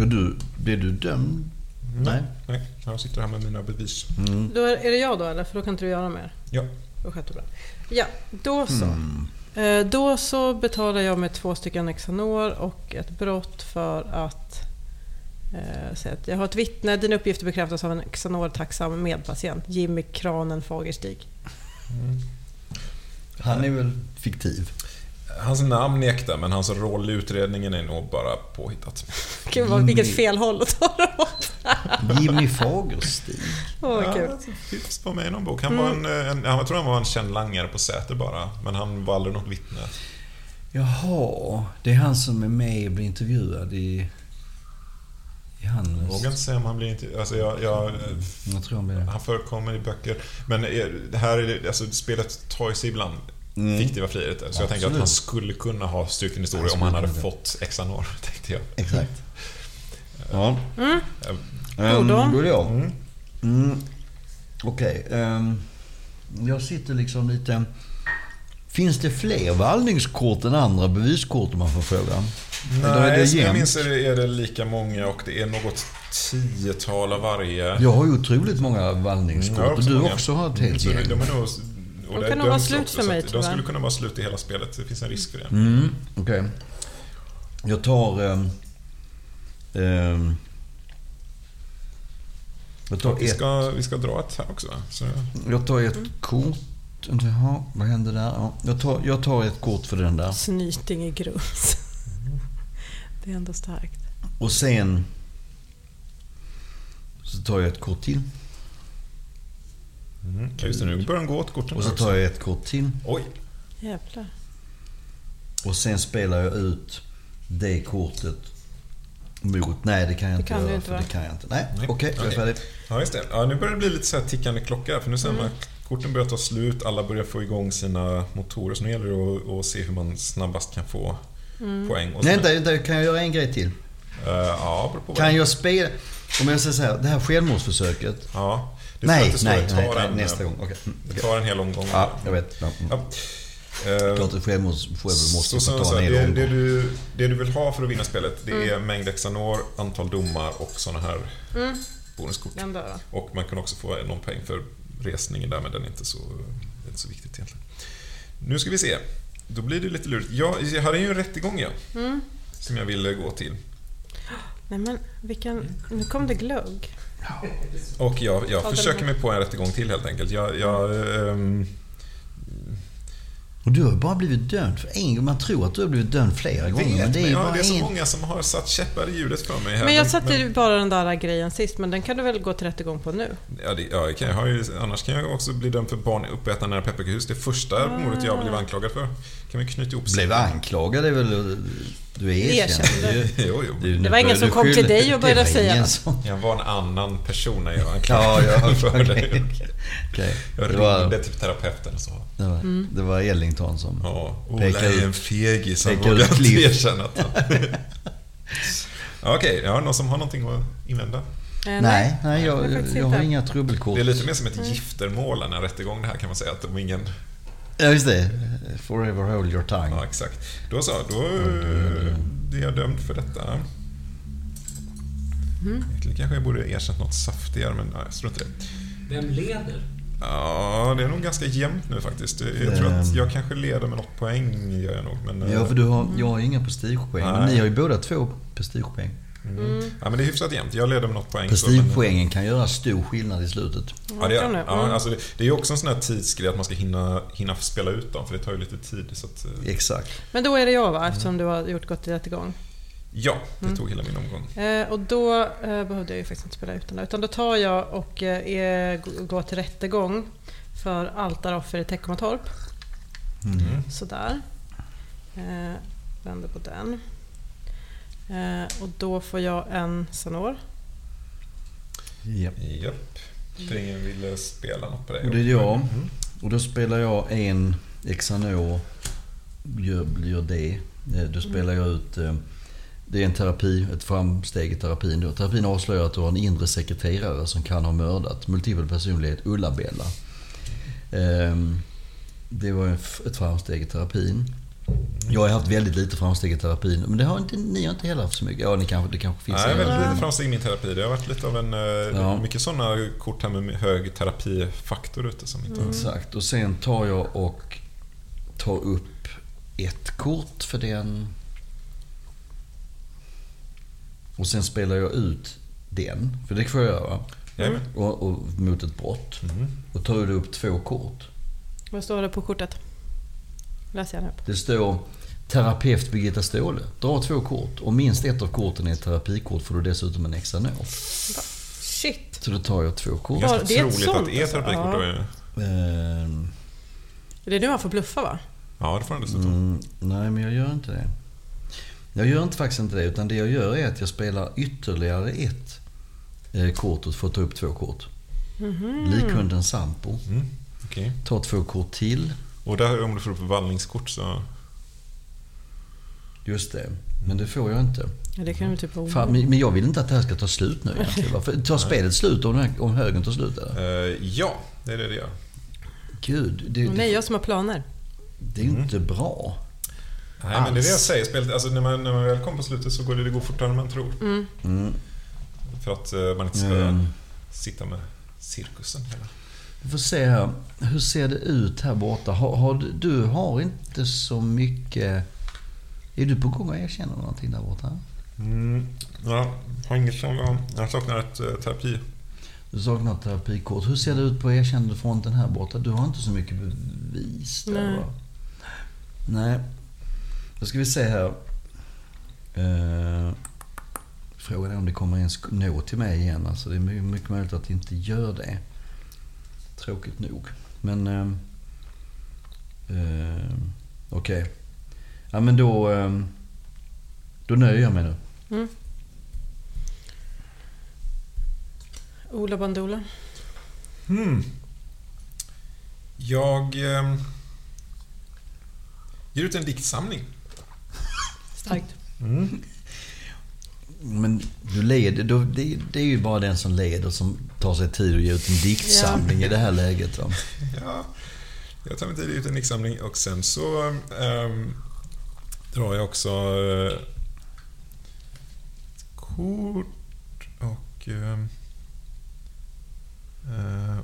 Speaker 3: är du, blir du dömd? Nej.
Speaker 1: Nej, jag sitter här med mina bevis.
Speaker 3: Mm.
Speaker 4: Då är, är det jag då eller? För då kan inte du göra mer.
Speaker 1: Ja.
Speaker 4: Då sköter det. Ja, då så.
Speaker 3: Mm.
Speaker 4: Eh, Då så betalar jag med två stycken Xanor och ett brott för att eh, säga att jag har ett vittne. Dina uppgifter bekräftas av en Xanor-tacksam medpatient, Jimmy Kranen Fagerstig.
Speaker 3: Han är väl fiktiv?
Speaker 1: Hans namn är äkta, men hans roll i utredningen är nog bara påhittat.
Speaker 4: Gud, vad, vilket fel håll att ta det åt.
Speaker 3: Jimmy Fagerstig.
Speaker 4: Åh, vad kul.
Speaker 1: Ja, finns på mig i någon bok. Han var en, en, jag tror han var en känd langare på Säter bara, men han var aldrig något vittne.
Speaker 3: Jaha, det är han som är med och blir intervjuad i... Hannes.
Speaker 1: Jag vågar inte säga om han blir inte... Alltså jag, jag,
Speaker 3: Jag tror han blir det.
Speaker 1: han förekommer i böcker. Men eh, det här är, det- alltså, spelet tar sig ibland
Speaker 3: Mm.
Speaker 1: fiktiva friheter. Så jag tänker att
Speaker 3: Absolut.
Speaker 1: han skulle kunna ha styrkt en historia
Speaker 3: Han
Speaker 1: om han hade
Speaker 3: kunna
Speaker 1: fått Xanor, [LAUGHS] tänkte jag.
Speaker 3: Exakt. Ja.
Speaker 4: Mm.
Speaker 3: Um,
Speaker 4: då.
Speaker 3: är det jag.
Speaker 1: Mm.
Speaker 3: Mm. Okej. ehm, jag sitter liksom lite... Finns det fler vallningskort än andra beviskort om man får fråga? Eller är det
Speaker 1: Nej, som jag minns är det, är det lika många och det är något tiotal av varje.
Speaker 3: Jag har ju otroligt många vallningskort och du
Speaker 1: många.
Speaker 3: också har ett
Speaker 1: Mm,
Speaker 3: helt gäng.
Speaker 1: de, är nog, och
Speaker 4: De
Speaker 1: det
Speaker 4: kan nog vara slut för mig,
Speaker 1: att De
Speaker 4: tyvärr.
Speaker 1: skulle kunna vara slut i hela spelet. Det finns en risk för det.
Speaker 3: Mm, okej. Jag tar... ehm, ehm, jag tar
Speaker 1: Vi
Speaker 3: ett,
Speaker 1: ska, vi ska dra ett här också. Så,
Speaker 3: jag tar ett kort. Jaha, vad hände där? Ja, jag, tar, jag tar ett kort för den där.
Speaker 4: Snyting i grus. Det är ändå starkt.
Speaker 3: Och sen så tar jag ett kort till.
Speaker 1: mm. ja, Just det, nu börjar de gå åt korten
Speaker 3: Och så tar jag ett kort till.
Speaker 1: Oj,
Speaker 4: Jävlar.
Speaker 3: Och sen spelar jag ut det kortet mot... Nej, det kan jag
Speaker 4: Det
Speaker 3: inte
Speaker 4: kan
Speaker 3: göra.
Speaker 4: inte,
Speaker 3: för det kan jag inte. Nej, okej. jag är färdig.
Speaker 1: ja just det. Ja, nu börjar det bli lite så här tickande klocka. För nu ser man
Speaker 4: Mm.
Speaker 1: att korten börjar ta slut, alla börjar få igång sina motorer. Så nu gäller det att, att se hur man snabbast kan få
Speaker 4: Mm.
Speaker 1: poäng. Och
Speaker 3: Nej, vänta, kan jag göra en grej till?
Speaker 1: Eh, ja, på
Speaker 3: Kan jag spela... Om jag säger så här, det här självmordsförsöket.
Speaker 1: Ja. Det jag
Speaker 3: Nej,
Speaker 1: inte
Speaker 3: nej,
Speaker 1: Det
Speaker 3: nej, nej,
Speaker 1: en,
Speaker 3: nästa
Speaker 1: eh,
Speaker 3: gång. Mm,
Speaker 1: Det tar en hel omgång.
Speaker 3: Ja, jag vet. Ja. mm.
Speaker 1: Ja. Eh,
Speaker 3: Klart att självmords, självmord måste
Speaker 1: så, så, så,
Speaker 3: ta en
Speaker 1: det,
Speaker 3: hel
Speaker 1: det,
Speaker 3: omgång.
Speaker 1: du, det du vill ha för att vinna spelet, det
Speaker 4: Mm.
Speaker 1: är mängd Xanor, antal domar och såna här
Speaker 4: Mm.
Speaker 1: bonuskort. Och man kan också få någon poäng för resningen där, men den är inte så, det är inte så viktigt egentligen. Nu ska vi se. Då blir det lite lurigt. Jag, jag hade ju en rättegång ja,
Speaker 4: Mm.
Speaker 1: som jag ville gå till.
Speaker 4: Nej men vilken... Nu kom det glögg.
Speaker 1: Och jag, jag försöker mig på en rättegång till helt enkelt. Jag, jag, ehm,
Speaker 3: Och du har bara blivit dömd för en gång. Man tror att du har blivit dömd flera gånger. Men
Speaker 1: vet,
Speaker 3: det är
Speaker 1: men ja,
Speaker 3: bara
Speaker 1: det är så
Speaker 3: en.
Speaker 1: många som har satt käppar i hjulet för mig. Här.
Speaker 4: Men jag satte ju bara den där grejen sist, men den kan du väl gå till rättegång på nu?
Speaker 1: Ja, det, ja, jag kan, jag har ju, annars kan jag också bli dömd för barn uppätande nära pepparkakshus. Det första mordet jag blev anklagad för. Kan vi knyta ihop
Speaker 3: Blev anklagad är väl... Du erkände. [LAUGHS]
Speaker 1: Jo, jo.
Speaker 3: Du,
Speaker 4: Det var ingen som kom
Speaker 3: skyller-
Speaker 4: till dig och började
Speaker 3: var
Speaker 4: säga något.
Speaker 3: som-
Speaker 1: Jag var en annan person när jag
Speaker 3: Ja,
Speaker 1: anklagade
Speaker 3: ja,
Speaker 1: för
Speaker 3: okej.
Speaker 1: det. [LAUGHS]
Speaker 3: Okej.
Speaker 1: Jag
Speaker 3: Det var,
Speaker 1: ringde till terapeuten och sa
Speaker 3: det var, det var Ellington som...
Speaker 1: Ja, Ola är en fegis. Han
Speaker 3: peka
Speaker 1: vågar inte erkänna att han... [LAUGHS] Okej, ja, någon som har någonting att invända?
Speaker 4: Eh,
Speaker 3: Nej, nej jag, jag
Speaker 4: inte.
Speaker 3: har inga trubbelkort.
Speaker 1: Det är lite mer som ett giftermål än en rättegång det här kan man säga. Att de ingen...
Speaker 3: Ja, just det. Forever hold your tongue.
Speaker 1: Ja, exakt. Då så, då är jag dömd för detta. Egentligen kanske jag borde erkänt något saftigare, men ja, jag strunt i det.
Speaker 5: Vem leder?
Speaker 1: Ja, det är nog ganska jämnt nu faktiskt. Jag tror att jag kanske leder med något poäng, gör jag nog. Men, eh,
Speaker 3: Ja, för du har, jag har inga prestigepoäng. Men
Speaker 1: Nej.
Speaker 3: ni har ju båda två prestigepoäng.
Speaker 1: mm. ja, men det är hyfsat jämnt. Jag leder med något poäng. så, men-
Speaker 3: Prestigepoängen kan göra stor skillnad i slutet.
Speaker 1: Ja, det, är,
Speaker 4: det.
Speaker 1: ja,
Speaker 4: Mm.
Speaker 1: alltså det, det är ju också en sån här tidsgrej att man ska hinna, hinna spela ut dem, för det tar ju lite tid. Så att, eh,
Speaker 3: Exakt.
Speaker 4: Men då är det jag va, eftersom du har gjort gått till rättegång.
Speaker 1: Ja, det tog hela min omgång.
Speaker 4: Eh, och då eh, behövde jag ju faktiskt inte spela ut den där, utan då tar jag och eh, går till rättegång för altaroffer i Teckomatorp.
Speaker 1: Mm.
Speaker 4: Sådär. Eh, vänder på den. Eh, och då får jag en Sanor.
Speaker 3: Ja.
Speaker 1: Japp. För ingen ville spela något på det.
Speaker 3: Och det är jag.
Speaker 1: Mm.
Speaker 3: Och då spelar jag en Xanor, gör, gör det. Eh, Då spelar jag ut... Det är en terapi, ett framsteg i terapin. Då. Terapin avslöjar att du har en inre sekreterare som kan ha mördat. Multipel personlighet, Ulla-Bella. Ehm, Det var ett framsteg i terapin. Jag har haft väldigt lite framsteg i terapin. Men det har inte, ni har inte heller haft så mycket. Ja, ni kanske, det kanske finns
Speaker 1: Nej, väldigt lite framsteg i min terapi. Det har varit lite av en... eh,
Speaker 3: Ja.
Speaker 1: Mycket sådana kort här med hög terapifaktor ute som inte...
Speaker 3: Exakt. Och sen tar jag och tar upp ett kort för den. Och sen spelar jag ut den, för det får jag göra.
Speaker 1: Jajamän.
Speaker 3: Och, och mot ett brott.
Speaker 1: Mhm.
Speaker 3: Och tar du upp två kort.
Speaker 4: Vad står det på kortet? Läser jag nu.
Speaker 3: Det står Terapeut Birgitta Ståhle. Dra två kort. Och minst ett av korten är ett terapikort får du dessutom en extra nå.
Speaker 4: Shit!
Speaker 3: Så då tar jag två kort.
Speaker 1: Ganska
Speaker 4: det är ett
Speaker 1: troligt att det är
Speaker 4: alltså.
Speaker 1: terapikort.
Speaker 4: Ja.
Speaker 1: då är det-
Speaker 3: Ehm,
Speaker 4: Det är nu man får bluffa va?
Speaker 1: Ja, det får han dessutom.
Speaker 3: Mm, nej, men jag gör inte det. Jag gör inte faktiskt inte det. Utan det jag gör är att jag spelar ytterligare ett eh, kort och får ta upp två kort. Likhunden Sampo.
Speaker 1: Mm. Okej.
Speaker 3: Tar två kort till.
Speaker 1: Och där, om du får upp vallningskort så...
Speaker 3: Just det. Men det får jag inte.
Speaker 4: Ja, det kan typ vara
Speaker 3: Fan, men jag vill inte att det här ska ta slut nu egentligen. För tar spelet slut om, här- om högen tar slut? Eller?
Speaker 1: Eh, ja, det är det det gör.
Speaker 3: Gud, det,
Speaker 4: Nej,
Speaker 3: det,
Speaker 4: jag som har planer.
Speaker 3: det är ju inte bra.
Speaker 1: Nej, men det är det jag säger. Spelet, alltså när, man, när man väl kommer på slutet så går det, det går fortare än man tror.
Speaker 3: Mm.
Speaker 1: För att eh, man inte ska
Speaker 3: Mm.
Speaker 1: sitta med cirkusen hela.
Speaker 3: Vi får se här. Hur ser det ut här borta? Har, har, du- du har inte så mycket... Är du på gång att erkänna någonting där borta?
Speaker 1: Mm. Ja, har inget som... ja, Jag saknar ett eh, terapi.
Speaker 3: Du saknar ett terapikort. Hur ser det ut på erkännandefronten här borta? Du har inte så mycket bevis där
Speaker 4: Nej.
Speaker 3: va? Nej. Då ska vi se här. Eh, frågan är om det kommer ens nå till mig igen. Alltså det är my- mycket möjligt att det inte gör det. Tråkigt nog. Men... Eh, eh, Okej. Ja men då... Eh, då nöjer jag mig nu.
Speaker 4: Ola Bandoola.
Speaker 1: Hmm. Jag eh, ger ut en diktsamling.
Speaker 4: Starkt.
Speaker 3: Men du leder, då, det, det är ju bara den som leder som tar sig tid att ge ut en diktsamling i det här läget. Va? [LAUGHS]
Speaker 1: Ja, jag tar mig tid att ge ut en diktsamling och sen så ehm, drar jag också ett kort och... ehm, eh,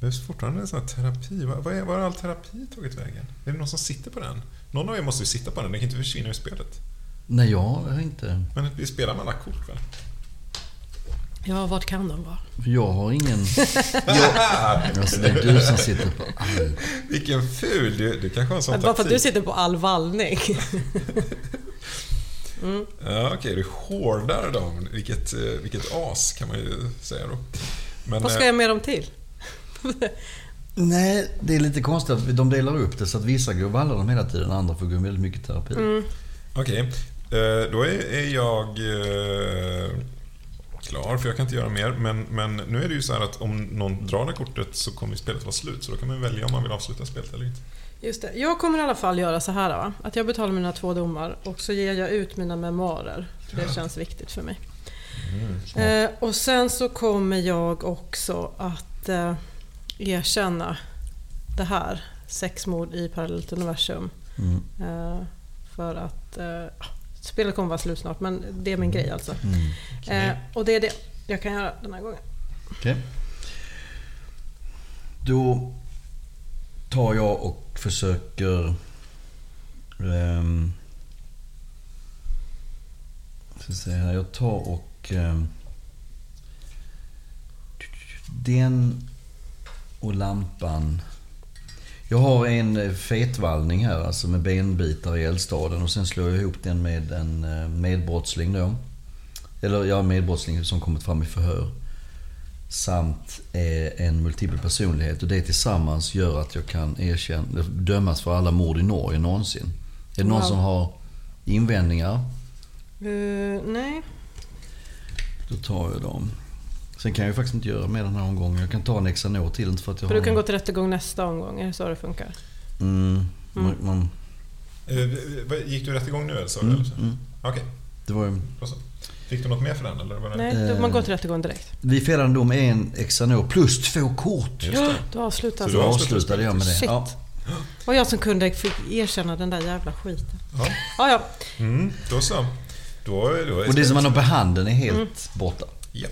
Speaker 1: behövs fortfarande en sån här terapi. Var, var har all terapi tagit vägen? Är det någon som sitter på den? Någon av er måste ju sitta på den, den kan inte försvinna ur spelet.
Speaker 3: Nej, jag har inte...
Speaker 1: Men vi spelar med alla kort väl?
Speaker 4: Ja, vart kan de vara?
Speaker 3: Jag har ingen... Jag, [LAUGHS] alltså det är du som sitter på all...
Speaker 1: Vilken ful! Du, du kanske har en sån
Speaker 4: Bara för att du
Speaker 1: taktik.
Speaker 4: sitter på all vallning. [LAUGHS]
Speaker 1: Ja, okej, du hårdar dem. Vilket, eh, vilket as kan man ju säga då. Men,
Speaker 4: Vad ska
Speaker 1: eh,
Speaker 4: jag med dem till?
Speaker 3: Nej, det är lite konstigt att de delar upp det så att vissa går och vallar dem hela tiden, andra får gå väldigt mycket terapi.
Speaker 1: Okej, eh, då är, jag eh, klar för jag kan inte göra mer. Men, men nu är det ju så här att om någon drar det kortet så kommer spelet vara slut. Så då kan man välja om man vill avsluta spelet eller inte.
Speaker 4: Just det. Jag kommer i alla fall göra så här va? Att jag betalar mina två domar och så ger jag ut mina memoarer. Det känns viktigt för mig. eh, och sen så kommer jag också att eh, erkänna det här. Sexmord i parallellt universum.
Speaker 3: Mm.
Speaker 4: Eh, för att eh, spelet kommer vara slut snart men det är min grej alltså.
Speaker 3: Mm.
Speaker 4: Eh, och det är det jag kan göra den här gången.
Speaker 3: Okej. Då tar jag och försöker... Um, ska se här, jag tar och... ehm, den och lampan. Jag har en eh, fetvallning här, alltså med benbitar i eldstaden och sen slår jag ihop den med en eh, medbrottsling då. Eller ja, medbrottsling som kommit fram i förhör. Samt eh, en multipel personlighet och det tillsammans gör att jag kan erkänna, dömas för alla mord i Norge någonsin. Är det någon
Speaker 4: Wow.
Speaker 3: som har invändningar?
Speaker 4: Eh, nej.
Speaker 3: Då tar jag dem. Sen kan jag ju faktiskt inte göra mer den här omgången. Jag kan ta en Xanor till, inte för att jag
Speaker 4: För
Speaker 3: har...
Speaker 4: du kan gå till rättegång nästa omgång, är det så det funkar?
Speaker 3: Mm, man, man,
Speaker 1: Eh, vad- gick du rätt igång nu eller? du,
Speaker 3: mm,
Speaker 1: eller?
Speaker 3: mm.
Speaker 1: Okej,
Speaker 3: det var ju...
Speaker 1: då så. Fick du något mer för den? Eller var det...
Speaker 4: Nej, du-
Speaker 3: Eh.
Speaker 4: man går till rättegång direkt.
Speaker 3: Vi fällande dom är en Xanor plus två kort.
Speaker 1: Just det.
Speaker 4: Du avslutar
Speaker 1: Så
Speaker 3: Så
Speaker 1: du
Speaker 3: då
Speaker 1: avslutar
Speaker 3: avslutade jag med det.
Speaker 4: Shit.
Speaker 3: Ja.
Speaker 4: Och jag som kunde fick erkänna den där jävla skiten.
Speaker 1: Ja.
Speaker 4: Ja, ja.
Speaker 1: Mm, då så. Då, är- då är
Speaker 3: Och det som man har på handen är helt
Speaker 4: Mm.
Speaker 3: borta.
Speaker 1: Ja.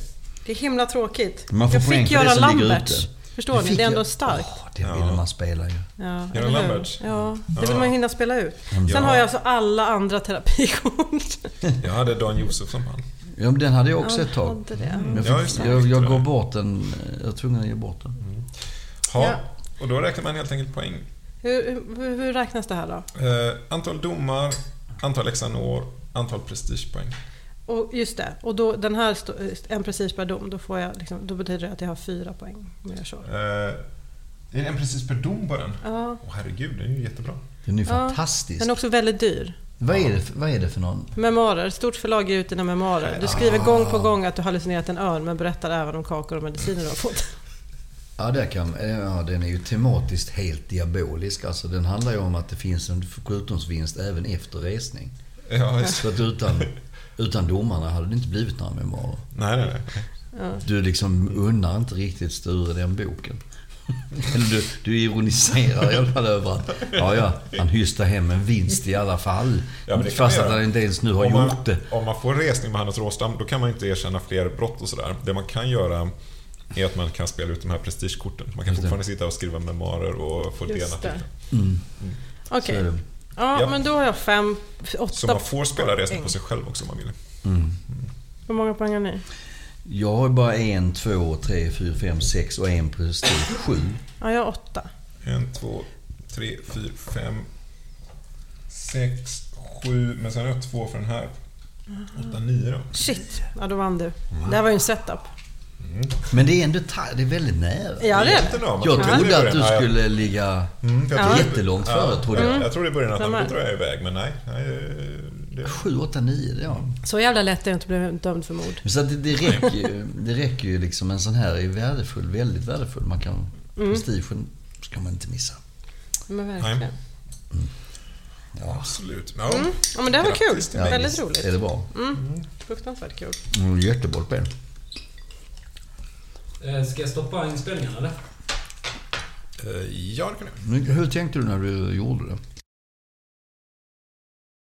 Speaker 4: Det är himla tråkigt.
Speaker 3: Man får
Speaker 4: jag
Speaker 3: poäng
Speaker 4: fick göra
Speaker 3: som
Speaker 4: Lamberts. Förstår ni? Det är ändå starkt.
Speaker 3: Åh, det
Speaker 1: Ja.
Speaker 3: vill man spela ju.
Speaker 4: Ja, hur?
Speaker 1: Lamberts?
Speaker 4: Ja, det
Speaker 1: Ja.
Speaker 4: vill man hinna spela ut.
Speaker 3: Mm.
Speaker 4: Sen
Speaker 1: Ja.
Speaker 4: har jag alltså alla andra terapikort. [LAUGHS]
Speaker 1: Jag hade Dan Josefsson på han.
Speaker 3: Ja, men den hade jag också ett tag. Men jag,
Speaker 1: Ja,
Speaker 3: fick, jag, jag går bort den. Jag är tvungen att ge bort den.
Speaker 1: Ha.
Speaker 4: Ja.
Speaker 1: Och då räknar man helt enkelt poäng.
Speaker 4: Hur, hur, hur räknas det här då?
Speaker 1: Eh, antal domar, antal exanor, antal prestigepoäng.
Speaker 4: Och just det, och då, den här, en precis per dom, då, får jag liksom, då betyder det att jag har fyra poäng om jag så.
Speaker 1: Eh, är det en precis per dom på den?
Speaker 4: Ja,
Speaker 1: Åh herregud, den är ju jättebra.
Speaker 3: Den är ju
Speaker 4: Ja,
Speaker 3: fantastisk.
Speaker 4: den är också väldigt dyr.
Speaker 3: Vad, är det för, vad är det för någon?
Speaker 4: Memoarer, stort förlag ger ut dina memoarer. Du skriver gång på gång att du hallucinerat en örn men berättar även om kakor och mediciner du har fått.
Speaker 3: Ja, där kan, ja, den är ju tematiskt helt diabolisk. Alltså, den handlar ju om att det finns en sjukdomsvinst även efter resning.
Speaker 1: Ja, just.
Speaker 3: Så att utan, utan domarna hade det inte blivit några memoarer.
Speaker 1: Nej, nej, nej.
Speaker 3: Du liksom unnar inte riktigt Sture den boken. [LAUGHS] Eller du, du ironiserar i alla fall över att ja, ja, han hystar hem en vinst i alla fall.
Speaker 1: Ja, det
Speaker 3: Fast att han inte ens nu har
Speaker 1: Om man,
Speaker 3: gjort det.
Speaker 1: om man får resning med Hannes Råstam, då kan man inte erkänna fler brott och sådär. Det man kan göra är att man kan spela ut de här prestigekorten. Man kan
Speaker 3: Just det.
Speaker 1: fortfarande sitta och skriva memoarer och få
Speaker 4: Just det.
Speaker 3: Mm.
Speaker 4: Okej,
Speaker 3: Så är det.
Speaker 4: Ja,
Speaker 1: Ja.
Speaker 4: men då har jag fem, åtta
Speaker 1: Så man får spela
Speaker 4: poäng.
Speaker 1: på sig själv också om man vill.
Speaker 3: Mm.
Speaker 4: Hur många poäng har ni?
Speaker 3: Jag har bara en, två, tre, fyra, fem, sex och en prestige. Sju.
Speaker 4: Ja, jag har åtta.
Speaker 1: En, två, tre, fyra, fem, sex, sju. Men sen har jag två för den här. Åtta, nio då.
Speaker 4: Shit, ja då vann du. Det här var ju en setup.
Speaker 3: Men det är ändå det är väldigt nära.
Speaker 4: Ja, det är
Speaker 3: Jag
Speaker 1: trodde
Speaker 3: att du
Speaker 1: ja, jag-
Speaker 3: skulle ligga
Speaker 1: Mm, för jag
Speaker 4: Ja.
Speaker 3: jättelångt före, trodde jag.
Speaker 1: jag. Jag trodde i början att
Speaker 3: Mm.
Speaker 1: han, drar jag iväg, men nej. nej det,
Speaker 3: 7, 8, 9, ja.
Speaker 4: Så jävla lätt är det inte att bli dömd för mord.
Speaker 3: Så det, det, räcker ju, det räcker ju liksom. En sån här är värdefull, väldigt värdefull. Man kan,
Speaker 4: Mm.
Speaker 3: prestigen ska man inte missa.
Speaker 4: Men verkligen.
Speaker 3: Ja,
Speaker 1: absolut. Ja.
Speaker 4: Mm. Ja men det här var kul.
Speaker 1: Mig.
Speaker 4: Väldigt roligt.
Speaker 3: Är det bra?
Speaker 4: Mm. Fruktansvärt kul.
Speaker 3: Mm, jättebra spel.
Speaker 5: Eh, Ska jag stoppa inspelningen eller?
Speaker 1: Eh, Ja, det kan jag.
Speaker 3: Hur tänkte du när du gjorde det?